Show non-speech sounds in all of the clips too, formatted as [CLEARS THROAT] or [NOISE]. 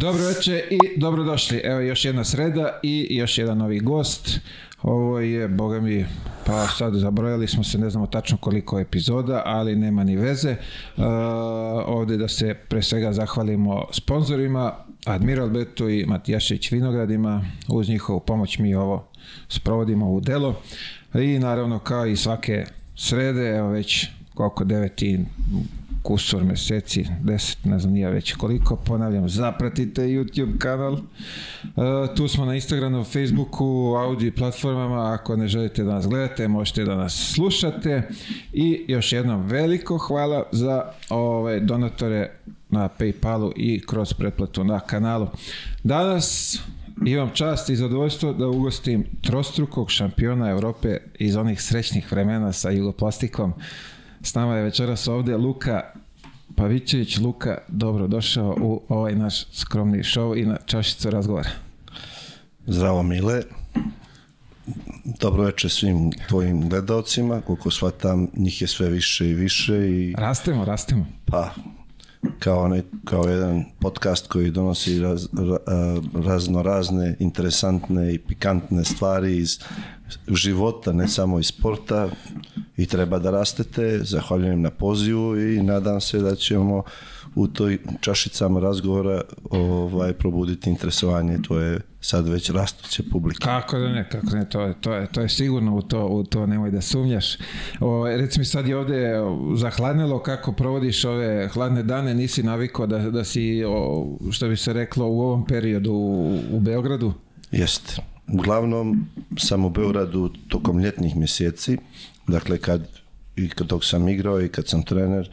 Dobro večer i dobrodošli. Evo još jedna sreda i još jedan novi gost. Ovo je, boga mi, pa sad zabrojali smo se, ne znamo tačno koliko epizoda, ali nema ni veze. Uh, ovdje da se pre svega zahvalimo sponzorima, Admiral Betu i Matijašić Vinogradima. Uz njihovu pomoć mi ovo sprovodimo u delo. I naravno kao i svake srede, evo već koliko deveti kusur meseci, deset, ne znam nije već koliko, ponavljam, zapratite YouTube kanal. Uh, tu smo na Instagramu, Facebooku, audio platformama, ako ne želite da nas gledate, možete da nas slušate. I još jednom veliko hvala za ove donatore na Paypalu i kroz pretplatu na kanalu. Danas imam čast i zadovoljstvo da ugostim trostrukog šampiona Evrope iz onih srećnih vremena sa jugoplastikom. S nama je večeras ovde Luka Pavićević. Luka, dobro došao u ovaj naš skromni show i na čašicu razgovora. Zdravo Mile. Dobro večer svim tvojim gledalcima, koliko shvatam, njih je sve više i više i Rastemo, rastemo. pa kao, ne, kao jedan podcast koji donosi raz, ra, razno razne interesantne i pikantne stvari iz života, ne samo iz sporta i treba da rastete. Zahvaljujem na pozivu i nadam se da ćemo u toj čašicama razgovora ovaj probuditi interesovanje tvoje sad već rastuće publike. Kako da ne, kako da ne, to je, to je, to je sigurno u to, u to nemoj da sumnjaš. O, reci mi sad je ovde zahladnilo kako provodiš ove hladne dane, nisi navikao da, da si, o, što bi se reklo, u ovom periodu u, u Beogradu? Jeste. Uglavnom sam u Beogradu tokom ljetnih mjeseci, dakle kad i kad dok sam igrao i kad sam trener,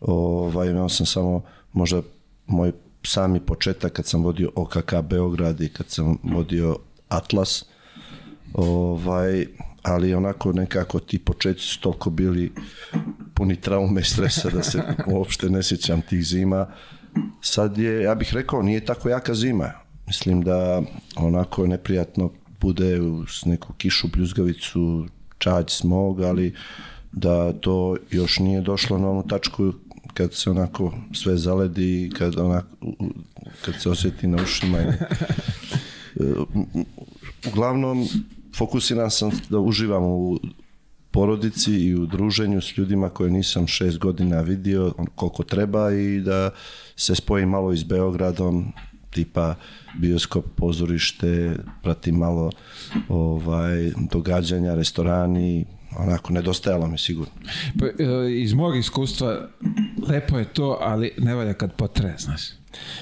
ovaj, imao sam samo možda moj sami početak kad sam vodio OKK Beograd i kad sam vodio Atlas, ovaj, ali onako nekako ti početci su toliko bili puni traume i stresa da se uopšte ne sjećam tih zima. Sad je, ja bih rekao, nije tako jaka zima. Mislim da onako neprijatno bude uz neku kišu, bljuzgavicu, čađ, smog, ali da to još nije došlo na onu tačku kad se onako sve zaledi i kad, onako, kad se osjeti na ušima. [LAUGHS] Uglavnom, fokusiran sam da uživam u porodici i u druženju s ljudima koje nisam šest godina vidio koliko treba i da se spojim malo i s Beogradom, tipa bioskop, pozorište, pratim malo ovaj, događanja, restorani, onako, nedostajalo mi sigurno. Pa, e, iz mog iskustva, lepo je to, ali ne valja kad potraje, znaš.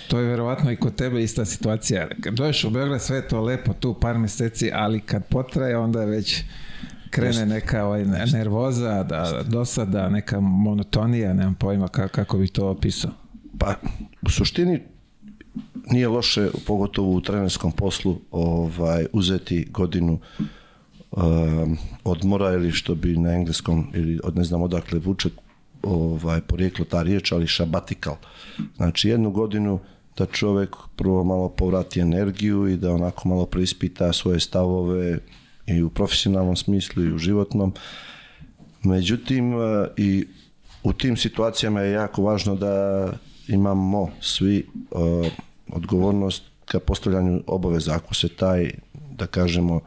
To je verovatno i kod tebe ista situacija. Kad dođeš u Beograd, sve je to lepo, tu par meseci, ali kad potraje, onda već krene neka ovaj, nervoza, da, dosada, neka monotonija, nemam pojma kako, kako bi to opisao. Pa, u suštini, nije loše, pogotovo u trenerskom poslu, ovaj, uzeti godinu um, odmora ili što bi na engleskom ili od ne znam odakle vuče ovaj, porijeklo ta riječ, ali šabatikal. Znači jednu godinu da čovjek prvo malo povrati energiju i da onako malo preispita svoje stavove i u profesionalnom smislu i u životnom. Međutim, i u tim situacijama je jako važno da imamo svi uh, odgovornost ka postavljanju obaveza. Ako se taj, da kažemo,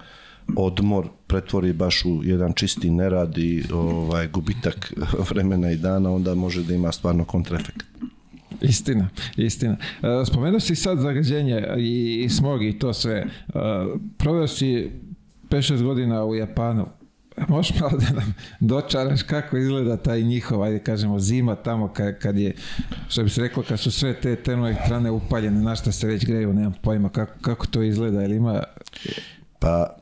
odmor pretvori baš u jedan čisti nerad i ovaj, gubitak [LAUGHS] vremena i dana, onda može da ima stvarno kontraefekt. Istina, istina. Spomenuo si sad zagađenje i, smog i to sve. Proveo si 5-6 godina u Japanu. Možeš malo da nam dočaraš kako izgleda taj njihov, ajde kažemo, zima tamo kad, kad je, što bi se reklo, kad su sve te termoelektrane upaljene, na šta se već greju, nemam pojma kako, kako to izgleda, ili ima... Pa,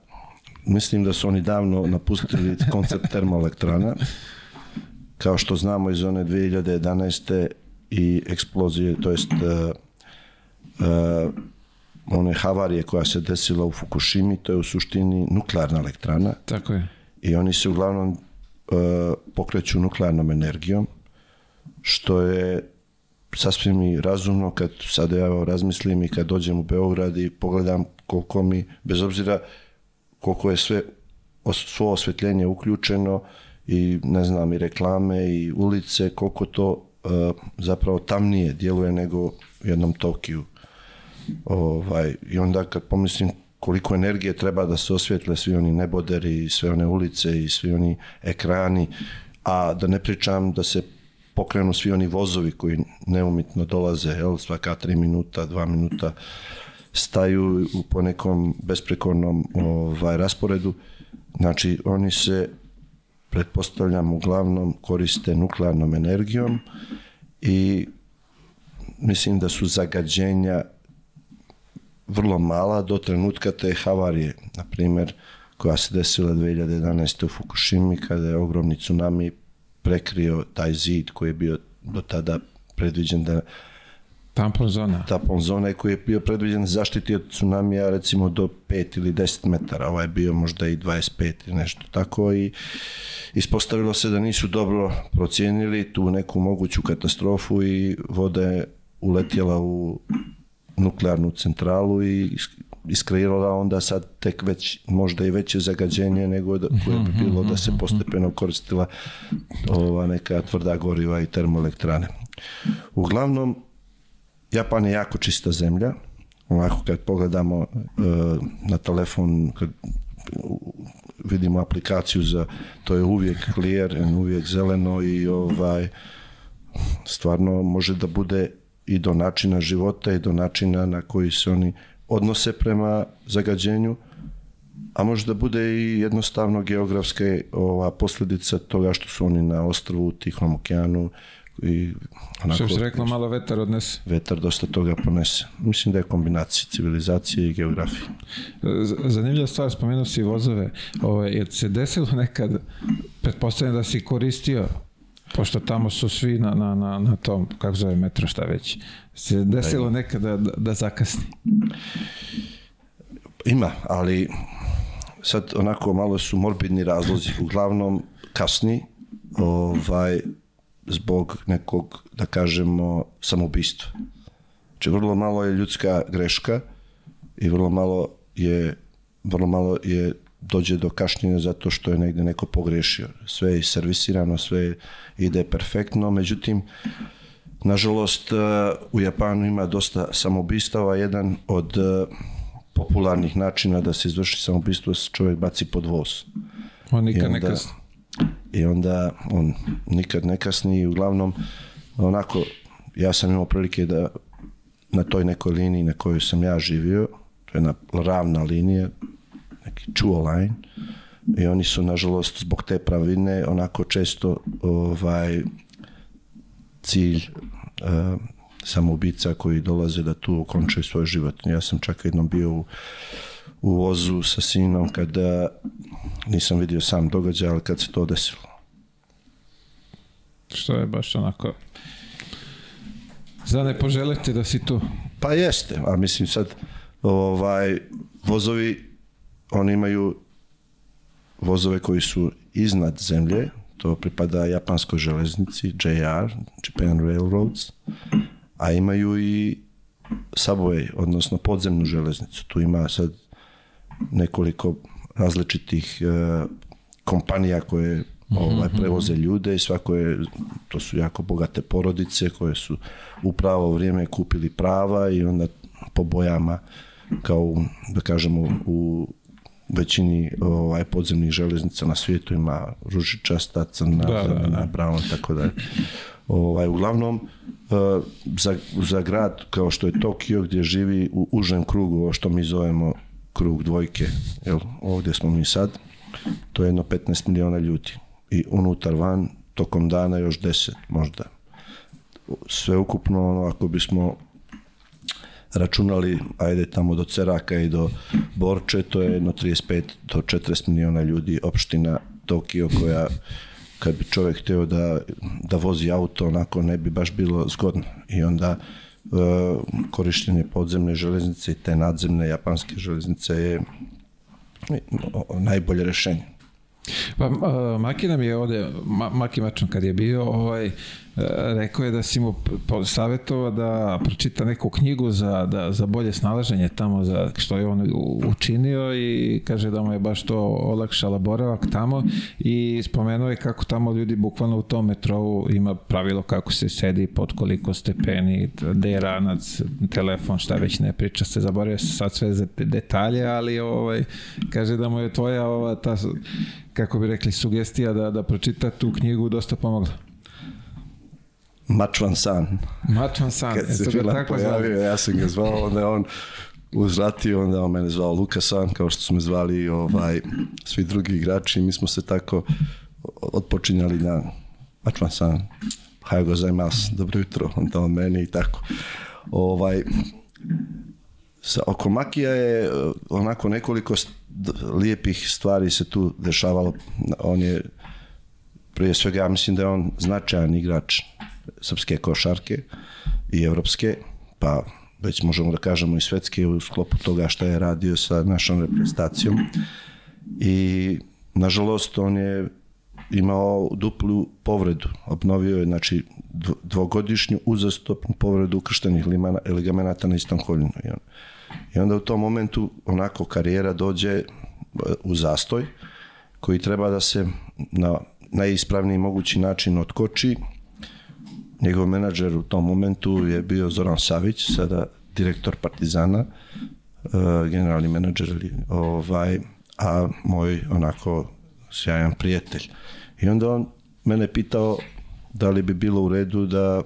mislim da su oni davno napustili koncept termoelektrana. Kao što znamo iz one 2011. i eksplozije, to jest uh, uh, one havarije koja se desila u Fukushimi, to je u suštini nuklearna elektrana. Tako je. I oni se uglavnom uh, pokreću nuklearnom energijom, što je sasvim i razumno kad sad ja razmislim i kad dođem u Beograd i pogledam koliko mi, bez obzira koliko je sve svo osvetljenje uključeno i ne znam i reklame i ulice koliko to uh, zapravo tamnije djeluje nego u jednom Tokiju. Ovaj, I onda kad pomislim koliko energije treba da se osvjetle svi oni neboderi i sve one ulice i svi oni ekrani, a da ne pričam da se pokrenu svi oni vozovi koji neumitno dolaze, jel, svaka tri minuta, dva minuta staju u po nekom besprekornom ovaj, rasporedu. Znači, oni se, pretpostavljam, uglavnom koriste nuklearnom energijom i mislim da su zagađenja vrlo mala do trenutka te havarije, na primjer, koja se desila 2011. u Fukushimi kada je ogromni tsunami prekrio taj zid koji je bio do tada predviđen da Tampon zona. Tampon zona koji je bio predviđen da zaštiti od tsunamija recimo do 5 ili 10 metara, ovaj je bio možda i 25 ili nešto tako i ispostavilo se da nisu dobro procijenili tu neku moguću katastrofu i voda je uletjela u nuklearnu centralu i iskreirala onda sad tek već možda i veće zagađenje nego da, koje bi bilo da se postepeno koristila ova neka tvrda goriva i termoelektrane. Uglavnom, Japan je jako čista zemlja. Ovako kad pogledamo uh, na telefon, kad vidimo aplikaciju za to je uvijek [LAUGHS] clear, uvijek zeleno i ovaj stvarno može da bude i do načina života i do načina na koji se oni odnose prema zagađenju, a može da bude i jednostavno geografske ova posljedica toga što su oni na ostrovu u Tihom okeanu i onako, što se reklo, malo vetar odnese. Vetar dosta toga ponese. Mislim da je kombinacija civilizacije i geografije. Zanimljiva stvar, spomenuo si vozove. Ove, ovaj, je se desilo nekad, pretpostavljam da si koristio pošto tamo su svi na, na, na, na tom, kako zove metro, šta već. Se desilo nekada da, da zakasni? Ima, ali sad onako malo su morbidni razlozi. Uglavnom kasni ovaj, zbog nekog, da kažemo, samoubistva. Znači, vrlo malo je ljudska greška i vrlo malo je vrlo malo je dođe do kašnjenja zato što je negde neko pogrešio. Sve je servisirano, sve ide perfektno, međutim, nažalost, uh, u Japanu ima dosta samobistava. Jedan od uh, popularnih načina da se izvrši samobistvo se čovjek baci pod voz. On nikad ne kasni. I onda on nikad ne kasni i uglavnom onako ja sam imao prilike da na toj nekoj liniji na kojoj sam ja živio, to je jedna ravna linija, neki Chuo line, i oni su nažalost zbog te pravine onako često ovaj cilj uh, samoubica koji dolaze da tu okončaju svoj život. Ja sam čak jednom bio u, u vozu sa sinom kada nisam vidio sam događaj, ali kad se to desilo. Što je baš onako za ne poželiti da si tu. Pa jeste, a mislim sad ovaj vozovi oni imaju vozove koji su iznad zemlje, to pripada japanskoj železnici, JR, Japan Railroads, a imaju i subway, odnosno podzemnu železnicu. Tu ima sad nekoliko različitih uh, kompanija koje ovaj, mhm. prevoze ljude i svako je, to su jako bogate porodice koje su u pravo vrijeme kupili prava i onda po bojama kao da kažemo u većini ovaj, podzemnih železnica na svijetu ima ružičasta, crna, da, zelena, da, brown, tako da ovaj, uglavnom uh, za, za grad kao što je Tokio gdje živi u užem krugu, ovo što mi zovemo krug dvojke, jel, ovdje smo mi sad, to je jedno 15 miliona ljudi i unutar van tokom dana još 10 možda. Sve ukupno, ono, ako bismo računali, ajde tamo do Ceraka i do Borče, to je jedno 35 do 40 miliona ljudi, opština Tokio koja kad bi čovjek htio da, da vozi auto, onako ne bi baš bilo zgodno. I onda uh, korištenje podzemne železnice i te nadzemne japanske železnice je najbolje rešenje. Pa uh, Maki nam je ovde, Ma, Maki Mačan kad je bio, ovaj, rekao je da si mu savjetovao da pročita neku knjigu za, da, za bolje snalaženje tamo za što je on učinio i kaže da mu je baš to olakšala boravak tamo i spomenuo je kako tamo ljudi bukvalno u tom metrovu ima pravilo kako se sedi pod koliko stepeni, gde je ranac, telefon, šta već ne priča se, zaboravio se sad sve detalje, ali ovaj, kaže da mu je tvoja ova, ta, kako bi rekli, sugestija da, da pročita tu knjigu dosta pomogla. Mačvan san. Mačvan san. Kad se Fila tako pojavio, zvali. ja sam ga zvao, onda on uzvratio, onda on mene zvao Luka San, kao što su me zvali ovaj, svi drugi igrači. Mi smo se tako odpočinjali na Mačvan san. Hajo gozaimasu, dobro jutro, onda on meni i tako. Ovaj, sa, oko Makija je onako nekoliko st lijepih stvari se tu dešavalo. On je, prije svega, ja mislim da je on značajan igrač srpske košarke i evropske, pa već možemo da kažemo i svetske u sklopu toga što je radio sa našom reprezentacijom. I nažalost on je imao duplu povredu. Obnovio je znači dvogodišnju uzastopnu povredu ukrštenih ligamenata na istom koljenu. I onda u tom momentu onako karijera dođe e, u zastoj koji treba da se na najispravniji mogući način otkoči njegov menadžer u tom momentu je bio Zoran Savić, sada direktor Partizana, uh, generalni menadžer, ovaj, a moj onako sjajan prijatelj. I onda on mene pitao da li bi bilo u redu da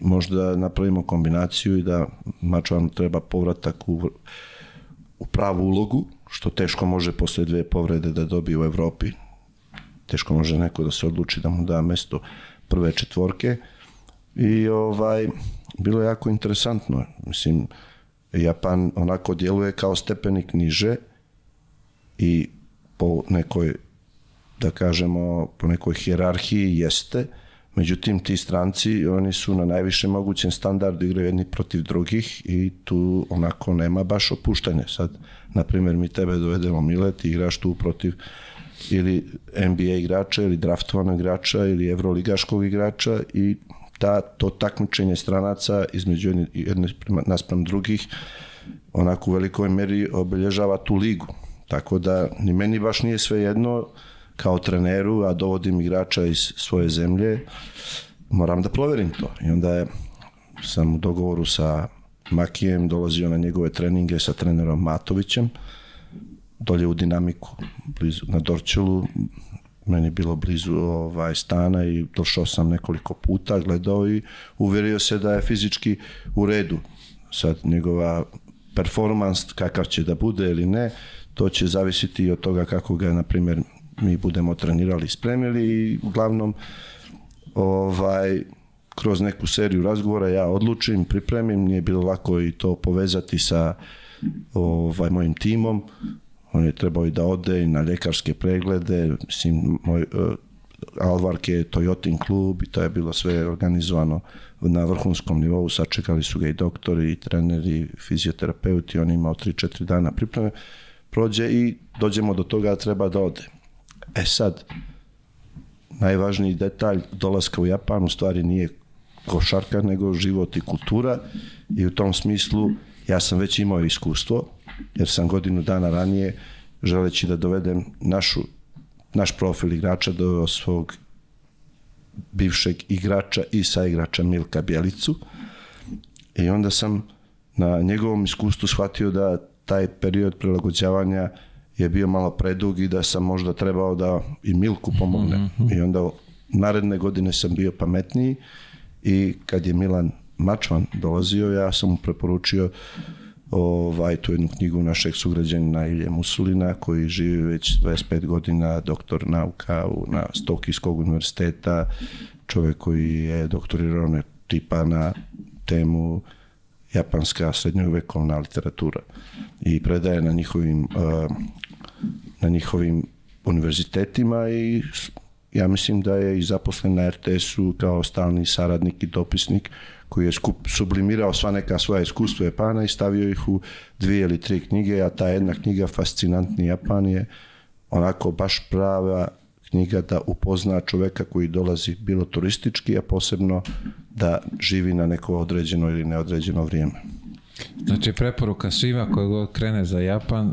možda napravimo kombinaciju i da Mačvan treba povratak u, u pravu ulogu, što teško može posle dve povrede da dobije u Evropi. Teško može neko da se odluči da mu da mesto prve četvorke. I ovaj, bilo je jako interesantno. Mislim, Japan onako djeluje kao stepenik niže i po nekoj, da kažemo, po nekoj hjerarhiji jeste, međutim ti stranci, oni su na najviše mogućem standardu igraju jedni protiv drugih i tu onako nema baš opuštanja. Sad, na primjer, mi tebe dovedemo Milet i igraš tu protiv ili NBA igrača ili draftovanog igrača ili evroligaškog igrača i ta, to takmičenje stranaca između jedne, jedne naspram drugih onako u velikoj meri obeležava tu ligu. Tako da ni meni baš nije sve jedno kao treneru, a dovodim igrača iz svoje zemlje, moram da proverim to. I onda je, sam u dogovoru sa Makijem dolazio na njegove treninge sa trenerom Matovićem, dolje u dinamiku, blizu, na Dorčelu, meni bilo blizu ovaj stana i došao sam nekoliko puta, gledao i uverio se da je fizički u redu. Sad njegova performans kakav će da bude ili ne, to će zavisiti od toga kako ga, na primjer, mi budemo trenirali i spremili i uglavnom ovaj, kroz neku seriju razgovora ja odlučim, pripremim, nije bilo lako i to povezati sa ovaj, mojim timom, on je trebao i da ode i na ljekarske preglede, mislim, moj, uh, Alvark je Toyotin klub i to je bilo sve organizovano na vrhunskom nivou, sačekali su ga i doktori i treneri, i fizioterapeuti, on je imao 3-4 dana pripreme, prođe i dođemo do toga da treba da ode. E sad, najvažniji detalj dolaska u Japan u stvari nije košarka, nego život i kultura i u tom smislu ja sam već imao iskustvo, jer sam godinu dana ranije želeći da dovedem našu, naš profil igrača do svog bivšeg igrača i saigrača Milka Bjelicu i onda sam na njegovom iskustvu shvatio da taj period prilagođavanja je bio malo predug i da sam možda trebao da i Milku pomogne. Mm -hmm. I onda naredne godine sam bio pametniji i kad je Milan Mačvan dolazio, ja sam mu preporučio ovaj, tu jednu knjigu našeg sugrađanina Ilje Musulina koji živi već 25 godina, doktor nauka u, na Stokijskog univerziteta, čovjek koji je doktorirao tipa na temu japanska srednjovekovna literatura i predaje na njihovim uh, na njihovim univerzitetima i ja mislim da je i zaposlen na RTS-u kao stalni saradnik i dopisnik koji je skup, sublimirao sva neka svoja iskustva Japana i stavio ih u dvije ili tri knjige, a ta jedna knjiga Fascinantni Japan je onako baš prava knjiga da upozna čoveka koji dolazi bilo turistički, a posebno da živi na neko određeno ili neodređeno vrijeme. Znači preporuka svima koji god krene za Japan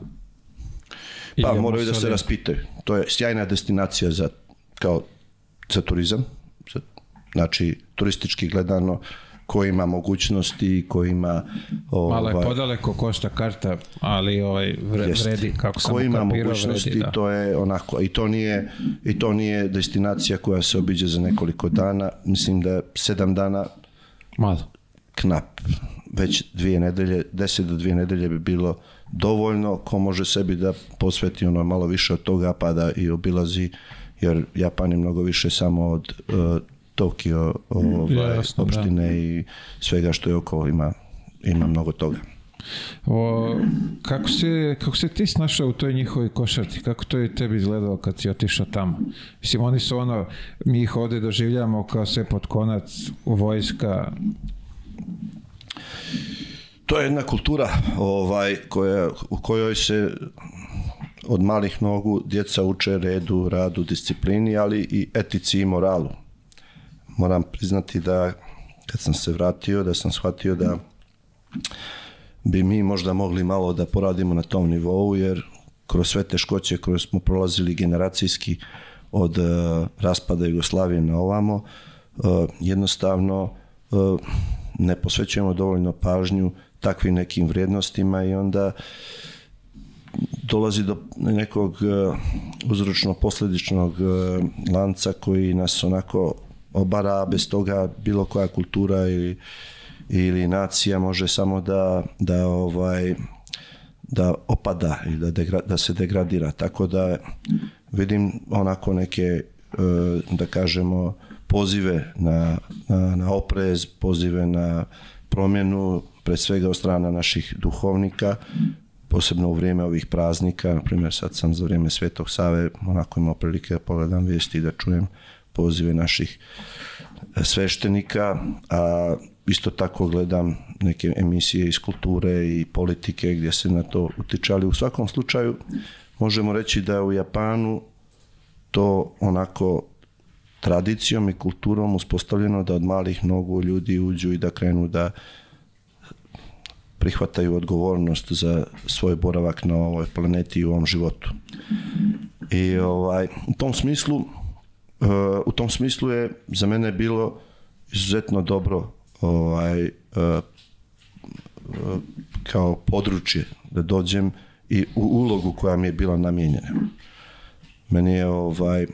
Pa moraju da se raspitaju. To je sjajna destinacija za, kao, za turizam. Za- Znači, turistički gledano, ko ima mogućnosti, ko ima... Malo je ovaj, podaleko, košta karta, ali ovaj vredi, kako sam ko ima mogućnosti, vredi, da. to je onako, i to nije i to nije destinacija koja se obiđe za nekoliko dana, mislim da je sedam dana Malo. knap, već dvije nedelje, deset do dvije nedelje bi bilo dovoljno, ko može sebi da posveti ono malo više od toga pa da i obilazi, jer Japan je mnogo više samo od uh, Tokio, ovaj, Jasno, da. opštine i svega što je oko ima, ima mnogo toga. O, kako, se, kako se ti snašao u toj njihovoj košarci? Kako to je tebi izgledalo kad si otišao tamo? Mislim, oni su ono, mi ih ovde doživljamo kao sve pod konac, vojska. To je jedna kultura ovaj, koja, u kojoj se od malih nogu djeca uče redu, radu, disciplini, ali i etici i moralu. Moram priznati da kad sam se vratio, da sam shvatio da bi mi možda mogli malo da poradimo na tom nivou, jer kroz sve teškoće koje smo prolazili generacijski od uh, raspada Jugoslavije na ovamo, uh, jednostavno uh, ne posvećujemo dovoljno pažnju takvim nekim vrijednostima i onda dolazi do nekog uzročno-posledičnog lanca koji nas onako obara, bez toga bilo koja kultura ili, ili nacija može samo da, da ovaj da opada i da, degra, da se degradira. Tako da vidim onako neke, e, da kažemo, pozive na, na, na oprez, pozive na promjenu, pre svega od strana naših duhovnika, posebno u vrijeme ovih praznika, na primjer sad sam za vrijeme Svetog Save, onako imao prilike da pogledam vijesti i da čujem pozive naših sveštenika, a isto tako gledam neke emisije iz kulture i politike gdje se na to utiče, ali u svakom slučaju možemo reći da u Japanu to onako tradicijom i kulturom uspostavljeno da od malih nogu ljudi uđu i da krenu da prihvataju odgovornost za svoj boravak na ovoj planeti i u ovom životu. I ovaj, u tom smislu uh, u tom smislu je za mene bilo izuzetno dobro ovaj, uh, uh, kao područje da dođem i u ulogu koja mi je bila namijenjena. Meni je ovaj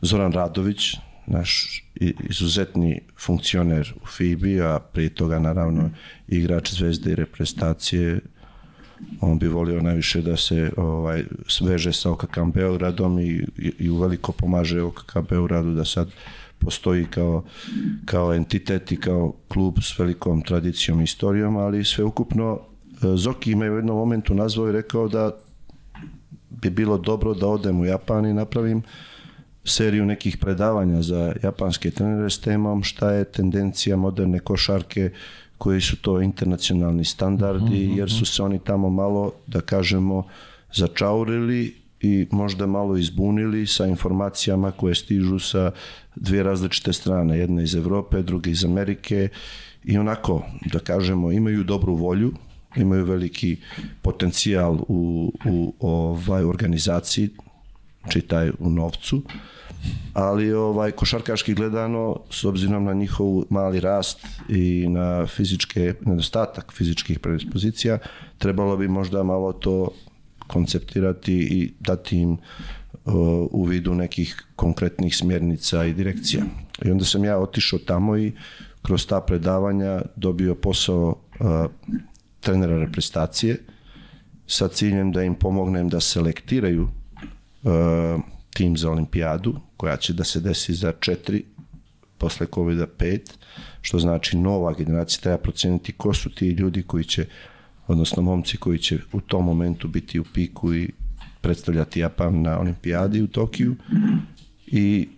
Zoran Radović, naš izuzetni funkcioner u FIBI, a prije toga naravno igrač zvezde i reprezentacije, on bi volio najviše da se ovaj sveže sa OKK Beogradom i, i, uveliko pomaže OKK Beogradu da sad postoji kao, kao entitet i kao klub s velikom tradicijom i istorijom, ali sveukupno e, Zoki me u jednom momentu nazvao i rekao da bi bilo dobro da odem u Japan i napravim seriju nekih predavanja za japanske trenere s temom šta je tendencija moderne košarke, koji su to internacionalni standardi, jer su se oni tamo malo, da kažemo, začaurili i možda malo izbunili sa informacijama koje stižu sa dvije različite strane, jedna iz Evrope, druga iz Amerike. I onako, da kažemo, imaju dobru volju, imaju veliki potencijal u, u ovaj organizaciji, čitaj u novcu, ali ovaj košarkaški gledano s obzirom na njihov mali rast i na fizičke nedostatak fizičkih predispozicija trebalo bi možda malo to konceptirati i dati im uh, u vidu nekih konkretnih smjernica i direkcija. I onda sam ja otišao tamo i kroz ta predavanja dobio posao uh, trenera reprezentacije sa ciljem da im pomognem da selektiraju tim za olimpijadu, koja će da se desi za četiri, posle COVID-a pet, što znači nova generacija, treba proceniti ko su ti ljudi koji će, odnosno momci koji će u tom momentu biti u piku i predstavljati Japan na olimpijadi u Tokiju. I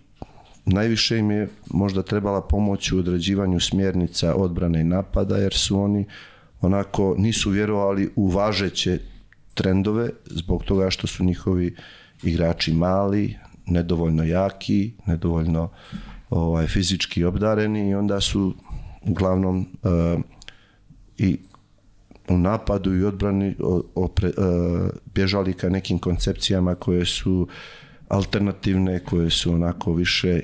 najviše im je možda trebala pomoć u određivanju smjernica odbrane i napada, jer su oni onako nisu vjerovali u važeće trendove zbog toga što su njihovi igrači mali, nedovoljno jaki, nedovoljno ovaj, fizički obdareni i onda su uglavnom uh, i u napadu i odbrani opre, uh, bježali ka nekim koncepcijama koje su alternativne, koje su onako više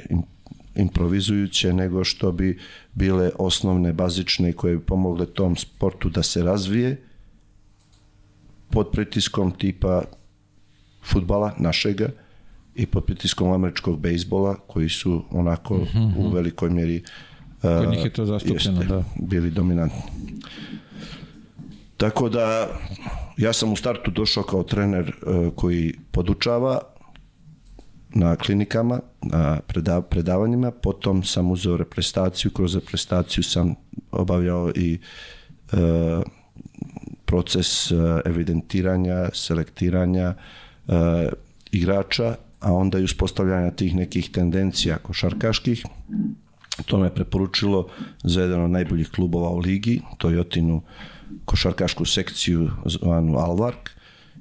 improvizujuće nego što bi bile osnovne, bazične koje bi pomogle tom sportu da se razvije. Pod pritiskom tipa futbala našega i pod pritiskom američkog bejsbola koji su onako mm -hmm. u velikoj mjeri Kod njih je to zastupljeno, jeste, da. bili dominantni. Tako da ja sam u startu došao kao trener uh, koji podučava na klinikama, na predavanjima, potom sam uzeo reprezentaciju, kroz reprezentaciju sam obavljao i uh, proces uh, evidentiranja, selektiranja uh, igrača, a onda i uspostavljanja tih nekih tendencija košarkaških. To me preporučilo za jedan od najboljih klubova u ligi, Toyotinu košarkašku sekciju zvanu Alvark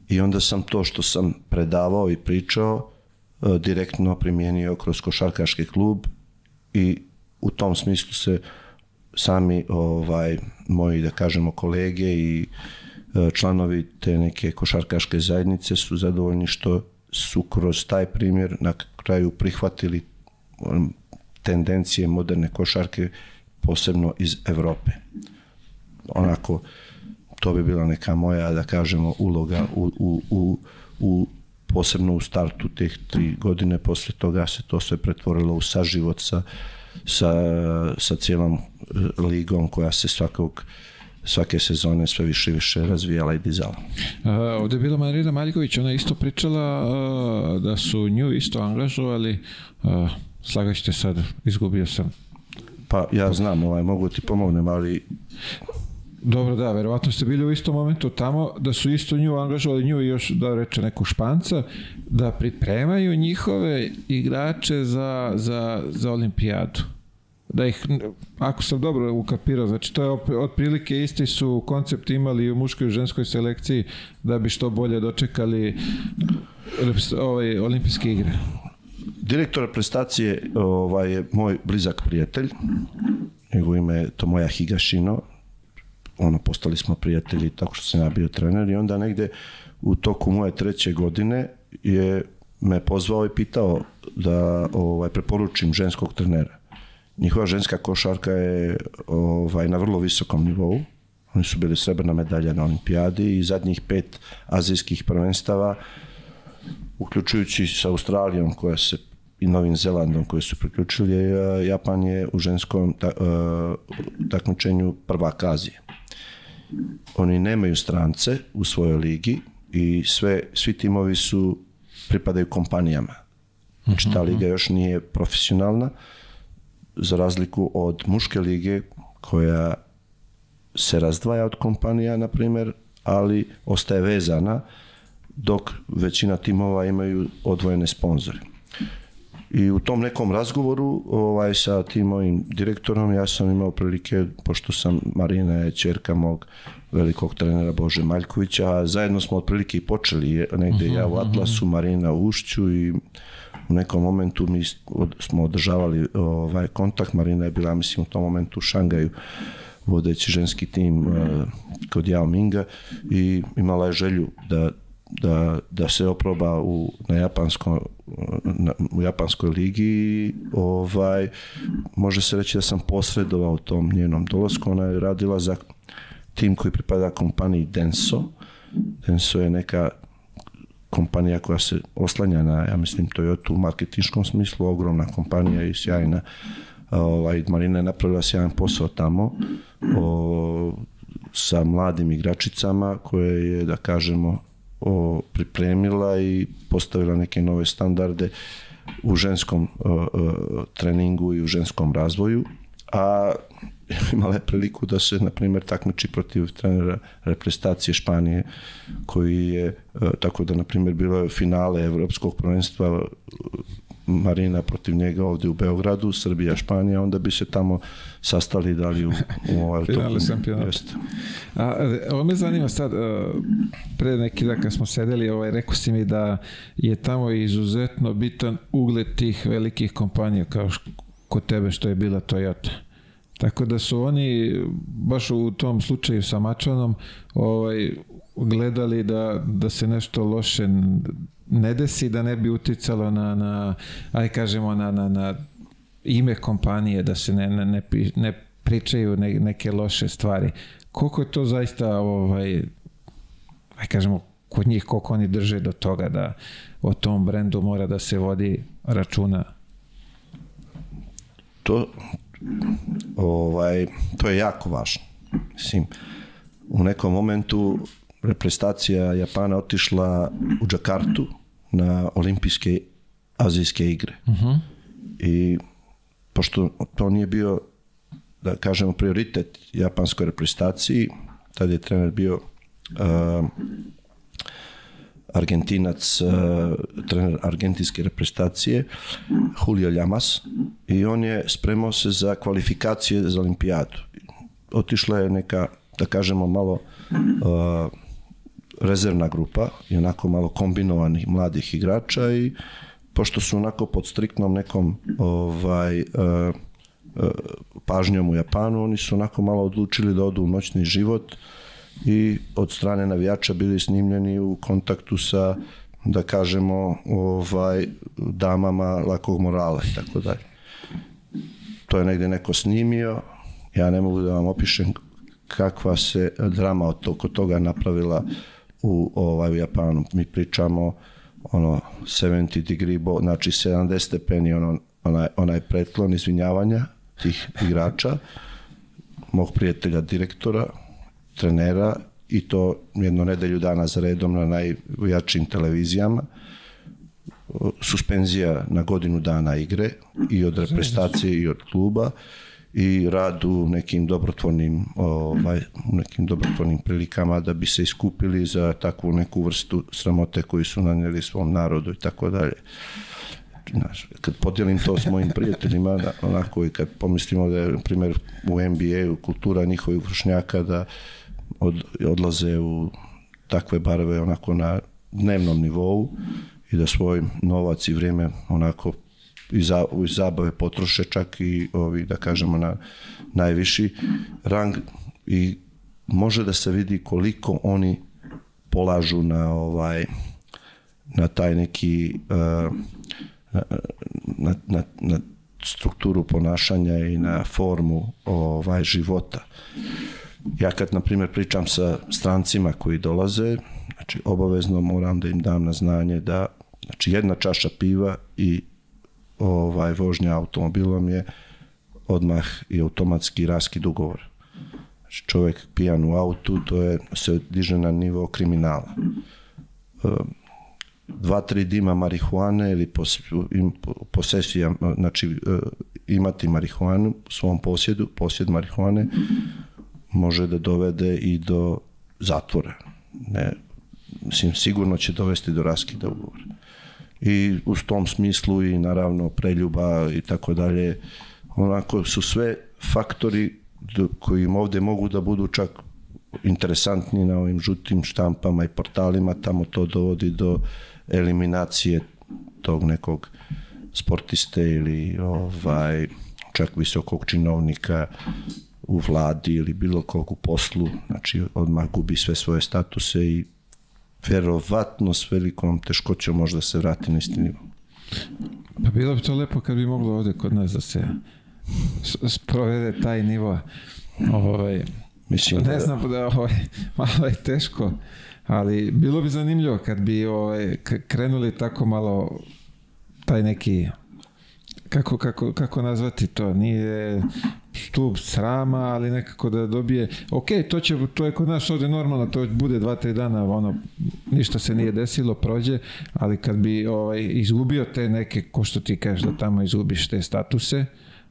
i onda sam to što sam predavao i pričao e, direktno primijenio kroz košarkaški klub i u tom smislu se sami ovaj moji da kažemo kolege i e, članovi te neke košarkaške zajednice su zadovoljni što su kroz taj primjer na kraju prihvatili tendencije moderne košarke posebno iz Evrope. Onako to bi bila neka moja, da kažemo, uloga u, u, u, u posebno u startu teh tri godine, posle toga se to sve pretvorilo u saživot sa, sa, sa cijelom e, ligom koja se svakog svake sezone sve više i više razvijala i dizala. A, ovde je bila Marina Maljković, ona isto pričala a, da su nju isto angažovali, a, slagaćete sad, izgubio sam. Pa ja znam, ovaj, mogu ti pomognem, ali Dobro, da, verovatno ste bili u istom momentu tamo, da su isto nju angažovali, nju i još da reče neku španca, da pripremaju njihove igrače za, za, za olimpijadu. Da ih, ako sam dobro ukapirao, znači to je otprilike isti su koncept imali u muškoj i ženskoj selekciji da bi što bolje dočekali ovaj, olimpijske igre. Direktor prestacije ovaj, je moj blizak prijatelj, njegov ime je Tomoja Higashino, ono, postali smo prijatelji tako što sam ja bio trener i onda negde u toku moje treće godine je me pozvao i pitao da ovaj, preporučim ženskog trenera. Njihova ženska košarka je ovaj, na vrlo visokom nivou. Oni su bili srebrna medalja na olimpijadi i zadnjih pet azijskih prvenstava, uključujući sa Australijom koja se i Novim Zelandom koji su priključili, Japan je u ženskom takmičenju prvak Azije. Oni nemaju strance u svojoj ligi i sve, svi timovi su pripadaju kompanijama. Znači ta liga još nije profesionalna za razliku od muške lige koja se razdvaja od kompanija, na primjer, ali ostaje vezana dok većina timova imaju odvojene sponzore. I u tom nekom razgovoru ovaj, sa tim mojim direktorom ja sam imao prilike, pošto sam Marina je čerka mog velikog trenera Bože Maljkovića, a zajedno smo otprilike i počeli negde uh -huh, ja u Atlasu, Marina u Ušću i u nekom momentu mi smo održavali ovaj kontakt, Marina je bila mislim u tom momentu u Šangaju vodeći ženski tim uh, kod Yao Minga i imala je želju da da, da se oproba u, na japansko, na, u japanskoj ligi ovaj, može se reći da sam posredovao tom njenom dolasku. Ona je radila za tim koji pripada kompaniji Denso. Denso je neka kompanija koja se oslanja na, ja mislim, Toyota u marketinškom smislu, ogromna kompanija i sjajna. Ovaj, Marina je napravila sjajan posao tamo o, sa mladim igračicama koje je, da kažemo, o, pripremila i postavila neke nove standarde u ženskom o, o, treningu i u ženskom razvoju, a [LAUGHS] imala je priliku da se, na primjer, takmiči protiv trenera reprezentacije Španije, koji je, tako da, na primjer, bilo je finale Evropskog prvenstva Marina protiv njega ovdje u Beogradu, Srbija, Španija, onda bi se tamo sastali dali u, u ovaj [LAUGHS] Finale šampionata. A, ovo me zanima sad, pre neki dan kad smo sedeli, ovaj, rekao si mi da je tamo izuzetno bitan ugled tih velikih kompanija kao kod tebe što je bila Toyota. Tako da su oni baš u tom slučaju sa Mačanom ovaj, gledali da, da se nešto loše ne desi, da ne bi uticalo na, na aj kažemo, na, na, na ime kompanije, da se ne, ne, ne, ne pričaju ne, neke loše stvari. Koliko je to zaista ovaj, aj kažemo, kod njih koliko oni drže do toga da o tom brendu mora da se vodi računa? To, ovaj, to je jako važno. Mislim, u nekom momentu reprezentacija Japana otišla u Džakartu na olimpijske azijske igre. Uh -huh. I pošto to nije bio da kažemo prioritet japanskoj reprezentaciji, tad je trener bio uh, Argentinac, uh, trener argentinske reprezentacije, Julio Llamas, i on je spremao se za kvalifikacije za olimpijadu. Otišla je neka, da kažemo, malo uh, rezervna grupa i onako malo kombinovanih mladih igrača i pošto su onako pod striktnom nekom ovaj, uh, uh, pažnjom u Japanu, oni su onako malo odlučili da odu u noćni život i od strane navijača bili snimljeni u kontaktu sa da kažemo ovaj damama lakog morala i tako dalje. To je negde neko snimio, ja ne mogu da vam opišem kakva se drama od oko toga napravila u, ovaj, u Japanu. Mi pričamo ono 70 degree, bo, znači 70 stepeni ono, onaj, onaj pretklon izvinjavanja tih igrača, mog prijatelja direktora, trenera i to jedno nedelju dana za redom na najjačim televizijama suspenzija na godinu dana igre i od reprezentacije i od kluba i rad u nekim dobrotvornim ovaj, u nekim dobrotvornim prilikama da bi se iskupili za takvu neku vrstu sramote koju su nanijeli svom narodu i tako dalje. Znaš, kad podijelim to s mojim prijateljima, onako i kad pomislimo da je, na primjer, u NBA, u kultura njihovih vršnjaka da od, odlaze u takve barve onako na dnevnom nivou i da svoj novac i vrijeme onako i, za, i zabave potroše čak i ovi, da kažemo, na najviši rang i može da se vidi koliko oni polažu na ovaj na taj neki uh, na, na, na strukturu ponašanja i na formu ovaj života. Ja kad, na primjer, pričam sa strancima koji dolaze, znači obavezno moram da im dam na znanje da znači jedna čaša piva i ovaj, vožnja automobilom je odmah i automatski raskid ugovor. Znači čovjek pijan u autu, to je, se diže na nivo kriminala. Ehm, dva, tri dima marihuane ili pos, posesija, znači e, imati marihuanu u svom posjedu, posjed marihuane, može da dovede i do zatvora. Ne, mislim, sigurno će dovesti do raskida ugovora i u tom smislu i naravno preljuba i tako dalje onako su sve faktori koji im ovde mogu da budu čak interesantni na ovim žutim štampama i portalima, tamo to dovodi do eliminacije tog nekog sportiste ili ovaj čak visokog činovnika u vladi ili bilo kog u poslu, znači odmah gubi sve svoje statuse i verovatno s velikom teškoćom možda se vrati na isti nivo. Pa bilo bi to lepo kad bi moglo ovde kod nas da se sprovede taj nivo. Ovaj, Mislim ne da... znam da ovaj, [LAUGHS] malo je teško, ali bilo bi zanimljivo kad bi ovaj, krenuli tako malo taj neki kako, kako, kako nazvati to, nije stup srama, ali nekako da dobije, ok, to, će, to je kod nas ovde normalno, to bude dva, tri dana, ono, ništa se nije desilo, prođe, ali kad bi ovaj, izgubio te neke, ko što ti kažeš da tamo izgubiš te statuse,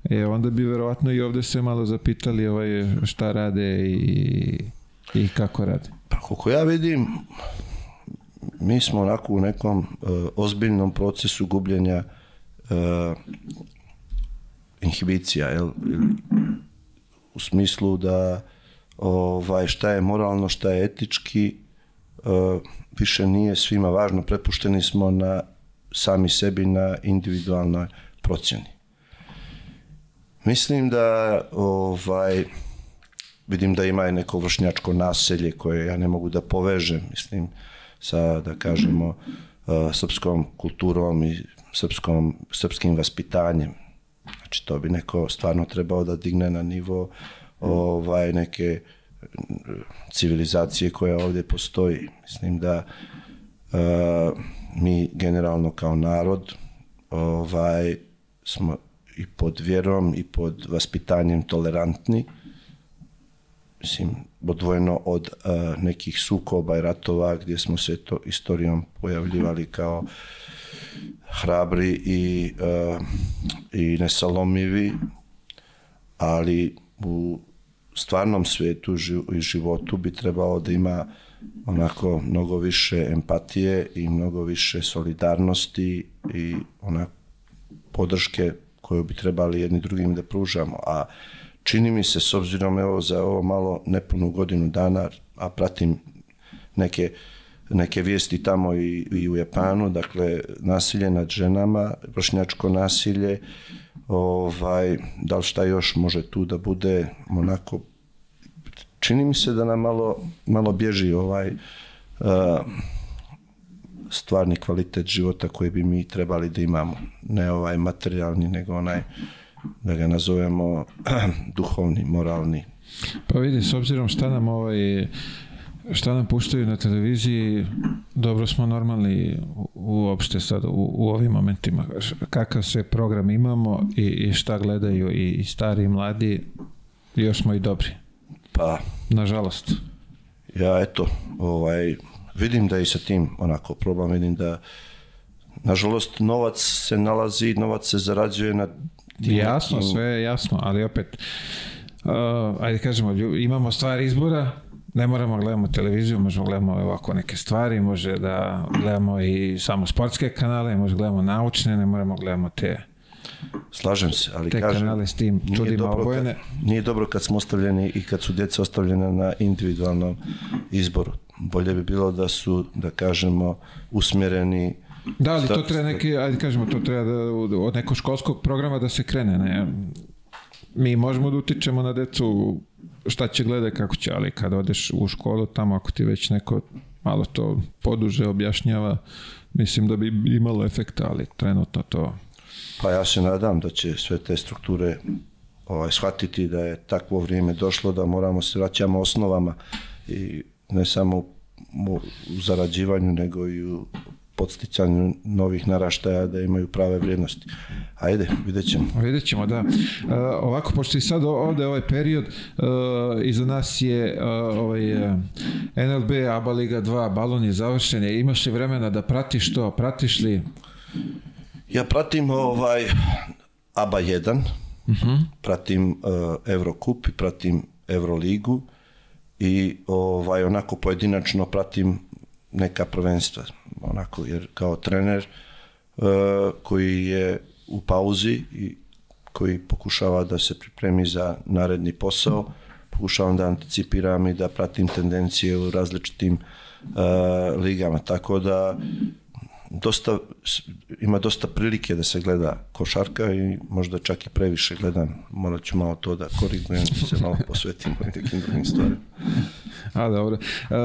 e, onda bi verovatno i ovde se malo zapitali ovaj, šta rade i, i kako rade. Pa koliko ja vidim, mi smo onako u nekom uh, ozbiljnom procesu gubljenja inhibicija, jel? u smislu da ovaj, šta je moralno, šta je etički, više nije svima važno, prepušteni smo na sami sebi na individualnoj procjeni. Mislim da ovaj, vidim da ima i neko vršnjačko naselje koje ja ne mogu da povežem, mislim, sa, da kažemo, srpskom kulturom i srpskom, srpskim vaspitanjem. Znači, to bi neko stvarno trebao da digne na nivo ovaj, neke civilizacije koja ovdje postoji. Mislim da uh, mi generalno kao narod ovaj, smo i pod vjerom i pod vaspitanjem tolerantni. Mislim, odvojeno od uh, nekih sukoba i ratova gdje smo se to istorijom pojavljivali kao hrabri i, uh, i nesalomivi, ali u stvarnom svijetu i životu bi trebalo da ima onako mnogo više empatije i mnogo više solidarnosti i onako podrške koju bi trebali jedni drugim da pružamo. A čini mi se, s obzirom evo za ovo malo nepunu godinu dana, a pratim neke, neke vijesti tamo i, i u Japanu, dakle, nasilje nad ženama, vršnjačko nasilje, ovaj, da li šta još može tu da bude onako čini mi se da nam malo, malo bježi ovaj uh, stvarni kvalitet života koji bi mi trebali da imamo. Ne ovaj materijalni, nego onaj, da ga nazovemo [CLEARS THROAT] duhovni, moralni. Pa vidi, s obzirom šta nam ovaj šta nam puštaju na televiziji, dobro smo normalni uopšte sad u, u ovim momentima. Kakav sve program imamo i, i šta gledaju i, i stari i mladi, još smo i dobri. Pa, nažalost. Ja eto, ovaj vidim da i sa tim onako problem, vidim da nažalost novac se nalazi, novac se zarađuje na Jasno, sve je jasno, ali opet uh, ajde kažemo, imamo stvar izbora, ne moramo gledamo televiziju, možemo gledamo ovako neke stvari, može da gledamo i samo sportske kanale, može gledamo naučne, ne moramo gledamo te Slažem se, ali Te kažem, kanale s tim nije dobro, kad, nije dobro kad smo ostavljeni i kad su djeca ostavljena na individualnom izboru. Bolje bi bilo da su, da kažemo, usmjereni Da, ali to treba neki, ajde kažemo, to treba da, od nekog školskog programa da se krene, ne? Mi možemo da utičemo na decu šta će gleda, kako će, ali kad odeš u školu tamo, ako ti već neko malo to poduže objašnjava, mislim da bi imalo efekta, ali trenutno to Pa ja se nadam da će sve te strukture ovaj, shvatiti da je takvo vrijeme došlo da moramo se vraćamo osnovama i ne samo u zarađivanju nego i u podsticanju novih naraštaja da imaju prave vrijednosti. Ajde, vidjet ćemo. Vidjet ćemo, da. Uh, ovako, pošto i sad ovde ovaj period, uh, iza nas je uh, ovaj, uh, NLB, ABA Liga 2, balon je završen. Imaš li vremena da pratiš to? Pratiš li? Ja pratim ovaj ABA 1, uh -huh. pratim uh, Eurocup i pratim Euroligu i ovaj onako pojedinačno pratim neka prvenstva onako jer kao trener uh, koji je u pauzi i koji pokušava da se pripremi za naredni posao pokušavam da anticipiram i da pratim tendencije u različitim uh, ligama. Tako da dosta, ima dosta prilike da se gleda košarka i možda čak i previše gledam. Morat ću malo to da korigujem, da se malo posvetim nekim drugim stvarima. A, dobro. Uh,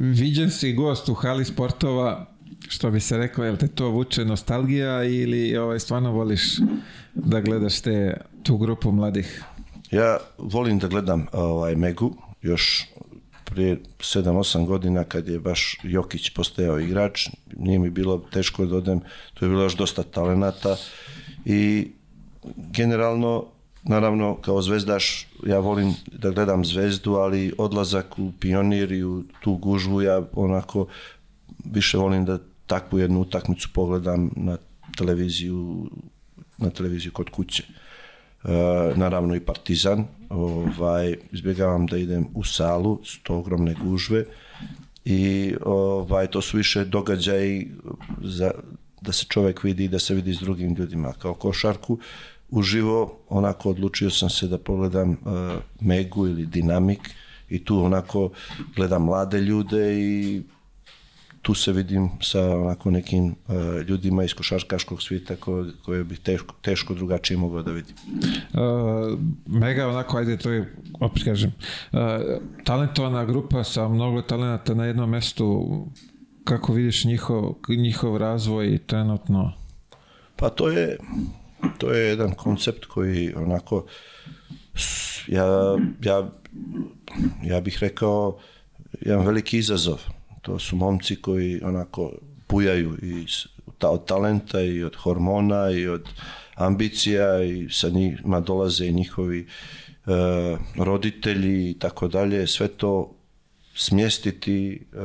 viđen si gost u hali sportova, što bi se rekao, jel te to vuče nostalgija ili ovaj, stvarno voliš da gledaš te, tu grupu mladih? Ja volim da gledam ovaj, Megu, još prije 7-8 godina kad je baš Jokić postajao igrač, nije mi bilo teško da odem, tu je bilo još dosta talenata i generalno naravno kao zvezdaš ja volim da gledam zvezdu, ali odlazak u pionir i u tu gužvu ja onako više volim da takvu jednu utakmicu pogledam na televiziju na televiziju kod kuće. E, naravno i Partizan, ovaj, izbjegavam da idem u salu, su to ogromne gužve i ovaj, to su više događaji za, da se čovjek vidi i da se vidi s drugim ljudima. Kao košarku, uživo, onako odlučio sam se da pogledam uh, Megu ili Dinamik i tu onako gledam mlade ljude i tu se vidim sa onako nekim uh, ljudima iz košarkaškog svijeta koje, koje bih teško, teško drugačije mogao da vidim. Uh, mega onako, ajde to je, opet kažem, uh, talentovana grupa sa mnogo talenata na jednom mestu, kako vidiš njihov, njihov razvoj trenutno? Pa to je, to je jedan koncept koji onako ja, ja, ja bih rekao jedan veliki izazov To su momci koji onako pujaju i od talenta i od hormona i od ambicija i sa njima dolaze i njihovi e, roditelji i tako dalje, sve to smjestiti, e,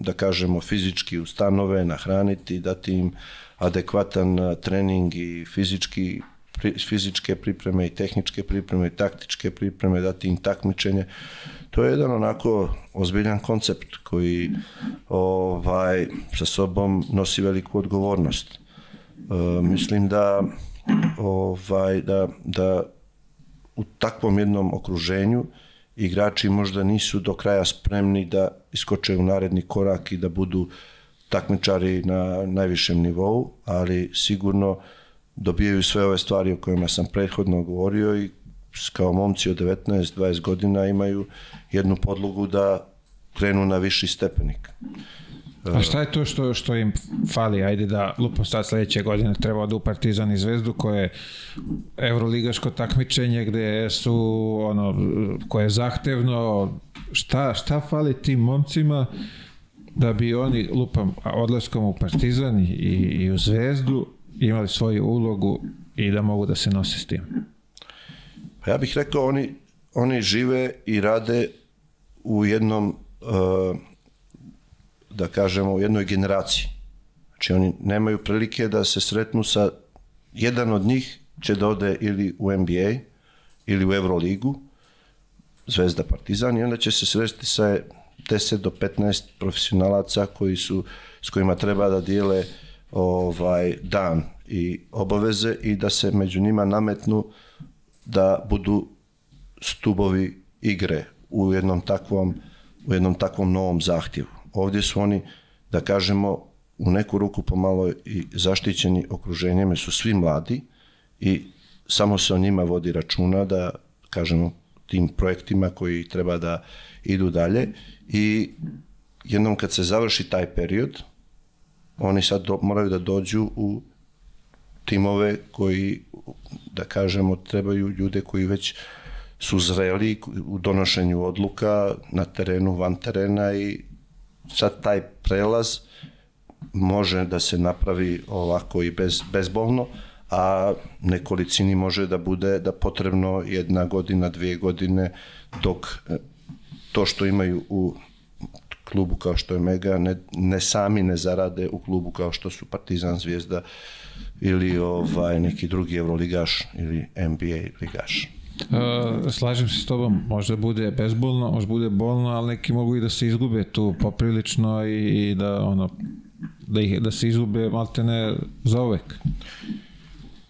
da kažemo, fizički ustanove, nahraniti, dati im adekvatan e, trening i fizički fizičke pripreme i tehničke pripreme i taktičke pripreme, dati im takmičenje. To je jedan onako ozbiljan koncept koji ovaj, sa sobom nosi veliku odgovornost. E, mislim da, ovaj, da, da u takvom jednom okruženju igrači možda nisu do kraja spremni da iskoče u naredni korak i da budu takmičari na najvišem nivou, ali sigurno dobijaju sve ove stvari o kojima sam prethodno govorio i kao momci od 19-20 godina imaju jednu podlogu da krenu na viši stepenik. A šta je to što, što im fali? Ajde da lupom sad sledeće godine treba da u Partizan i Zvezdu koje je evroligaško takmičenje gde su ono koje je zahtevno šta, šta fali tim momcima da bi oni lupam odlaskom u Partizan i, i u Zvezdu imali svoju ulogu i da mogu da se nose s tim? Pa ja bih rekao, oni, oni žive i rade u jednom, uh, da kažemo, u jednoj generaciji. Znači oni nemaju prilike da se sretnu sa, jedan od njih će da ode ili u NBA ili u Euroligu, Zvezda Partizan, i onda će se sresti sa 10 do 15 profesionalaca koji su, s kojima treba da dijele ovaj dan i obaveze i da se među njima nametnu da budu stubovi igre u jednom takvom u jednom takvom novom zahtjevu. Ovdje su oni, da kažemo, u neku ruku pomalo i zaštićeni okruženjem, su svi mladi i samo se o njima vodi računa da, kažemo, tim projektima koji treba da idu dalje i jednom kad se završi taj period, oni sad do, moraju da dođu u timove koji, da kažemo, trebaju ljude koji već su zreli u donošenju odluka na terenu, van terena i sad taj prelaz može da se napravi ovako i bez, bezbolno, a nekolicini može da bude da potrebno jedna godina, dvije godine, dok e, to što imaju u klubu kao što je Mega ne, ne sami ne zarade u klubu kao što su Partizan, Zvijezda ili ovaj neki drugi Euroligaš ili NBA ligaš. Uh, slažem se s tobom, možda bude bezbolno, možda bude bolno, ali neki mogu i da se izgube tu poprilično i, i da ono da ih da se izgube maltene za uvek.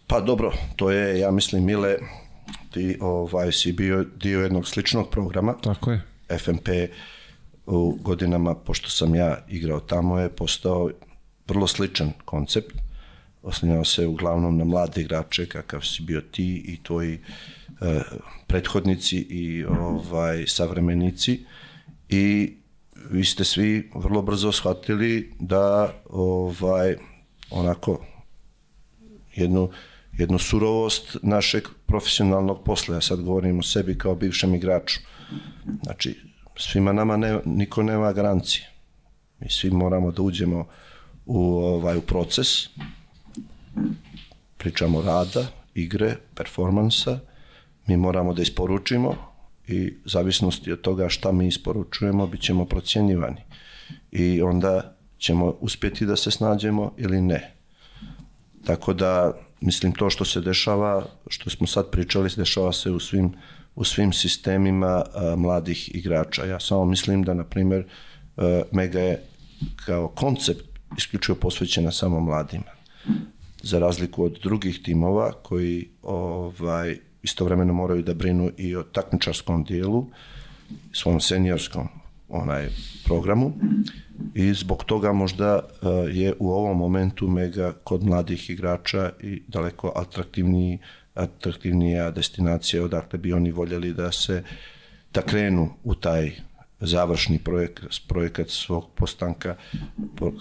Pa dobro, to je ja mislim Mile ti ovaj si bio dio jednog sličnog programa. Tako je. FMP u godinama, pošto sam ja igrao tamo, je postao vrlo sličan koncept. Oslanjao se uglavnom na mlade igrače, kakav si bio ti i tvoji e, prethodnici i ovaj savremenici i vi ste svi vrlo brzo shvatili da ovaj onako jednu jednu surovost našeg profesionalnog posla. Ja sad govorim o sebi kao bivšem igraču. Znači, svima nama ne, niko nema garancije. Mi svi moramo da uđemo u, ovaj, u proces, pričamo rada, igre, performansa, mi moramo da isporučimo i zavisnosti od toga šta mi isporučujemo, bit ćemo procjenjivani. I onda ćemo uspjeti da se snađemo ili ne. Tako da, mislim, to što se dešava, što smo sad pričali, dešava se u svim u svim sistemima a, mladih igrača. Ja samo mislim da, na primjer, Mega je kao koncept isključivo posvećena samo mladima. za razliku od drugih timova koji ovaj, istovremeno moraju da brinu i o takmičarskom dijelu, svom seniorskom onaj programu i zbog toga možda uh, je u ovom momentu Mega kod mladih igrača i daleko atraktivniji atraktivnija destinacija odakle bi oni voljeli da se da krenu u taj završni projekat, projekat svog postanka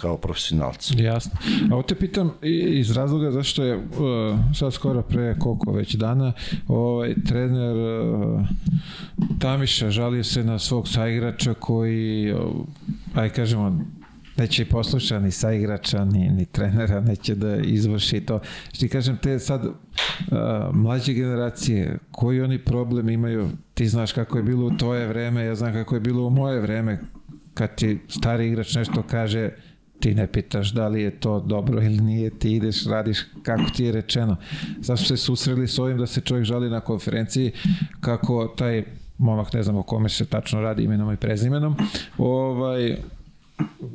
kao profesionalca. Jasno. A ovo te pitam iz razloga zašto je uh, sad skoro pre koliko već dana ovaj trener uh, Tamiša žalio se na svog saigrača koji uh, aj kažemo neće posluša ni saigrača, ni, ni trenera, neće da izvrši to. Što kažem, te sad uh, mlađe generacije, koji oni problem imaju, ti znaš kako je bilo u tvoje vreme, ja znam kako je bilo u moje vreme, kad ti stari igrač nešto kaže, ti ne pitaš da li je to dobro ili nije, ti ideš, radiš kako ti je rečeno. Sad su se susreli s ovim da se čovjek žali na konferenciji kako taj momak, ne znam o kome se tačno radi imenom i prezimenom, ovaj,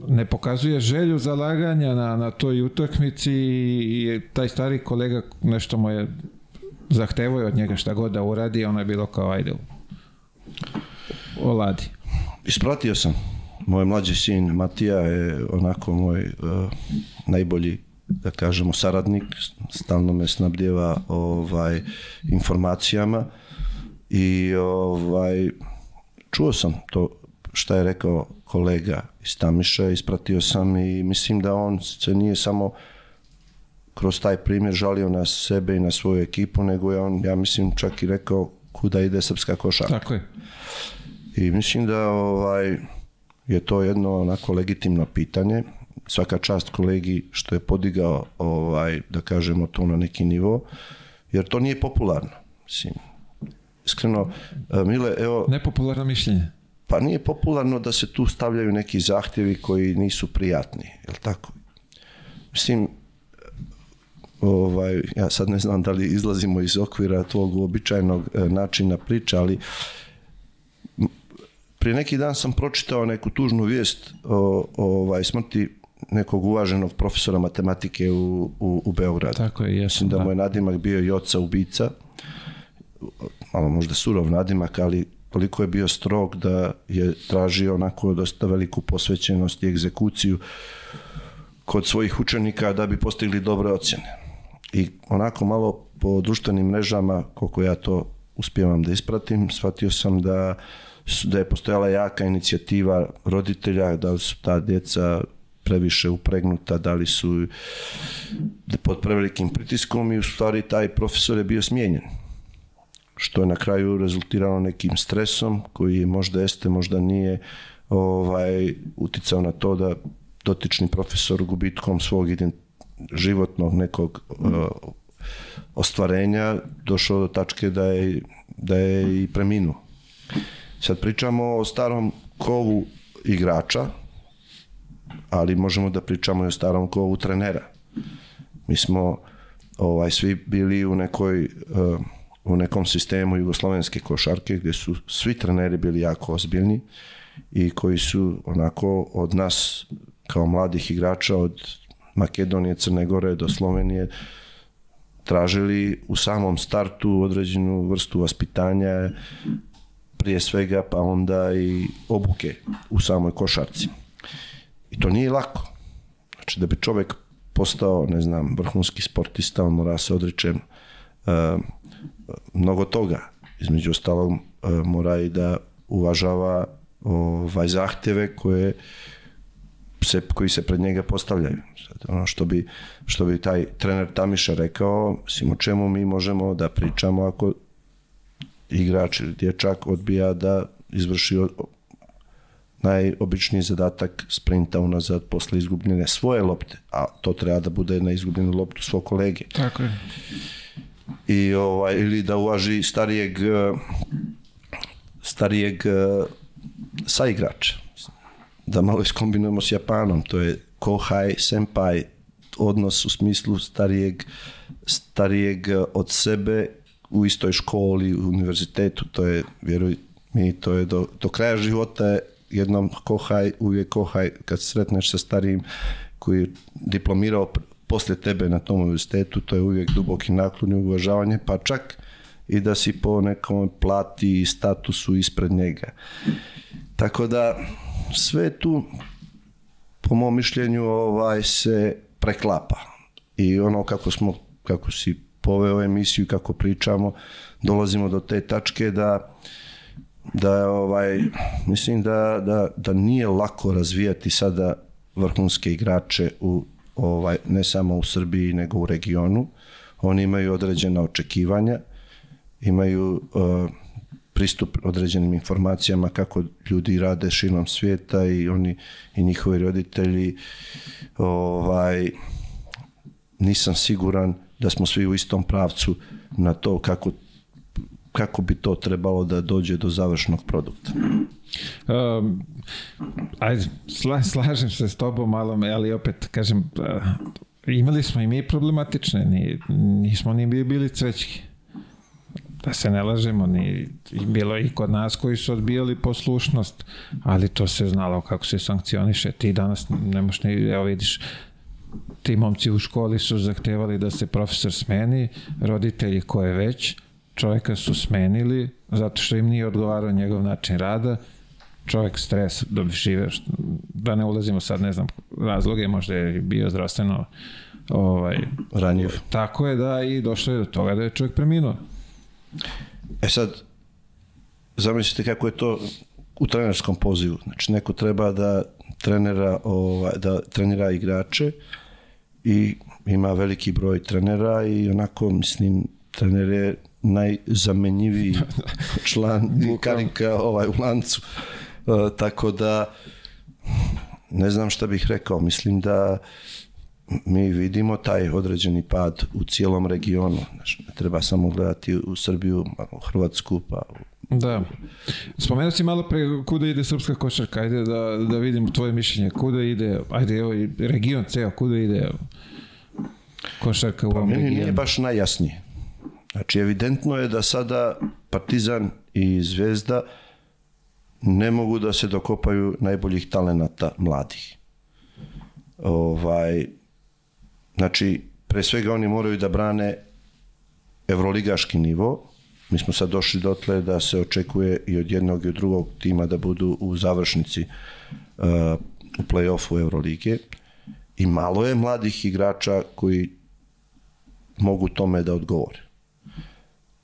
ne pokazuje želju zalaganja na, na toj utakmici i taj stari kolega nešto mu je zahtevo od njega šta god da uradi, ono je bilo kao ajde oladi. Ispratio sam. Moj mlađi sin Matija je onako moj uh, najbolji da kažemo saradnik, stalno me snabdjeva ovaj informacijama i ovaj čuo sam to šta je rekao kolega iz Tamiša, ispratio sam i mislim da on se nije samo kroz taj primjer žalio na sebe i na svoju ekipu, nego je on, ja mislim, čak i rekao kuda ide srpska košarka. Tako je. I mislim da ovaj, je to jedno onako legitimno pitanje. Svaka čast kolegi što je podigao, ovaj, da kažemo, to na neki nivo, jer to nije popularno. Mislim, iskreno, Mile, evo... Nepopularno mišljenje pa nije popularno da se tu stavljaju neki zahtjevi koji nisu prijatni, je li tako? Mislim, ovaj, ja sad ne znam da li izlazimo iz okvira tvog uobičajenog e, načina priče, ali prije neki dan sam pročitao neku tužnu vijest o, o ovaj, smrti nekog uvaženog profesora matematike u, u, u Beogradu. Tako je, jesam, Mislim da, da mu je nadimak bio i oca ubica, malo možda surov nadimak, ali toliko je bio strog da je tražio onako dosta veliku posvećenost i egzekuciju kod svojih učenika da bi postigli dobre ocjene. I onako malo po društvenim mrežama, koliko ja to uspijevam da ispratim, shvatio sam da, da je postojala jaka inicijativa roditelja, da su ta djeca previše upregnuta, da li su pod prevelikim pritiskom i u stvari taj profesor je bio smijenjen što je na kraju rezultiralo nekim stresom koji je možda jeste, možda nije ovaj, uticao na to da dotični profesor gubitkom svog životnog nekog uh, ostvarenja došao do tačke da je, da je i preminuo. Sad pričamo o starom kovu igrača, ali možemo da pričamo i o starom kovu trenera. Mi smo ovaj, svi bili u nekoj uh, u nekom sistemu jugoslovenske košarke gdje su svi treneri bili jako ozbiljni i koji su onako od nas kao mladih igrača od Makedonije, Crne Gore do Slovenije tražili u samom startu određenu vrstu vaspitanja prije svega pa onda i obuke u samoj košarci. I to nije lako. Znači da bi čovjek postao, ne znam, vrhunski sportista, on mora se odreće uh, mnogo toga. Između ostalog e, mora i da uvažava ovaj zahtjeve koje se, koji se pred njega postavljaju. Ono što bi, što bi taj trener Tamiša rekao, mislim, o čemu mi možemo da pričamo ako igrač ili dječak odbija da izvrši najobičniji zadatak sprinta unazad posle izgubljene svoje lopte, a to treba da bude na izgubljenu loptu svog kolege. Tako je i ovaj ili da uvaži starijeg starijeg saigrača. Da malo iskombinujemo s Japanom to je kohai senpai odnos u smislu starijeg starijeg od sebe u istoj školi, u univerzitetu, to je, vjeruj mi, to je do, do kraja života jednom kohaj, uvijek kohaj, kad sretneš sa starijim koji je diplomirao poslije tebe na tom univerzitetu, to je uvijek duboki naklon i uvažavanje, pa čak i da si po nekom plati i statusu ispred njega. Tako da sve tu po mom mišljenju ovaj se preklapa. I ono kako smo kako si poveo emisiju kako pričamo dolazimo do te tačke da da ovaj mislim da, da, da nije lako razvijati sada vrhunske igrače u ovaj ne samo u Srbiji nego u regionu. Oni imaju određena očekivanja, imaju uh, pristup određenim informacijama kako ljudi rade širom svijeta i oni i njihovi roditelji ovaj nisam siguran da smo svi u istom pravcu na to kako kako bi to trebalo da dođe do završnog produkta. Um, ajde, sla, slažem se s tobom malo, ali opet kažem, uh, imali smo i mi problematične, ni, nismo ni bili cvećki da se ne lažemo, ni, bilo i kod nas koji su odbijali poslušnost, ali to se znalo kako se sankcioniše. Ti danas ne možeš ni, evo vidiš, ti momci u školi su zahtevali da se profesor smeni, roditelji koje već, čovjeka su smenili zato što im nije odgovarao njegov način rada, čovjek stres da bi žive, da ne ulazimo sad, ne znam, razloge, možda je bio zdravstveno ovaj, ranjiv. Tako je da i došlo je do toga da je čovjek preminuo. E sad, zamislite kako je to u trenerskom pozivu. Znači, neko treba da trenera, ovaj, da trenira igrače i ima veliki broj trenera i onako, mislim, trener je najzamenjiviji [LAUGHS] član i karika ovaj, u lancu. E, tako da, ne znam šta bih rekao, mislim da mi vidimo taj određeni pad u cijelom regionu. Znači, ne treba samo gledati u Srbiju, u Hrvatsku, pa Da. Spomenuo si malo pre kuda ide srpska košarka, ajde da, da vidim tvoje mišljenje, kuda ide, ajde evo region ceo, kuda ide košarka u pa ovom meni regionu? nije baš najjasnije. Znači, evidentno je da sada Partizan i Zvezda ne mogu da se dokopaju najboljih talenata mladih. Ovaj, Znači, pre svega oni moraju da brane evroligaški nivo. Mi smo sad došli dotle da se očekuje i od jednog i od drugog tima da budu u završnici uh, u play-offu Evrolige. I malo je mladih igrača koji mogu tome da odgovore.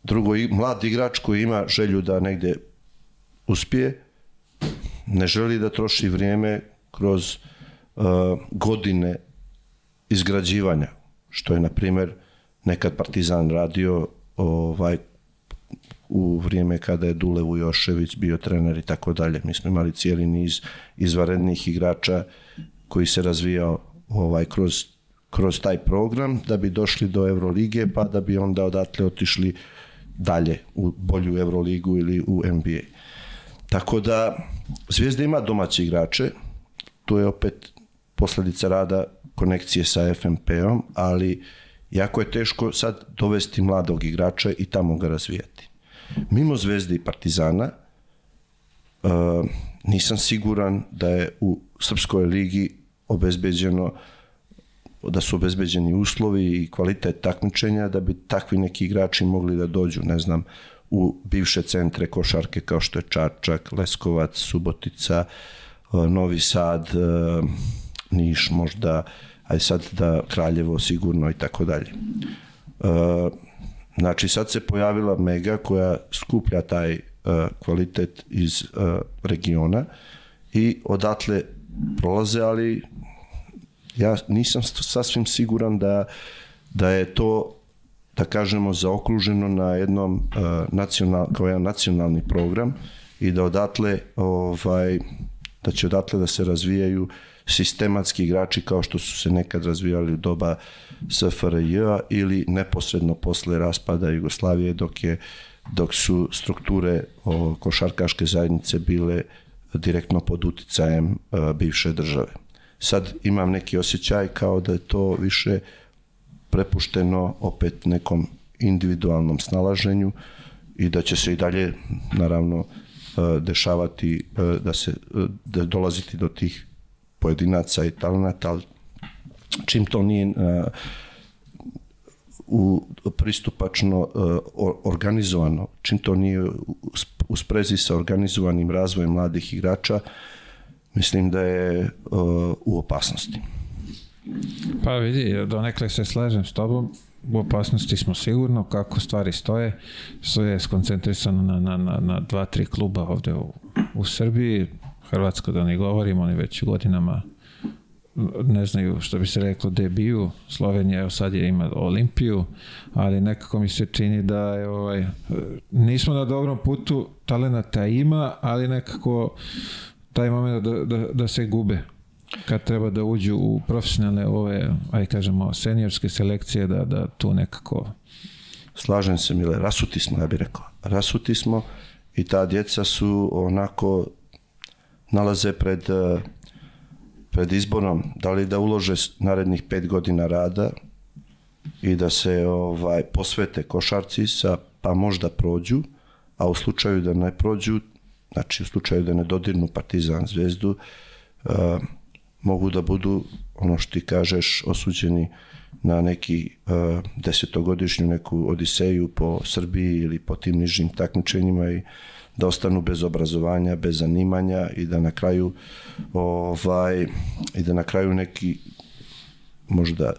Drugo, mlad igrač koji ima želju da negde uspije, ne želi da troši vrijeme kroz uh, godine izgrađivanja, što je, na primjer, nekad Partizan radio ovaj, u vrijeme kada je Dule Vujošević bio trener i tako dalje. Mi smo imali cijeli niz izvarednih igrača koji se razvijao ovaj, kroz, kroz taj program da bi došli do Eurolige pa da bi onda odatle otišli dalje u bolju Euroligu ili u NBA. Tako da Zvijezda ima domaće igrače, to je opet posljedica rada konekcije sa FMP-om, ali jako je teško sad dovesti mladog igrača i tamo ga razvijati. Mimo Zvezde i Partizana, uh, nisam siguran da je u Srpskoj ligi obezbeđeno da su obezbeđeni uslovi i kvalitet takmičenja da bi takvi neki igrači mogli da dođu, ne znam, u bivše centre košarke kao što je Čačak, Leskovac, Subotica, uh, Novi Sad, uh, Niš možda, aj sad da Kraljevo sigurno i tako dalje. E, znači sad se pojavila Mega koja skuplja taj kvalitet iz regiona i odatle prolaze, ali ja nisam sasvim siguran da, da je to da kažemo zaokruženo na jednom uh, nacional, kao jedan nacionalni program i da odatle ovaj, da će odatle da se razvijaju sistematski igrači kao što su se nekad razvijali u doba SFRJ-a ili neposredno posle raspada Jugoslavije dok je dok su strukture o, košarkaške zajednice bile direktno pod uticajem a, bivše države. Sad imam neki osjećaj kao da je to više prepušteno opet nekom individualnom snalaženju i da će se i dalje naravno dešavati da se da dolaziti do tih pojedinaca i talenata, ali čim to nije u pristupačno organizovano, čim to nije u sprezi sa organizovanim razvojem mladih igrača, mislim da je uh, u opasnosti. Pa vidi, donekle se slažem s tobom, u opasnosti smo sigurno, kako stvari stoje, sve je skoncentrisano na, na, na, na dva, tri kluba ovde u, u Srbiji, Hrvatsko da ne govorimo, oni već godinama ne znaju što bi se reklo debiju, Slovenija evo sad je ima Olimpiju, ali nekako mi se čini da je ovaj, nismo na dobrom putu, talenata ima, ali nekako taj moment da, da, da se gube kad treba da uđu u profesionalne ove, aj kažemo, seniorske selekcije, da, da tu nekako... Slažem se, Mile, rasuti smo, ja bih rekao. Rasuti smo i ta djeca su onako nalaze pred, pred izborom da li da ulože narednih pet godina rada i da se ovaj posvete košarci sa pa možda prođu, a u slučaju da ne prođu, znači u slučaju da ne dodirnu Partizan zvezdu, uh, mogu da budu, ono što ti kažeš, osuđeni na neki uh, desetogodišnju neku odiseju po Srbiji ili po tim nižim takmičenjima i da ostanu bez obrazovanja, bez zanimanja i da na kraju ovaj i da na kraju neki možda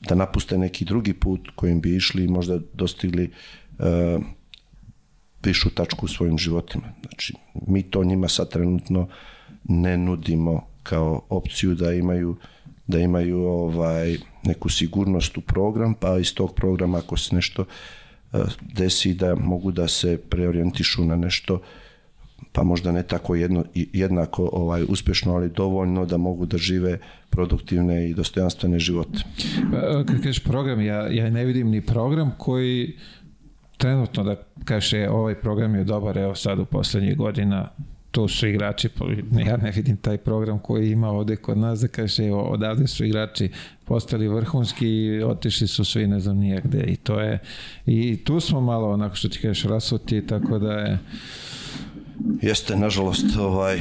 da napuste neki drugi put kojim bi išli i možda dostigli uh, višu tačku u svojim životima. Znači, mi to njima sad trenutno ne nudimo kao opciju da imaju da imaju ovaj neku sigurnost u program, pa iz tog programa ako se nešto uh, desi da mogu da se preorijentišu na nešto pa možda ne tako jedno, jednako ovaj uspešno, ali dovoljno da mogu da žive produktivne i dostojanstvene živote. Pa, kad kažeš program, ja, ja ne vidim ni program koji trenutno da kaže ovaj program je dobar, evo sad u poslednjih godina to su igrači, [LAUGHS] ja ne vidim taj program koji ima ovde kod nas, da kaže, evo, odavde su igrači postali vrhunski i otišli su svi ne znam nijegde i to je, i tu smo malo onako što ti kažeš rasuti, tako da je Jeste, nažalost, ovaj,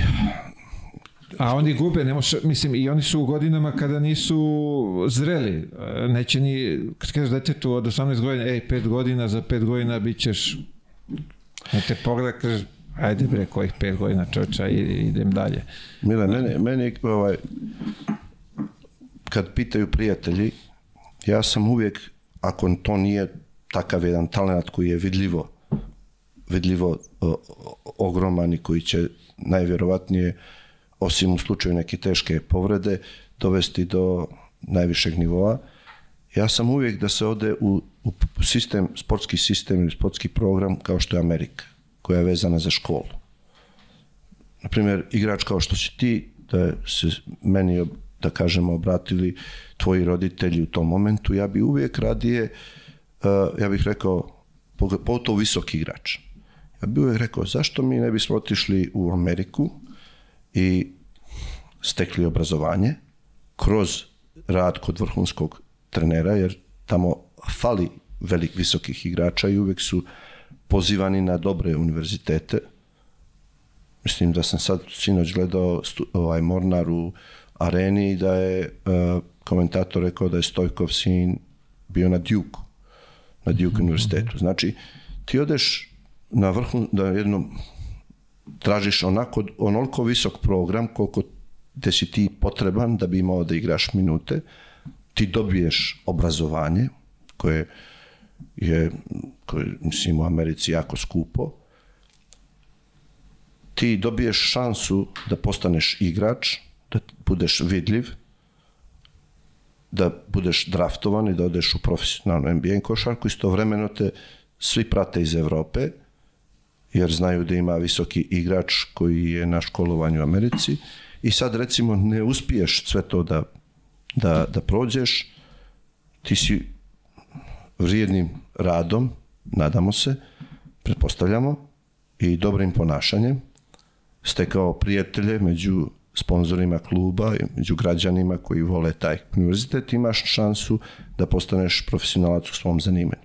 A oni gube, ne može, mislim, i oni su u godinama kada nisu zreli. Neće ni, kad kažeš detetu od 18 godina, ej, 5 godina, za 5 godina bit ćeš, ne te pogleda, kažeš, ajde bre, kojih 5 godina čoča idem dalje. Mile, meni, meni ovaj, kad pitaju prijatelji, ja sam uvijek, ako to nije takav jedan talent koji je vidljivo, vidljivo o, ogroman i koji će najvjerovatnije osim u slučaju neke teške povrede, dovesti do najvišeg nivoa. Ja sam uvijek da se ode u, u sistem, sportski sistem ili sportski program kao što je Amerika, koja je vezana za školu. Naprimjer, igrač kao što si ti, da se meni, da kažemo, obratili tvoji roditelji u tom momentu, ja bi uvijek radije, uh, ja bih rekao, pogotovo visok igrač. Ja bih uvijek rekao, zašto mi ne bismo otišli u Ameriku, i stekli obrazovanje kroz rad kod vrhunskog trenera, jer tamo fali velik visokih igrača i uvek su pozivani na dobre univerzitete. Mislim da sam sad sinoć gledao ovaj Mornar u areni i da je uh, komentator rekao da je Stojkov sin bio na Duke, na Duke mm -hmm. univerzitetu. Znači, ti odeš na vrhu, da jednom tražiš onako, onoliko visok program koliko te si ti potreban da bi imao da igraš minute, ti dobiješ obrazovanje koje je, koje, mislim, u Americi jako skupo, ti dobiješ šansu da postaneš igrač, da budeš vidljiv, da budeš draftovan i da odeš u profesionalnu NBA košarku, istovremeno te svi prate iz Evrope, jer znaju da ima visoki igrač koji je na školovanju u Americi. I sad recimo ne uspiješ sve to da, da, da prođeš, ti si vrijednim radom, nadamo se, pretpostavljamo, i dobrim ponašanjem, stekao prijatelje među sponzorima kluba i među građanima koji vole taj univerzitet, imaš šansu da postaneš profesionalac u svom zanimanju.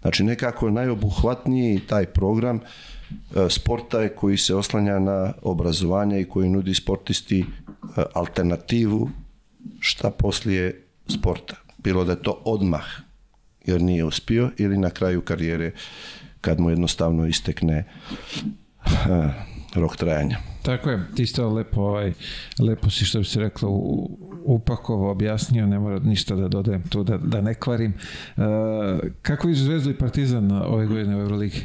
Znači nekako najobuhvatniji taj program sporta je koji se oslanja na obrazovanje i koji nudi sportisti e, alternativu šta poslije sporta. Bilo da je to odmah, jer nije uspio, ili na kraju karijere kad mu jednostavno istekne uh, rok trajanja. Tako je, ti isto lepo, ovaj, lepo si što bi se reklo upakovo objasnio, ne mora ništa da dodajem tu, da, da ne kvarim. Uh, kako je Zvezdu i Partizan ove godine u Euroligi?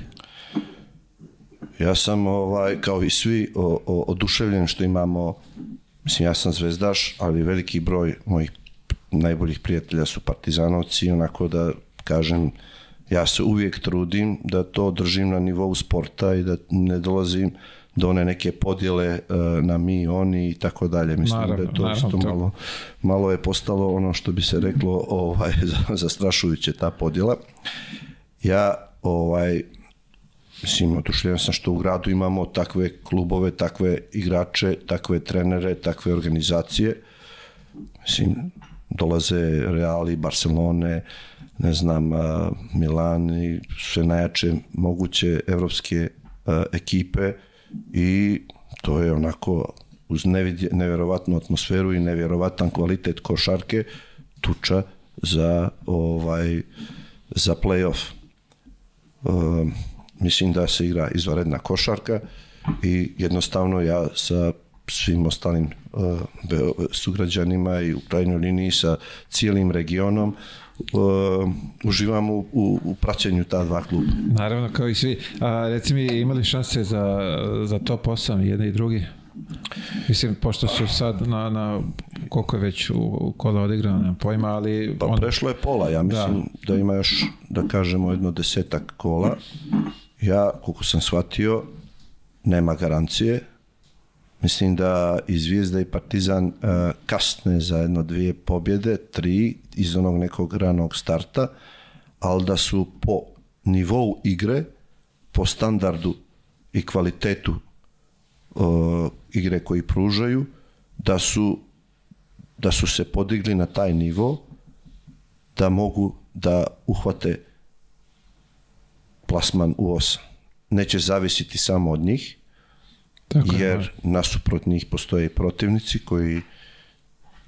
Ja sam ovaj, kao i svi o, o, oduševljen što imamo mislim ja sam zvezdaš, ali veliki broj mojih najboljih prijatelja su partizanovci, onako da kažem ja se uvijek trudim da to držim na nivou sporta i da ne dolazim do one neke podjele uh, na mi, oni i tako dalje. Mislim Naravno, da je to naravno, isto to- malo, malo je postalo ono što bi se reklo ovaj, [LAUGHS] zastrašujuće ta podjela. Ja ovaj, Mislim, oduševljen sam što u gradu imamo takve klubove, takve igrače, takve trenere, takve organizacije. Mislim, dolaze Reali, Barcelone, ne znam, Milan i sve najjače moguće evropske ekipe i to je onako uz nevidje, nevjerovatnu atmosferu i nevjerovatan kvalitet košarke tuča za ovaj za play-off. Um, mislim da se igra izvanredna košarka i jednostavno ja sa svim ostalim uh, sugrađanima i u krajnjoj liniji sa cijelim regionom uh, uživam u, u, u praćenju ta dva kluba. Naravno, kao i svi. A, reci mi, imali šanse za, za top 8, jedni i drugi? Mislim, pošto su sad na, na koliko je već u kola odigrano, nemam pojma, ali... Pa prešlo je pola, ja mislim da. ima još, da kažemo, jedno desetak kola. Ja, koliko sam shvatio, nema garancije. Mislim da i Zvijezda i Partizan uh, kasne za jedno dvije pobjede, tri iz onog nekog ranog starta, ali da su po nivou igre, po standardu i kvalitetu uh, igre koji pružaju, da su da su se podigli na taj nivo da mogu da uhvate plasman u osam. Neće zavisiti samo od njih, Tako je, jer nasuprot njih postoje i protivnici koji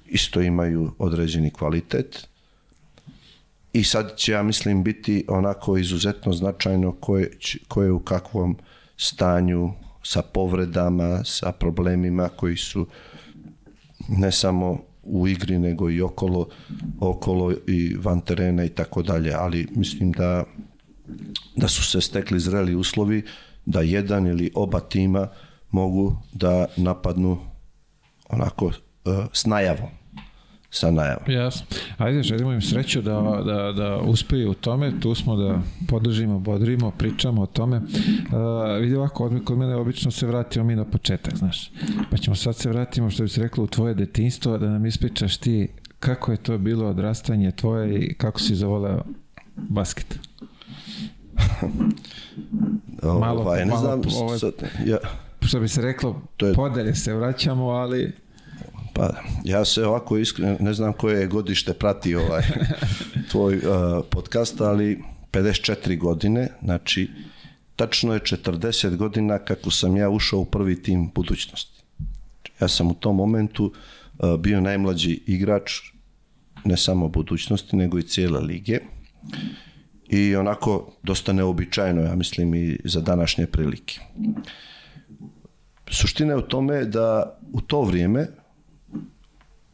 isto imaju određeni kvalitet. I sad će, ja mislim, biti onako izuzetno značajno ko je, će- ko je u kakvom stanju sa povredama, sa problemima koji su ne samo u igri, nego i okolo, okolo i van terena i tako dalje. Ali mislim da, da su se stekli zreli uslovi da jedan ili oba tima mogu da napadnu onako uh, s najavom. Sa najavom. Jasno. Ajde, želimo im sreću da, da, da uspeju u tome, tu smo da podržimo, bodrimo, pričamo o tome. Uh, vidi ovako, odmah kod mene obično se vratimo mi na početak, znaš. Pa ćemo sad se vratimo, što bi se reklo, u tvoje detinstvo, da nam ispričaš ti kako je to bilo odrastanje tvoje i kako si zavoleo basket. [LAUGHS] Malo- ovaj, ne malo znam, po- ovaj- sad, ja, Što bi se reklo, To je- podelje se vraćamo, ali Pa ja se ovako iskreno, ne znam koje je godište prati ovaj [LAUGHS] tvoj uh, podcast, ali 54 godine, znači tačno je 40 godina kako sam ja ušao u prvi tim budućnosti. Ja sam u tom momentu uh, bio najmlađi igrač ne samo budućnosti, nego i cijele lige. I onako dosta neobičajno, ja mislim, i za današnje prilike. Suština je u tome da u to vrijeme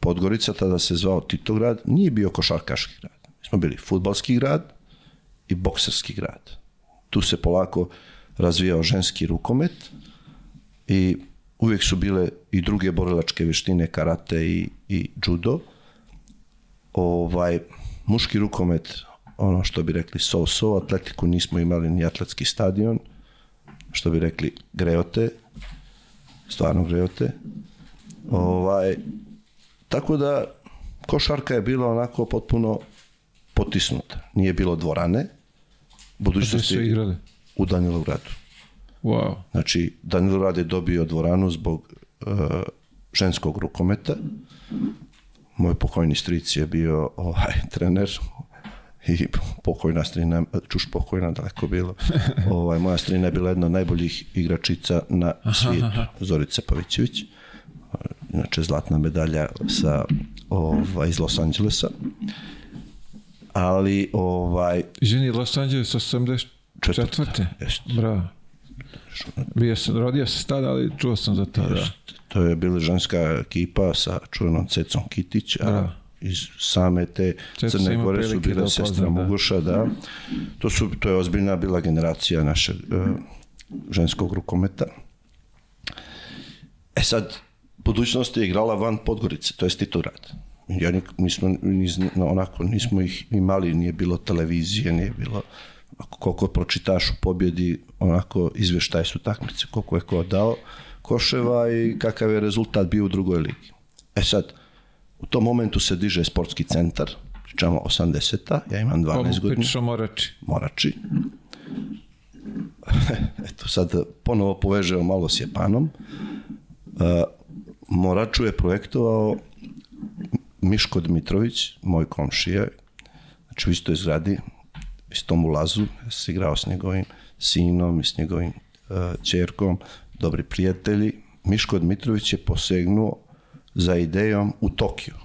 Podgorica, tada se zvao Titograd, nije bio košarkaški grad. Mi smo bili futbalski grad i bokserski grad. Tu se polako razvijao ženski rukomet i uvijek su bile i druge borilačke vještine, karate i, i judo. Ovaj, muški rukomet, ono što bi rekli so-so, atletiku nismo imali ni atletski stadion, što bi rekli greote, stvarno greote. Ovaj, tako da košarka je bila onako potpuno potisnuta. Nije bilo dvorane, gde su budućnosti igrali? u Danilovgradu. Wow. Znači, Danilograd je dobio dvoranu zbog uh, ženskog rukometa. Moj pokojni stric je bio ovaj, trener i pokojna strina, čuš pokojna daleko bilo. [LAUGHS] ovaj, moja strina je bila jedna od najboljih igračica na svijetu, Zorica Pavićević. Inače, zlatna medalja sa ovaj, iz Los Angelesa. Ali, ovaj, Ženi Los Angeles 84. Jeste. Bravo. Bio sam, rodio se tada, ali čuo sam za to. Da. to je bila ženska ekipa sa čuvenom Cecom Kitić, a Da. Iz same te sam Crne Gore su prilike da sestra da. Muguša, da. To, su, to je ozbiljna bila generacija našeg e, ženskog rukometa. E sad, budućnost je igrala van Podgorice, to je Titograd. Ja nik, mi smo ni zna- no, onako, nismo ih imali, nije bilo televizije, nije bilo ako koliko pročitaš u pobjedi, onako izvještaj su takmice, koliko je ko dao koševa i kakav je rezultat bio u drugoj ligi. E sad, u tom momentu se diže sportski centar, pričamo 80-a, ja imam 12 Ovo godina. pričaš o Morači. Morači. [LAUGHS] Eto, sad ponovo povežemo malo s Japanom. E, Moraču je projektovao Miško Dmitrović, moj komšija, znači u istoj zgradi, istom ulazu, ja sam igrao s njegovim sinom i s njegovim uh, čerkom, dobri prijatelji. Miško Dmitrović je posegnuo za idejom u Tokiju.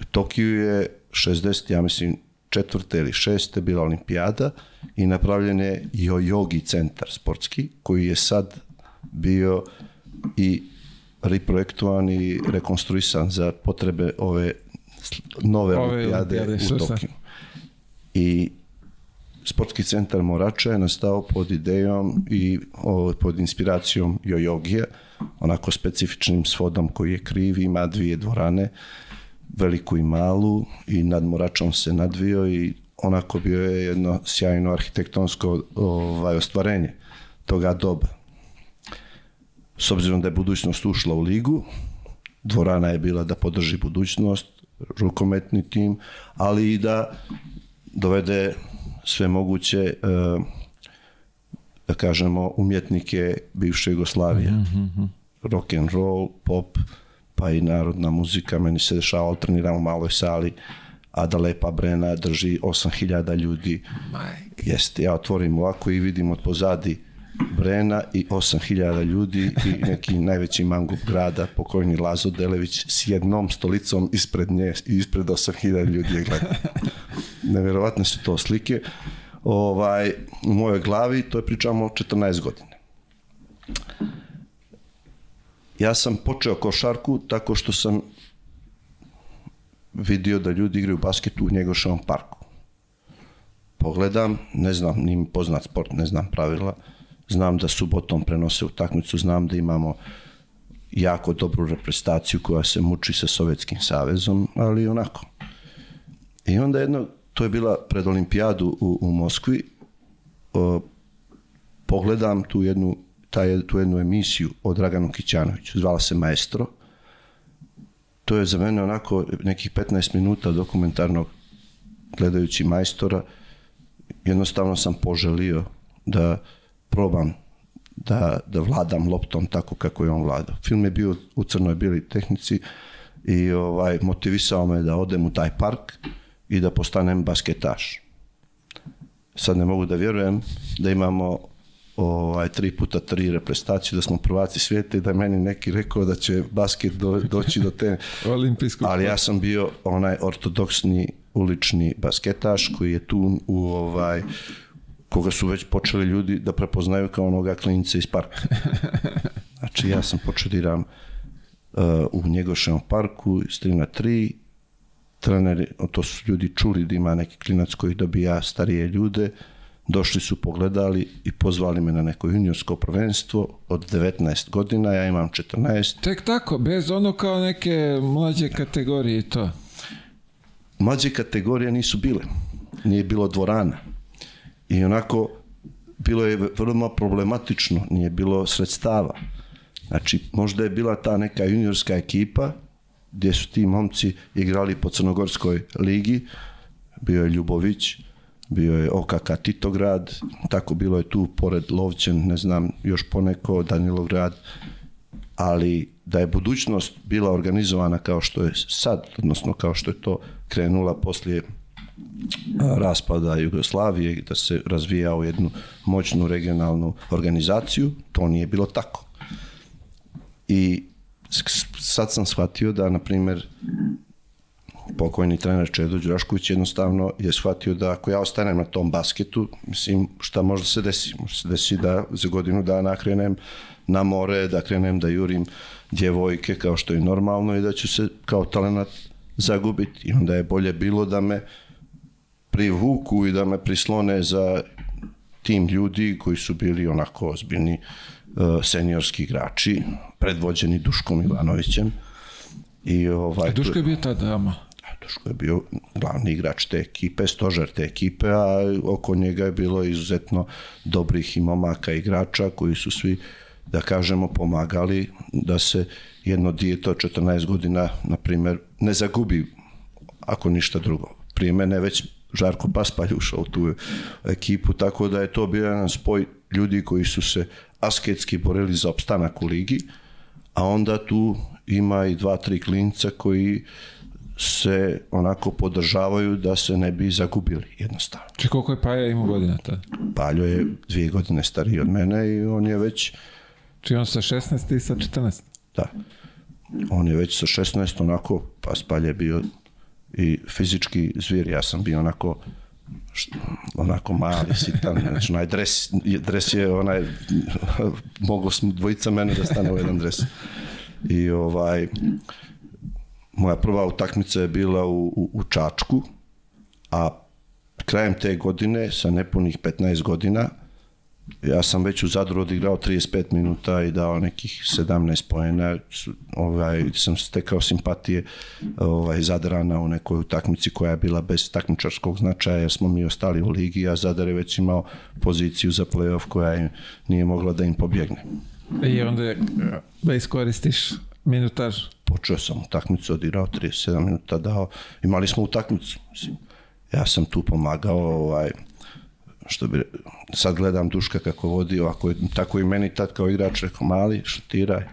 U Tokiju je 60, ja mislim, četvrte ili šeste bila olimpijada i napravljen je Jojogi centar sportski koji je sad bio i reprojektovan i rekonstruisan za potrebe ove nove Ove olimpijade olimpijade, u? Tokiju. I sportski centar Morača je nastao pod idejom i o, pod inspiracijom Jojogija, onako specifičnim svodom koji je kriv, ima dvije dvorane, veliku i malu i nad Moračom se nadvio i onako bio je jedno sjajno arhitektonsko ovaj, ostvarenje toga doba. S obzirom da je budućnost ušla u ligu, dvorana je bila da podrži budućnost, rukometni tim, ali i da dovede sve moguće e, da kažemo umjetnike bivše Jugoslavije. Rock and roll, pop, pa i narodna muzika. Meni se dešava, treniram u maloj sali, a da Lepa Brena drži 8000 ljudi. Jeste, ja otvorim ovako i vidim od pozadi Brena i 8000 ljudi i neki [LAUGHS] najveći mangup grada, pokojni Lazo Delević s jednom stolicom ispred nje i ispred 8000 ljudi je gleda. [LAUGHS] Neverovatne su to slike. Ovaj, u mojoj glavi to je pričamo 14 godina. Ja sam počeo košarku tako što sam vidio da ljudi igraju basket u Njegoševom parku. Pogledam, ne znam, nije mi poznat sport, ne znam pravila, znam da subotom prenose utakmicu, znam da imamo jako dobru reprezentaciju koja se muči sa Sovjetskim savezom, ali onako. I onda jedno, to je bila pred olimpijadu u, u Moskvi, o, pogledam tu jednu, taj, tu jednu emisiju o Draganu Kićanoviću, zvala se Maestro, to je za mene onako nekih 15 minuta dokumentarnog gledajući majstora, jednostavno sam poželio da probam da, da vladam loptom tako kako je on vladao. Film je bio u crnoj bili tehnici i ovaj, motivisao me da odem u taj park i da postanem basketaš. Sad ne mogu da vjerujem da imamo ovaj, tri puta tri reprezentaciju, da smo prvaci svijeta i da je meni neki rekao da će basket do, doći do te... [LAUGHS] Olimpijskog Ali ja sam bio onaj ortodoksni ulični basketaš koji je tu u ovaj koga su već počeli ljudi da prepoznaju kao onoga klinca iz parka. [LAUGHS] Znači ja sam počeo da igram uh, u Njegoševom parku s 3 na 3 treneri, to su ljudi čuli da ima neki klinac koji dobija starije ljude, došli su, pogledali i pozvali me na neko juniorsko prvenstvo od 19 godina, ja imam 14. Tek tako, bez ono kao neke mlađe kategorije i to. Mlađe kategorije nisu bile. Nije bilo dvorana. I onako, bilo je vrlo problematično, nije bilo sredstava. Znači, možda je bila ta neka juniorska ekipa gdje su ti momci igrali po Crnogorskoj ligi, bio je Ljubović, bio je OKK Titograd, tako bilo je tu pored Lovćen, ne znam, još poneko Danilograd, ali da je budućnost bila organizovana kao što je sad, odnosno kao što je to krenula poslije a, raspada Jugoslavije da se razvija u jednu moćnu regionalnu organizaciju, to nije bilo tako. I sad sam shvatio da, na primjer, pokojni trener Čedo Đurašković jednostavno je shvatio da ako ja ostanem na tom basketu, mislim, šta može da se desi? Može se desi da za godinu dana krenem na more, da krenem da jurim djevojke kao što je normalno i da ću se kao talenat zagubiti. I onda je bolje bilo da me privuku i da me prislone za tim ljudi koji su bili onako ozbiljni seniorski igrači, predvođeni Duškom Ivanovićem. I ovaj, A Duško je bio ta dama? Duško je bio glavni igrač te ekipe, stožer te ekipe, a oko njega je bilo izuzetno dobrih i momaka igrača koji su svi, da kažemo, pomagali da se jedno dijete od 14 godina, na primjer, ne zagubi ako ništa drugo. Prije mene već Žarko Paspalj ušao u tu ekipu, tako da je to bio jedan spoj ljudi koji su se asketski borili za opstanak u ligi, a onda tu ima i dva, tri klinca koji se onako podržavaju da se ne bi zagubili jednostavno. Či koliko je Paja imao godina tada? Paljo je dvije godine stariji od mene i on je već... Či on sa 16 i sa 14? Da. On je već sa 16 onako, pa Spalj je bio i fizički zvir, ja sam bio onako onako mali, sitan, znači onaj dres, dres je onaj, [LAUGHS] moglo smo dvojica mene da stane u jedan dres. I ovaj, moja prva utakmica je bila u, u, u Čačku, a krajem te godine, sa nepunih 15 godina, ja sam već u Zadru odigrao 35 minuta i dao nekih 17 poena. Ovaj, sam stekao simpatije ovaj, Zadrana u nekoj utakmici koja je bila bez takmičarskog značaja jer smo mi ostali u ligi, a Zadar je već imao poziciju za playoff koja im nije mogla da im pobjegne. I onda je, da iskoristiš minutaž. Počeo sam utakmicu, odigrao 37 minuta, dao, imali smo utakmicu. Mislim. Ja sam tu pomagao, ovaj, što bi, sad gledam Duška kako vodi, ovako, tako i meni tad kao igrač rekao, mali, šutiraj,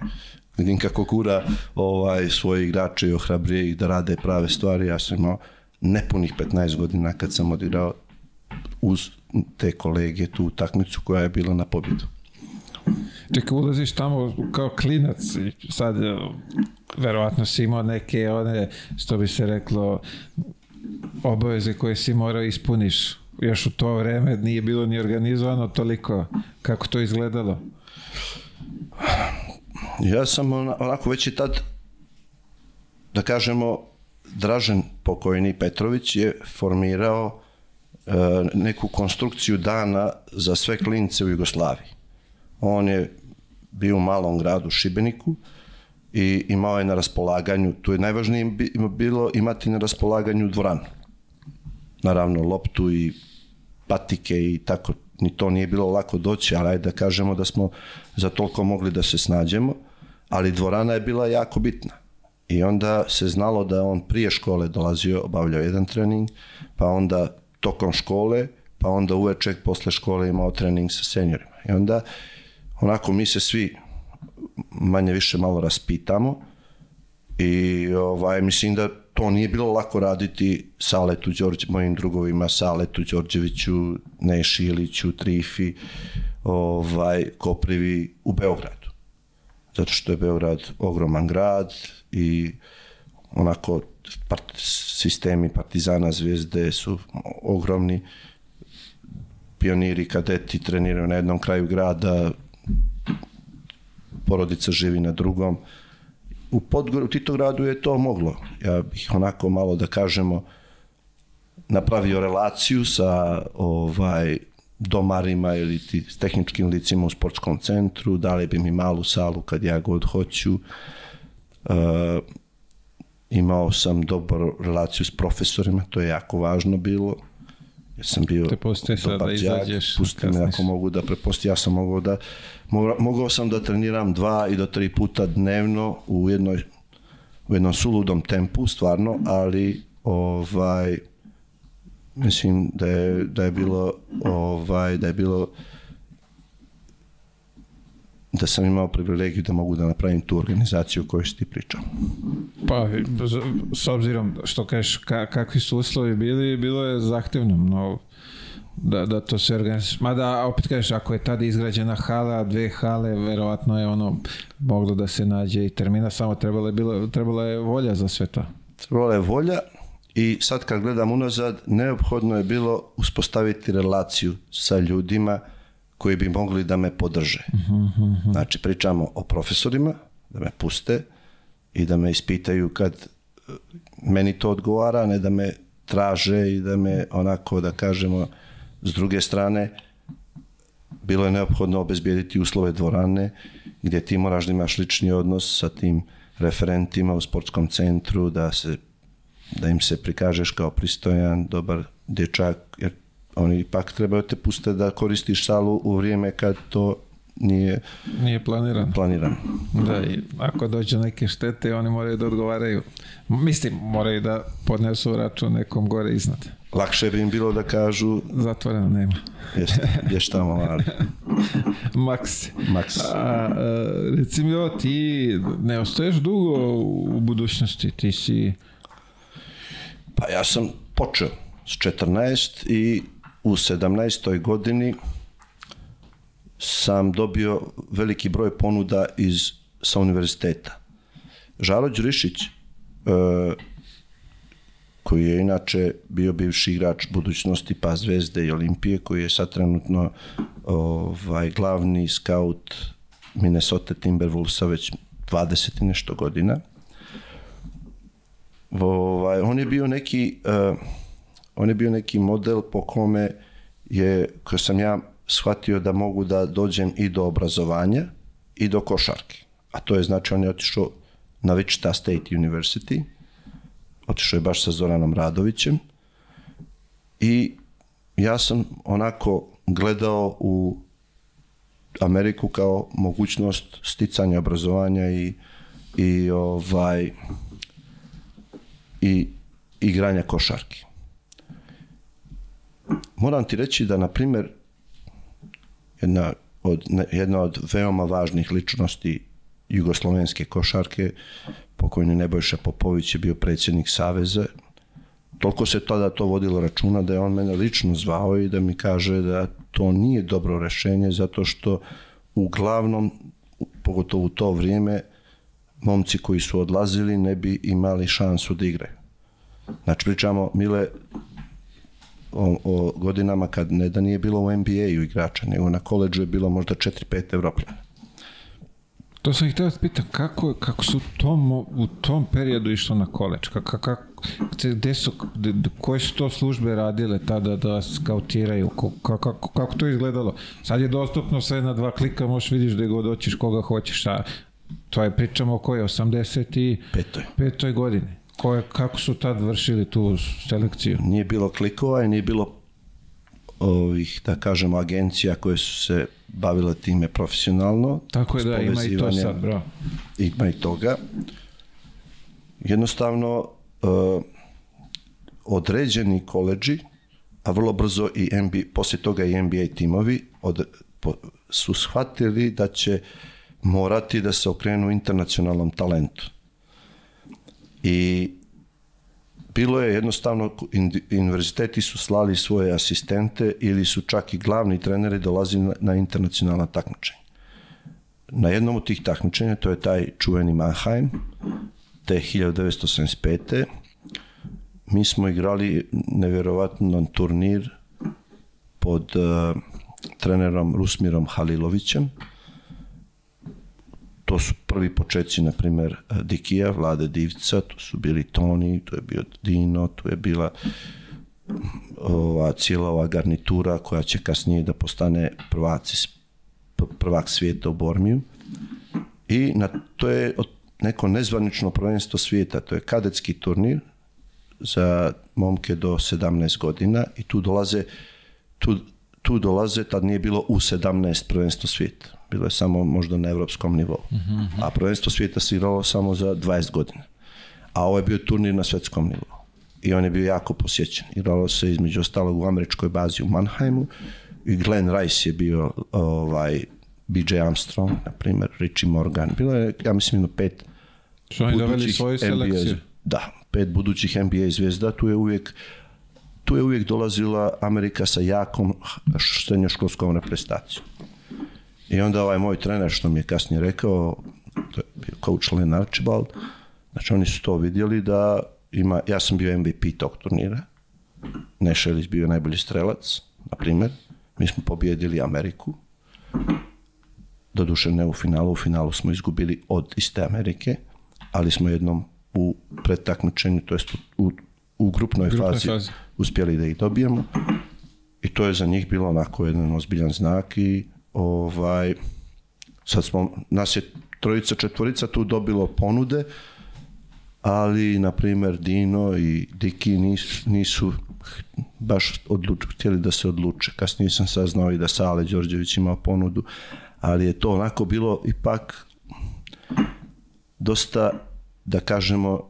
vidim kako kura ovaj, svoje igrače i ohrabrije ih da rade prave stvari, ja sam imao nepunih 15 godina kad sam odigrao uz te kolege tu utakmicu koja je bila na pobjedu. Čekaj, ulaziš tamo kao klinac i sad verovatno si imao neke one, što bi se reklo, obaveze koje si morao ispuniš još u to vreme nije bilo ni organizovano toliko kako to izgledalo. Ja sam onako već i tad da kažemo Dražen pokojni Petrović je formirao e, neku konstrukciju dana za sve klince u Jugoslaviji. On je bio u malom gradu Šibeniku i imao je na raspolaganju, tu je najvažnije bilo imati na raspolaganju dvoranu. Naravno, loptu i patike i tako, ni to nije bilo lako doći, ali ajde da kažemo da smo za toliko mogli da se snađemo, ali dvorana je bila jako bitna. I onda se znalo da on prije škole dolazio, obavljao jedan trening, pa onda tokom škole, pa onda uveče posle škole imao trening sa seniorima. I onda onako mi se svi manje više malo raspitamo i ovaj, mislim da to nije bilo lako raditi Saletu Đorđe, mojim drugovima, Saletu Đorđeviću, Neši Iliću, Trifi, ovaj, Koprivi u Beogradu. Zato što je Beograd ogroman grad i onako part, sistemi Partizana, Zvijezde su ogromni. Pioniri, kadeti treniraju na jednom kraju grada, porodica živi na drugom u, Podgor, u Titogradu je to moglo. Ja bih onako malo da kažemo napravio relaciju sa ovaj domarima ili ti, s tehničkim licima u sportskom centru, dali bi mi malu salu kad ja god hoću. Uh, imao sam dobru relaciju s profesorima, to je jako važno bilo. Ja sam bio Te sad da izađeš. Pusti me ako mogu da preposti. Ja sam mogao da mogao sam da treniram dva i do tri puta dnevno u jednoj u jednom suludom tempu, stvarno, ali ovaj mislim da je, da je bilo ovaj da je bilo da sam imao privilegiju da mogu da napravim tu organizaciju o kojoj si ti pričao. Pa, s obzirom što kažeš ka, kakvi su uslovi bili, bilo je zahtevno, no da, da to se organizuje. Mada, opet kažeš, ako je tada izgrađena hala, dve hale, verovatno je ono moglo da se nađe i termina, samo trebala je, bilo, trebala je volja za sve to. Trebala je volja I sad kad gledam unazad, neophodno je bilo uspostaviti relaciju sa ljudima koji bi mogli da me podrže. Znači, pričamo o profesorima, da me puste i da me ispitaju kad e, meni to odgovara, ne da me traže i da me onako, da kažemo, s druge strane, bilo je neophodno obezbijediti uslove dvorane gdje ti moraš da imaš lični odnos sa tim referentima u sportskom centru, da se da im se prikažeš kao pristojan, dobar dječak, jer oni ipak trebaju te puste da koristiš salu u vrijeme kad to nije Nije planiran. planirano. Da, i ako dođe neke štete, oni moraju da odgovaraju. Mislim, moraju da podnesu račun nekom gore iznad. Lakše bi im bilo da kažu Zatvoreno nema. jeste, ješ tamo, ali Maks. [LAUGHS] maks. A, a, reci mi ovo, ti ne ostaješ dugo u budućnosti, ti si... Pa ja sam počeo s 14 i u 17. godini sam dobio veliki broj ponuda iz, sa univerziteta. Žaro Đurišić, e, koji je inače bio bivši igrač budućnosti pa Zvezde i Olimpije, koji je sad trenutno ovaj, glavni skaut Minnesota Timberwolvesa već 20 i nešto godina. Ovaj, on je bio neki uh, on je bio neki model po kome je, koji sam ja shvatio da mogu da dođem i do obrazovanja i do košarke. A to je znači on je otišao na Wichita State University, otišao je baš sa Zoranom Radovićem i ja sam onako gledao u Ameriku kao mogućnost sticanja obrazovanja i, i ovaj i igranja košarke. Moram ti reći da, na primjer, jedna od, jedna od veoma važnih ličnosti jugoslovenske košarke, pokojni Nebojša Popović je bio predsjednik Saveza, toliko se tada to vodilo računa da je on mene lično zvao i da mi kaže da to nije dobro rešenje zato što uglavnom, pogotovo u to vrijeme, momci koji su odlazili ne bi imali šansu da igraju. Znači pričamo, Mile, o, o godinama kad ne da nije bilo u NBA-u igrača, nego na koleđu je bilo možda 4-5 evropljana. To sam ih htio da pitam, kako, kako su u tom, u tom periodu išlo na koleč? Kako, kako, gde su, gde, koje su to službe radile tada da skautiraju? Ko- Kako, kako, kako to izgledalo? Sad je dostupno sve na dva klika, možeš vidiš gde god hoćeš, koga hoćeš. A to je pričamo o kojoj, 85. Petoj. petoj godini. Koje, kako su tad vršili tu selekciju? Nije bilo klikova i nije bilo ovih, da kažemo, agencija koje su se bavile time profesionalno. Tako je da, ima i to sad, bravo. ima i toga. Jednostavno, uh, određeni koleđi, a vrlo brzo i NBA, poslije toga i NBA timovi od, po, su shvatili da će morati da se okrenu internacionalnom talentu. I bilo je jednostavno, univerziteti su slali svoje asistente ili su čak i glavni treneri dolazili na, na internacionalna takmičenja. Na jednom od tih takmičenja, to je taj čuveni Mannheim, te 1975. Mi smo igrali nevjerovatan turnir pod uh, trenerom Rusmirom Halilovićem. To su prvi početci, na primjer, Dikija, Vlade Divca, tu su bili Toni, tu je bio Dino, tu je bila ova, cijela ova garnitura koja će kasnije da postane prvaci, prvak svijeta u Bormiju. I na, to je neko nezvanično prvenstvo svijeta, to je kadetski turnir za momke do 17 godina i tu dolaze tu, tu dolaze, tad nije bilo u 17 prvenstvo svijeta. Bilo je samo možda na evropskom nivou. A prvenstvo svijeta se igralo samo za 20 godina. A ovo je bio turnir na svetskom nivou. I on je bio jako posjećen. Igralo se između ostalog u američkoj bazi u Mannheimu i Glenn Rice je bio ovaj, BJ Armstrong, na primjer, Richie Morgan. Bilo je, ja mislim, jedno pet Su oni doveli svoju NBA selekciju? Da, pet budućih NBA zvijezda, tu je uvijek tu je uvijek dolazila Amerika sa jakom srednjoškolskom reprezentacijom. I onda ovaj moj trener što mi je kasnije rekao, to je bio coach Len Archibald, znači oni su to vidjeli da ima, ja sam bio MVP tog turnira, Nešelić bio najbolji strelac, na primjer, mi smo pobjedili Ameriku, doduše ne u finalu, u finalu smo izgubili od iste Amerike, ali smo jednom u pretakmičenju, to jest u, u grupnoj, Grupnoj fazi, fazi. uspjeli da ih dobijemo. I to je za njih bilo onako jedan ozbiljan znak i ovaj, sad smo, nas je trojica, četvorica tu dobilo ponude, ali, na primjer, Dino i Diki nisu, nisu baš odluč, htjeli da se odluče. Kasnije sam saznao i da Sale Đorđević imao ponudu, ali je to onako bilo ipak dosta, da kažemo,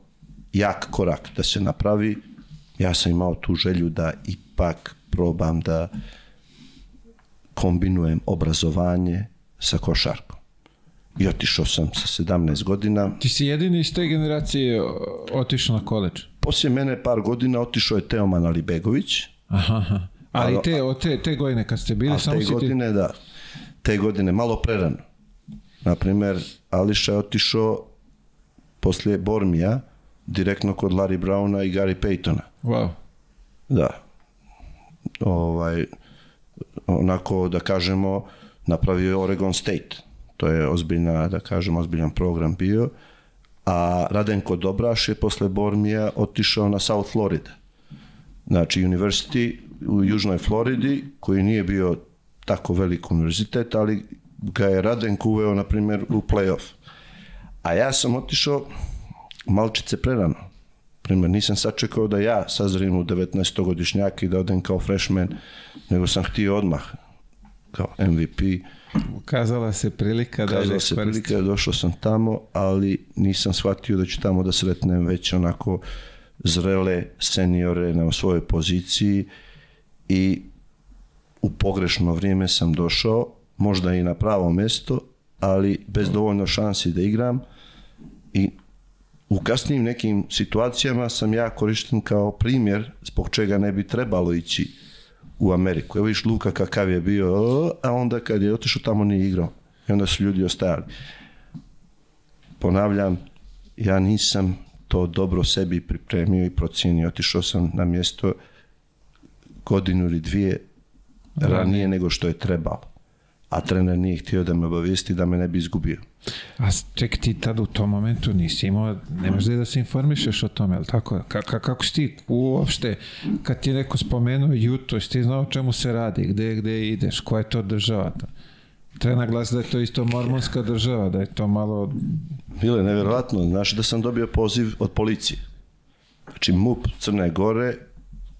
jak korak da se napravi. Ja sam imao tu želju da ipak probam da kombinujem obrazovanje sa košarkom. I otišao sam sa 17 godina. Ti si jedini iz te generacije otišao na koleđ. Poslije mene par godina otišao je Teoman Alibegović. Aha, aha. Ali te, te, te godine kad ste bili, A samo te si ti... godine, da. Te godine, malo prerano. Naprimjer, Ališa je otišao poslije Bormija, direktno kod Larry Browna i Gary Paytona. Wow. Da. Ovaj, onako, da kažemo, napravio Oregon State. To je ozbiljna, da kažemo, ozbiljan program bio. A Radenko Dobraš je posle Bormija otišao na South Florida. Znači, University u Južnoj Floridi, koji nije bio tako velik univerzitet, ali ga je Radenko uveo, na primjer, u playoff. A ja sam otišao malčice prerano. Primjer, nisam sačekao da ja sazrim u 19-godišnjak i da odem kao freshman, nego sam htio odmah kao MVP. Ukazala se prilika da Kazala da se prilika, došao sam tamo, ali nisam shvatio da ću tamo da sretnem već onako zrele seniore na svojoj poziciji i u pogrešno vrijeme sam došao, možda i na pravo mjesto, ali bez dovoljno šansi da igram i u kasnijim nekim situacijama sam ja korišten kao primjer zbog čega ne bi trebalo ići u Ameriku. Evo viš Luka kakav je bio, a onda kad je otišao tamo nije igrao. I onda su ljudi ostajali. Ponavljam, ja nisam to dobro sebi pripremio i procijenio. Otišao sam na mjesto godinu ili dvije ranije nego što je trebalo. A trener nije htio da me obavijesti da me ne bi izgubio. A ček, ti tad u tom momentu nisi imao, ne možeš da se informišeš o tome, ali tako? Ka, ka, kako si ti uopšte, kad ti je neko spomenuo Juto, jesi ti znao čemu se radi, gde, gde ideš, koja je to država? Treba naglasiti da je to isto mormonska država, da je to malo... Bilo je nevjerojatno, znaš da sam dobio poziv od policije. Znači MUP Crne Gore,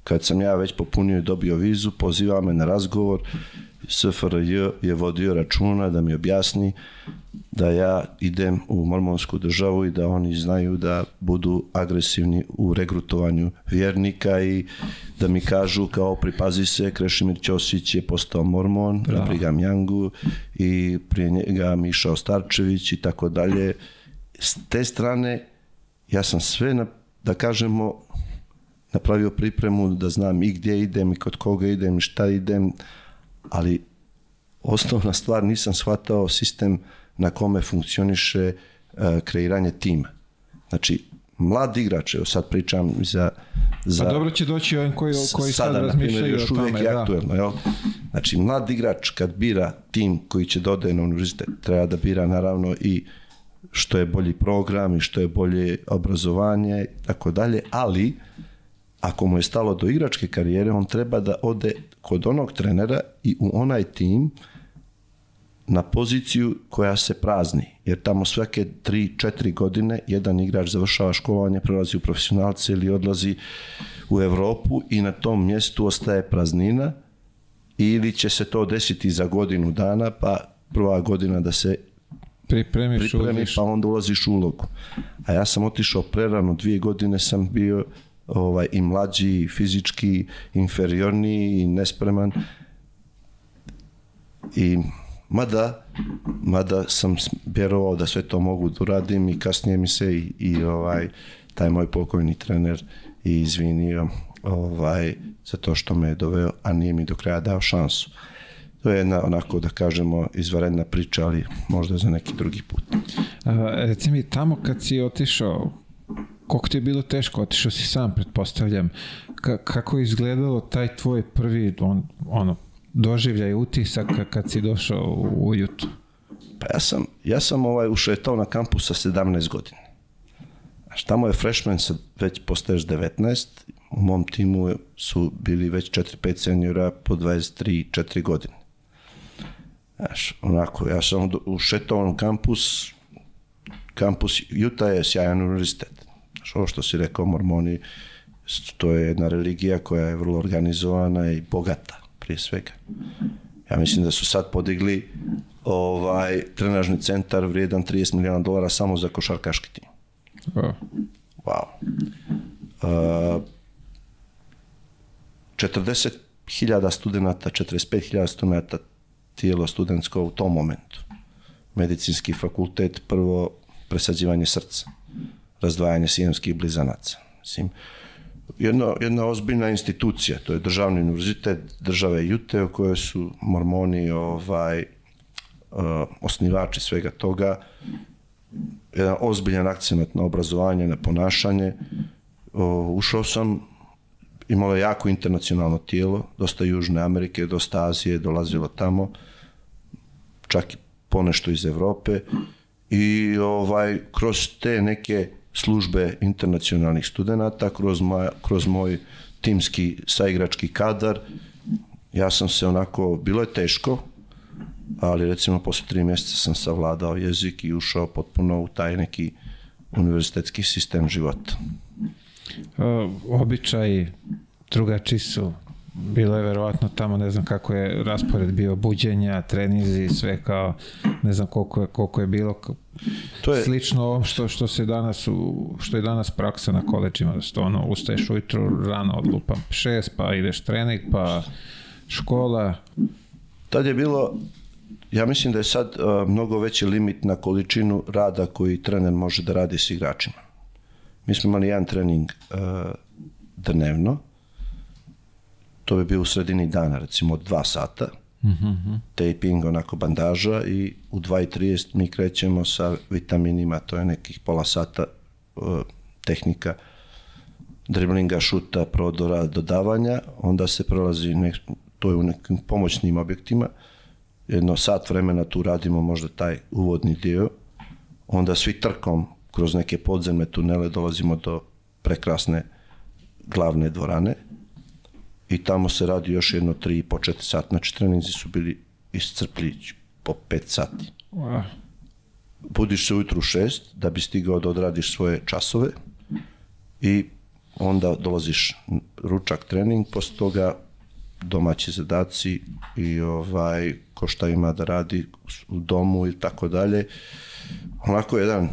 kad sam ja već popunio i dobio vizu, poziva me na razgovor, SFRJ je vodio računa da mi objasni da ja idem u mormonsku državu i da oni znaju da budu agresivni u regrutovanju vjernika i da mi kažu kao pripazi se, Krešimir Ćosić je postao mormon, na Brigham Youngu i prije njega Miša Ostarčević i tako dalje. S te strane ja sam sve, na, da kažemo, napravio pripremu da znam i gdje idem i kod koga idem i šta idem, ali osnovna stvar nisam shvatao sistem na kome funkcioniše e, kreiranje tima. Znači, mlad igrač, evo sad pričam za... za Pa dobro će doći ovim koji, koji sad sada, razmišljaju o još uvijek tome. je Da. aktuelno, jel? Znači, mlad igrač kad bira tim koji će da ode na univerzitet, treba da bira naravno i što je bolji program i što je bolje obrazovanje i tako dalje, ali ako mu je stalo do igračke karijere, on treba da ode kod onog trenera i u onaj tim na poziciju koja se prazni, jer tamo svake 3-4 godine jedan igrač završava školovanje, prelazi u profesionalce ili odlazi u Europu i na tom mjestu ostaje praznina ili će se to desiti za godinu dana, pa prva godina da se Pripremiš, pripremi, pa onda ulaziš u ulogu. A ja sam otišao prerano, dvije godine sam bio ovaj, i mlađi, i fizički, inferiorniji i nespreman. I mada, mada sam vjerovao da sve to mogu da uradim i kasnije mi se i, i ovaj, taj moj pokojni trener i izvinio ovaj, za to što me je doveo, a nije mi do kraja dao šansu. To je jedna, onako da kažemo, izvanredna priča, ali možda za neki drugi put. A, reci mi, tamo kad si otišao, koliko ti je bilo teško, otišao si sam, pretpostavljam. Ka, kako je izgledalo taj tvoj prvi, on, ono, doživljaj, utisak kad si došao u, u Jutu? Pa ja sam, ja sam ovaj ušetao na kampus sa 17 godina. Znaš, tamo je freshman, sad već postaješ 19, u mom timu su bili već 4-5 seniora po 23-4 godine. Znaš, onako, ja sam ušetao na kampus, kampus Utah je sjajan univerzitet. Znaš, ovo što si rekao, mormoni, to je jedna religija koja je vrlo organizovana i bogata, prije svega. Ja mislim da su sad podigli ovaj trenažni centar vrijedan 30 miliona dolara samo za košarkaški tim. Wow. Wow. Uh, 40.000 studenta, 45.000 studenta tijelo studentsko u tom momentu. Medicinski fakultet, prvo presađivanje srca, razdvajanje sijemskih blizanaca. Mislim, jedna, jedna ozbiljna institucija, to je državni univerzitet države Jute, u kojoj su mormoni ovaj, uh, osnivači svega toga, jedan ozbiljan akcent na obrazovanje, na ponašanje. Uh, ušao sam, imalo jako internacionalno tijelo, dosta Južne Amerike, dosta Azije dolazilo tamo, čak i ponešto iz Evrope i ovaj kroz te neke službe internacionalnih studenata, kroz, moj, kroz moj timski saigrački kadar, ja sam se onako, bilo je teško, ali recimo posle tri mjeseca sam savladao jezik i ušao potpuno u taj neki univerzitetski sistem života. Uh, običaj drugačiji su bilo je verovatno tamo, ne znam kako je raspored bio buđenja, trenizi, sve kao, ne znam koliko je, koliko je bilo to je... slično ovom što, što se danas u, što je danas praksa na koleđima, da sto ono, ustaješ ujutru rano od lupa šest, pa ideš trening, pa škola. Tad je bilo, ja mislim da je sad uh, mnogo veći limit na količinu rada koji trener može da radi s igračima. Mi smo imali jedan trening uh, dnevno, to bi bio u sredini dana, recimo od dva sata, mm taping, onako bandaža i u 2.30 mi krećemo sa vitaminima, to je nekih pola sata uh, tehnika driblinga, šuta, prodora, dodavanja, onda se prolazi, nek, to je u nekim pomoćnim objektima, jedno sat vremena tu radimo možda taj uvodni dio, onda svi trkom kroz neke podzemne tunele dolazimo do prekrasne glavne dvorane, i tamo se radi još jedno tri i po četiri sata. Znači, treninzi su bili iscrpljići po pet sati. Wow. Budiš se ujutru u šest da bi stigao da odradiš svoje časove i onda dolaziš ručak trening, posle toga domaći zadaci i ovaj ko šta ima da radi u domu i tako dalje. Onako jedan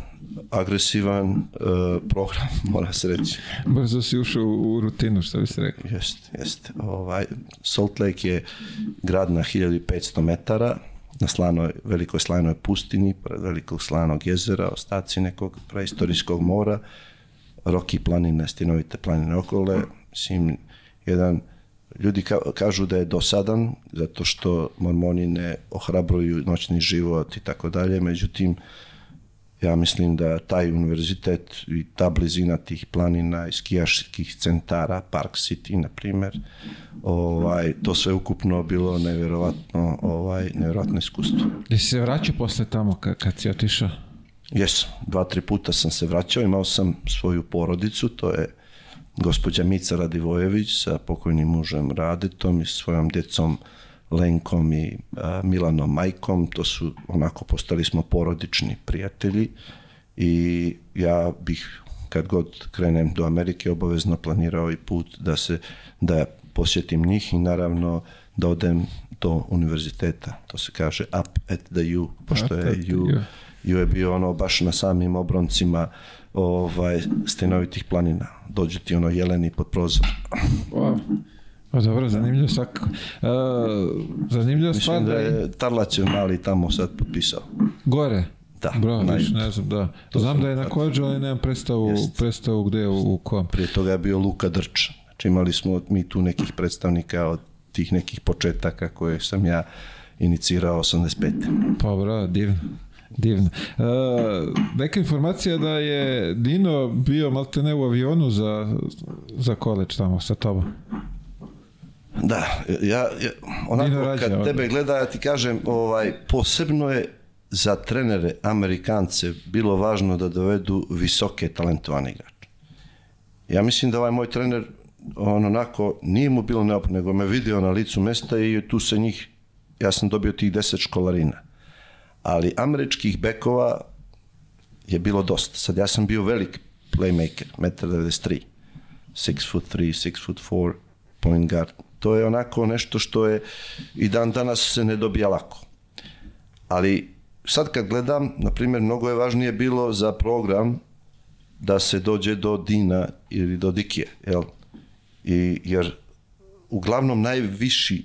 agresivan uh, program, [LAUGHS] mora se reći. Brzo si ušao u rutinu, što bi se rekao. Jeste, jeste. Ovaj, Salt Lake je grad na 1500 metara, na slanoj, velikoj slanoj pustini, pored velikog slanog jezera, ostaci nekog preistorijskog mora, Roki planine, stinovite planine okole, mislim, jedan Ljudi ka, kažu da je dosadan, zato što mormoni ne ohrabruju noćni život i tako dalje, međutim, ja mislim da taj univerzitet i ta blizina tih planina i skijaških centara, Park City, na primjer, ovaj, to sve ukupno bilo nevjerovatno, ovaj, nevjerovatno iskustvo. Jesi se vraćao posle tamo kad, kad si otišao? Jesam, dva, tri puta sam se vraćao, imao sam svoju porodicu, to je gospođa Mica Radivojević sa pokojnim mužem Radetom i svojom djecom Lenkom i a, Milanom Majkom, to su onako postali smo porodični prijatelji i ja bih kad god krenem do Amerike obavezno planirao i put da se da posjetim njih i naravno da odem do univerziteta. To se kaže up at the U, pošto je U, U je bio ono baš na samim obroncima ovaj, stenovitih planina. Dođu ti ono jeleni pod prozor. Wow. Pa dobro, zanimljivo svak. Uh, zanimljivo stvar da je Tarlačev mali tamo sad potpisao. Gore? Da. Bravo, viš, ne znam, da. To znam da je na kođu, ali nemam predstavu, jest. predstavu gde, u, u kom. Prije toga je bio Luka Drč. Znači imali smo mi tu nekih predstavnika od tih nekih početaka koje sam ja inicirao 85. Pa bravo, divno. Divno. Uh, neka informacija da je Dino bio maltene u avionu za, za koleč tamo sa tobom. Da, ja, ja onako rađa kad ovde. tebe gleda, ja ti kažem, ovaj, posebno je za trenere Amerikance bilo važno da dovedu visoke talentovane igrače. Ja mislim da ovaj moj trener on onako, nije mu bilo neophodno, nego me vidio na licu mesta i tu se njih, ja sam dobio tih deset školarina. Ali američkih bekova je bilo dosta. Sad ja sam bio velik playmaker, 1,93 6 foot 3, 6 foot 4 point guard. To je onako nešto što je i dan danas se ne dobija lako. Ali sad kad gledam, na primjer, mnogo je važnije bilo za program da se dođe do Dina ili do Dikije, jel? I, jer uglavnom najviši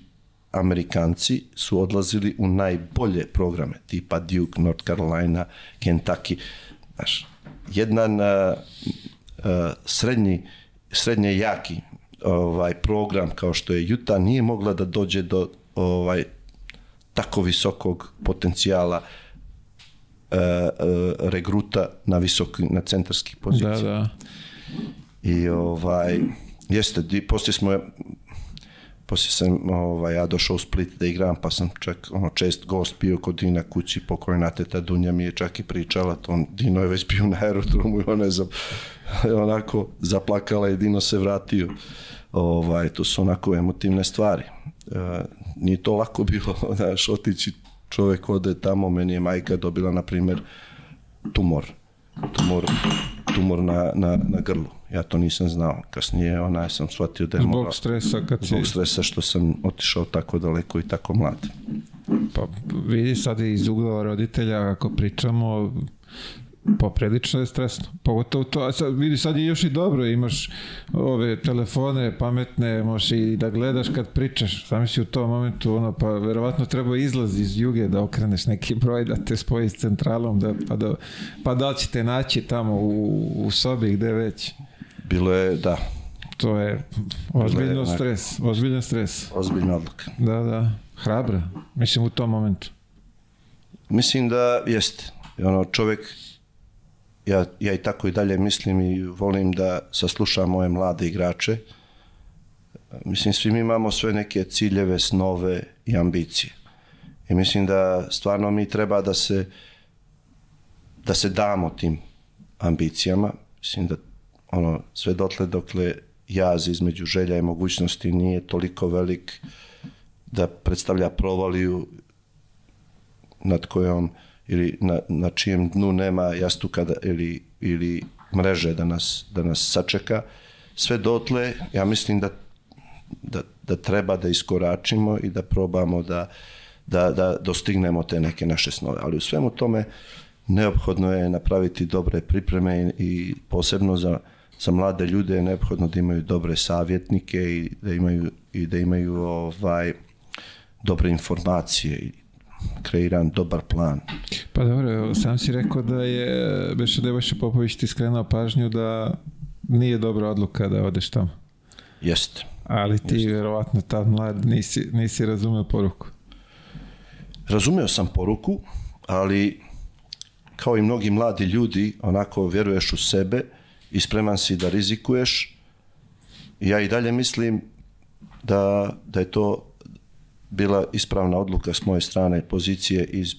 Amerikanci su odlazili u najbolje programe, tipa Duke, North Carolina, Kentucky. Znaš, jedan uh, uh, srednji, srednje jaki ovaj program kao što je Utah nije mogla da dođe do ovaj tako visokog potencijala uh, uh, regruta na visok na centarskih pozicija. Da, da. I ovaj jeste di, poslije smo poslije sam ovaj, ja došao u Split da igram, pa sam čak ono, čest gost bio kod Dina kući, pokojna teta Dunja mi je čak i pričala, to on, Dino je već bio na aerodromu i ona je za, [LAUGHS] onako zaplakala i Dino se vratio. Ovaj, to su onako emotivne stvari. E, nije to lako bilo, [LAUGHS] znaš, otići čovjek ode tamo, meni je majka dobila, na primjer, tumor. Tumor, tumor na, na, na grlu. Ja to nisam znao. Kasnije ona sam shvatio da je Zbog stresa kad si... zbog stresa što sam otišao tako daleko i tako mlad. Pa vidi sad iz ugla roditelja ako pričamo poprilično je stresno. Pogotovo to, sad, vidi sad je još i dobro, imaš ove telefone pametne, možeš i da gledaš kad pričaš. Sami si u tom momentu, ono, pa verovatno treba izlaz iz juge da okreneš neki broj, da te spoji s centralom, da, pa, da, pa da li ćete naći tamo u, u sobi gde već. Bilo je, da, To je ozbiljno onako- stres, ozbiljan stres. ozbiljna odluka. Da, da, hrabra, mislim u tom momentu. Mislim da jeste. Ono, čovjek, ja, ja i tako i dalje mislim i volim da saslušam moje mlade igrače. Mislim, svi mi imamo sve neke ciljeve, snove i ambicije. I mislim da stvarno mi treba da se da se damo tim ambicijama. Mislim da ono, sve dotle dokle jaz između želja i mogućnosti nije toliko velik da predstavlja provaliju nad kojom ili na, na čijem dnu nema jastuka da, ili, ili mreže da nas, da nas sačeka. Sve dotle, ja mislim da, da, da treba da iskoračimo i da probamo da, da, da dostignemo te neke naše snove. Ali u svemu tome neophodno je napraviti dobre pripreme i, posebno za, za mlade ljude je neophodno da imaju dobre savjetnike i da imaju, i da imaju ovaj, dobre informacije i kreiran dobar plan. Pa dobro, sam si rekao da je Beše Devoša Popović ti skrenuo pažnju da nije dobra odluka da odeš tamo. Jeste. Ali ti verovatno tad mlad nisi, nisi razumeo poruku. Razumeo sam poruku, ali kao i mnogi mladi ljudi, onako vjeruješ u sebe i spreman si da rizikuješ. Ja i dalje mislim da, da je to bila ispravna odluka s moje strane pozicije iz,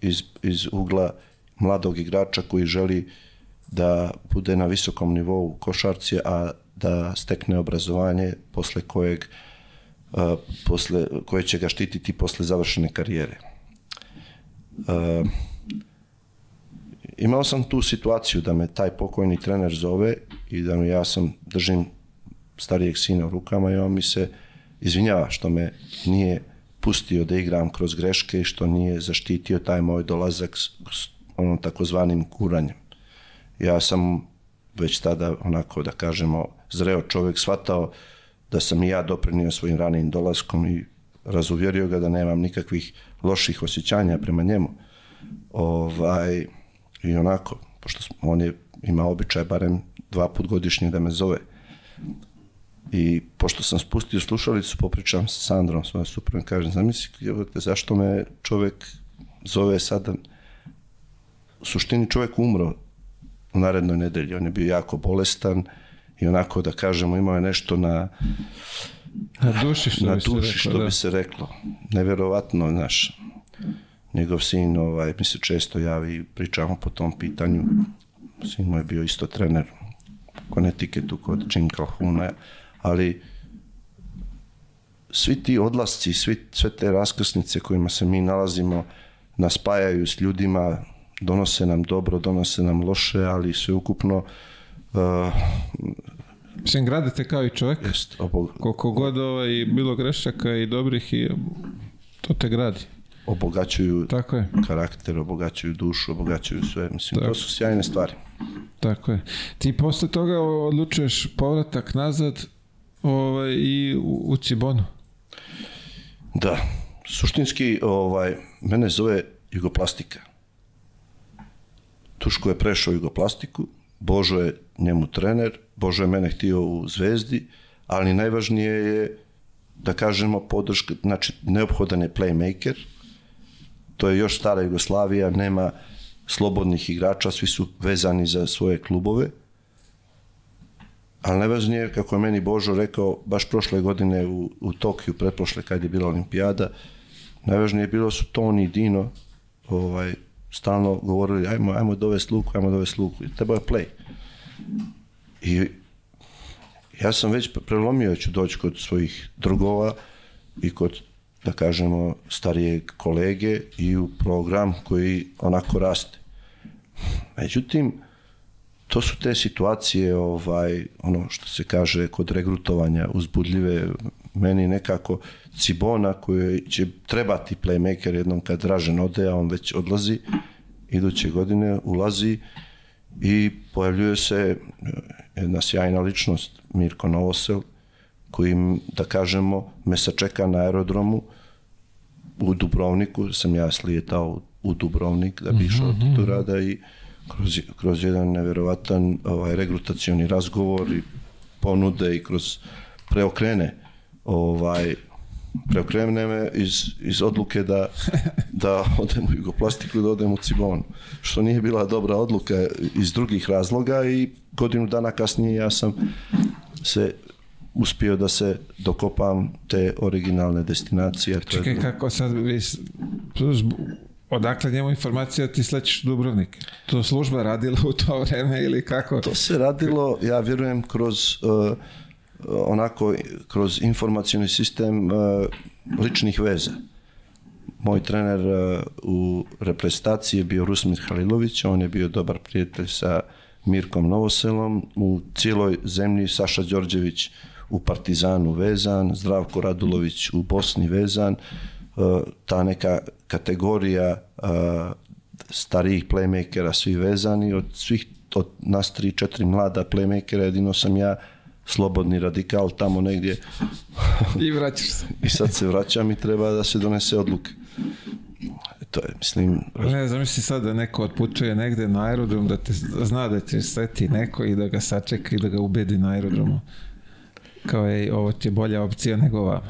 iz, iz ugla mladog igrača koji želi da bude na visokom nivou košarci, a da stekne obrazovanje posle kojeg a, posle, koje će ga štititi posle završene karijere. A, imao sam tu situaciju da me taj pokojni trener zove i da mi ja sam držim starijeg sina u rukama i on mi se izvinjava što me nije pustio da igram kroz greške i što nije zaštitio taj moj dolazak s, s onom takozvanim kuranjem. Ja sam već tada onako da kažemo zreo čovjek shvatao da sam i ja doprinio svojim ranim dolaskom i razuvjerio ga da nemam nikakvih loših osjećanja prema njemu. Ovaj, I onako, pošto on je imao običaj barem dva put godišnje da me zove. I pošto sam spustio slušalicu, popričam sa Sandrom, svojom suprugom, kažem, zamisli, zašto me čovjek zove sada u suštini čovjek umro u narednoj nedelji. On je bio jako bolestan i onako da kažemo imao je nešto na Na duši, što na bi se duši, reklo, što da. bi se reklo. Nevjerovatno, znaš. Njegov sin ovaj, mi se često javi i pričamo po tom pitanju. Sin mu je bio isto trener u Connecticutu kod Jim Calhouna, ali svi ti odlasci, svi, sve te raskrsnice kojima se mi nalazimo nas spajaju s ljudima, donose nam dobro, donose nam loše, ali sveukupno uh, Mislim, gradite kao i čovjek. jest obog, Koliko god ovaj, bilo grešaka i dobrih i to te gradi. obogaćuju Tako je, karakter, obogaćuju dušu, obogaćuju sve. Mislim, Tako. to su sjajne stvari. tako je. Ti posle toga odlučuješ povratak nazad ovaj, i u, u Cibonu. Da, suštinski ovaj, mene zove jugoplastika. Tuško je prešao jugoplastiku, Božo je njemu trener, Božo je mene htio u Zvezdi, ali najvažnije je da kažemo podrška, znači neophodan je playmaker, to je još stara Jugoslavija, nema slobodnih igrača, svi su vezani za svoje klubove, ali najvažnije je, kako je meni Božo rekao, baš prošle godine u, u Tokiju, pretprošle kad je bila olimpijada, najvažnije je bilo su Toni i Dino ovaj, stalno govorili, ajmo, ajmo dovesti luku, ajmo dovesti luku. I Trebao je play. I ja sam već prelomio ću doći kod svojih drugova i kod, da kažemo, starijeg kolege i u program koji onako raste. Međutim, to su te situacije, ovaj, ono što se kaže kod regrutovanja uzbudljive, meni nekako Cibona koji će trebati playmaker jednom kad Dražen ode, a on već odlazi, iduće godine ulazi i pojavljuje se e, jedna sjajna ličnost, Mirko Novosel, koji, da kažemo, me sačeka na aerodromu u Dubrovniku, sam ja slijetao u Dubrovnik da bi išao Mhm, do rada i kroz, kroz jedan neverovatan ovaj, regrutacioni razgovor i ponude i kroz preokrene ovaj, preokrene me iz, iz odluke da, da [LAUGHS] odem u Jugoplastiku da odem u Cibonu. Što nije bila dobra odluka iz drugih razloga i godinu dana kasnije ja sam se uspio da se dokopam te originalne destinacije. Čekaj, kako sad vi... Odakle njemu informacija da ti slećeš u Dubrovnik? To služba radila u to vreme ili kako? To se radilo, ja vjerujem, kroz uh, onako, kroz informacioni sistem uh, ličnih veza. Moj trener uh, u reprezentaciji je bio Rusmir Halilović, on je bio dobar prijatelj sa Mirkom Novoselom, u cijeloj zemlji Saša Đorđević u Partizanu vezan, Zdravko Radulović u Bosni vezan, ta neka kategorija starijih playmakera svi vezani, od svih od nas tri, četiri mlada playmakera, jedino sam ja slobodni radikal tamo negdje I vraćaš se. [LAUGHS] i sad se vraćam i treba da se donese odluke. To je, mislim, Ne, zamisli sad da neko otputuje negde na aerodrom, da te zna da će sleti neko i da ga sačeka i da ga ubedi na aerodromu. Kao je, ovo ti je bolja opcija nego ova.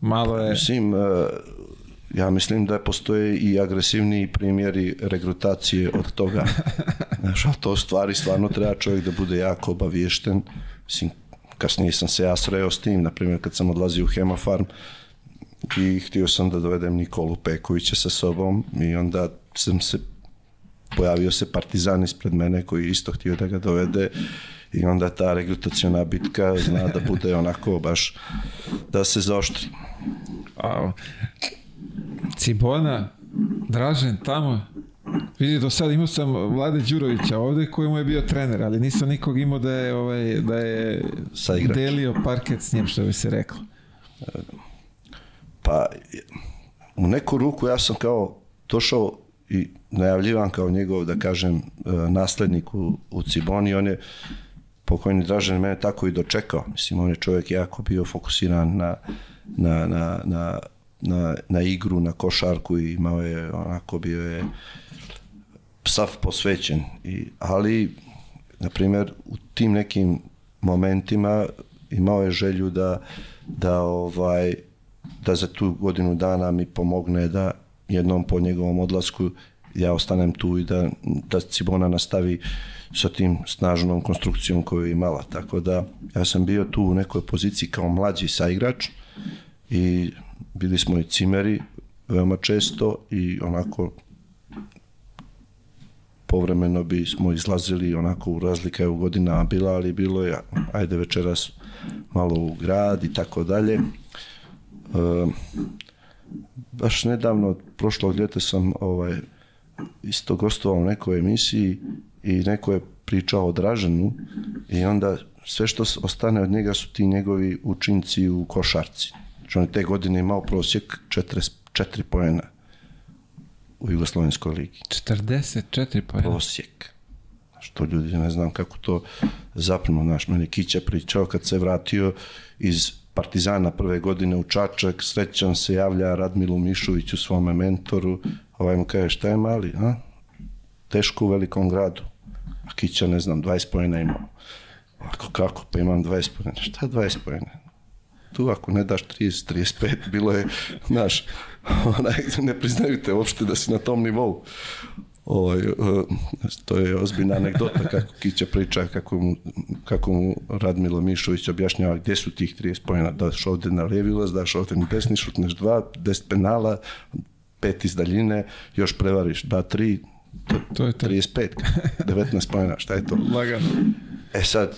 Malo je... mislim, e, ja mislim da postoje i agresivniji primjeri regrutacije od toga. [LAUGHS] Znaš, ali to stvari stvarno treba čovjek da bude jako obaviješten. Mislim, kasnije sam se ja sreo s tim, na primjer kad sam odlazio u Hemofarm i htio sam da dovedem Nikolu Pekovića sa sobom i onda sam se pojavio se partizan ispred mene koji isto htio da ga dovede i onda ta regrutaciona bitka zna da bude onako baš da se zaoštri. A, Cibona, Dražen tamo, vidi do sad imao sam Vlade Đurovića ovde koji mu je bio trener, ali nisam nikog imao da je, ovaj, da je delio parket s njim, što bi se reklo. Pa u neku ruku ja sam kao došao i najavljivan kao njegov, da kažem, e, naslednik u, u Ciboni, on je pokojni Dražen mene tako i dočekao. Mislim, on je čovjek jako bio fokusiran na, na, na, na, na, na igru, na košarku i imao je, onako bio je sav posvećen. I, ali, na primjer, u tim nekim momentima imao je želju da, da ovaj, da za tu godinu dana mi pomogne da jednom po njegovom odlasku ja ostanem tu i da, da Cibona nastavi sa tim snažnom konstrukcijom koju je imala. Tako da ja sam bio tu u nekoj poziciji kao mlađi saigrač i bili smo i cimeri veoma često i onako povremeno bi smo izlazili onako u razlika je u godinama bila, ali bilo je ajde večeras malo u grad i tako dalje. E, baš nedavno, prošlog ljeta sam ovaj, isto gostovao u nekoj emisiji i neko je pričao o Draženu i onda sve što ostane od njega su ti njegovi učinci u košarci. Znači on je te godine imao prosjek 44 pojena u Jugoslovenskoj ligi. 44 pojena? Prosjek. Što ljudi ne znam kako to zaprimo. Naš meni Kića pričao kad se vratio iz Partizana prve godine u Čačak, srećan se javlja Radmilu Mišoviću, svome mentoru, ovaj mu kaže šta je mali, a? Teško u velikom gradu. Kića, ne znam, 20 pojena imao. Ako kako, pa imam 20 pojena. Šta je 20 pojena? Tu ako ne daš 30, 35, bilo je, znaš, [LAUGHS] onaj, ne priznaju te uopšte da si na tom nivou. Ovaj, uh, to je ozbiljna anegdota kako Kića priča, kako mu, kako mu Radmilo Mišović objašnjava gdje su tih 30 pojena, daš ovdje na lijevi ulaz, daš ovdje na desni, šutneš dva, 10 penala, pet iz daljine, još prevariš, da tri, to, to je to. 35, 19 pojena, šta je to? Lagano. E sad,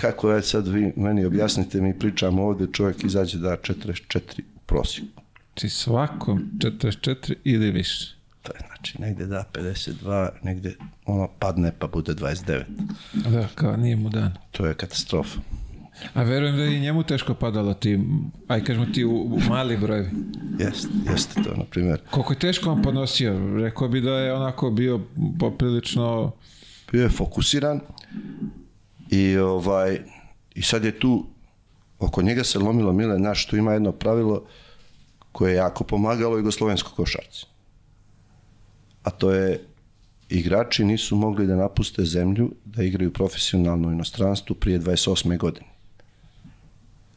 kako je sad vi meni objasnite, mi pričamo ovdje, čovjek izađe da 44 prosjeku. Či svakom 44 ili više? To je znači negdje da 52, negdje ono padne pa bude 29. Da, kao nije mu dan. To je katastrofa. A verujem da je i njemu teško padalo ti, aj kažemo ti u, u mali brojevi. Jeste, jeste to, na primjer. Koliko je teško on ponosio? Rekao bi da je onako bio poprilično... Bio je fokusiran i ovaj i sad je tu oko njega se lomilo mile naš tu ima jedno pravilo koje je jako pomagalo jugoslovenskoj košarci a to je igrači nisu mogli da napuste zemlju da igraju profesionalno u inostranstvu prije 28. godine.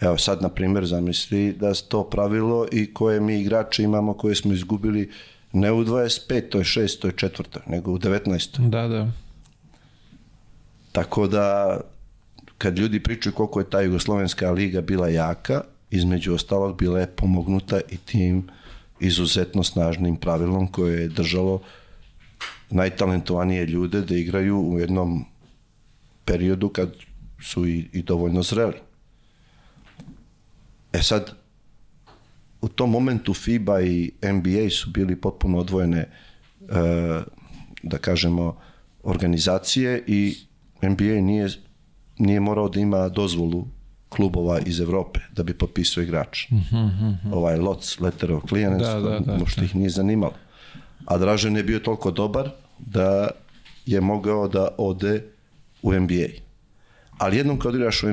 Evo sad, na primjer, zamisli da je to pravilo i koje mi igrači imamo koje smo izgubili ne u 25. 6. 4. nego u 19. Da, da. Tako da, kad ljudi pričaju koliko je ta Jugoslovenska liga bila jaka, između ostalog bila je pomognuta i tim izuzetno snažnim pravilom koje je držalo najtalentovanije ljude da igraju u jednom periodu kad su i, i dovoljno zreli. E sad, u tom momentu FIBA i NBA su bili potpuno odvojene, e, da kažemo, organizacije i NBA nije, nije morao da ima dozvolu klubova iz Evrope da bi potpisao igrač. Mm -hmm. Ovaj LOTS, Letter of Clearance, Da, da, da, možda ih nije zanimalo. A Dražen je bio toliko dobar da je mogao da ode u NBA. Ali jednom kad igraš u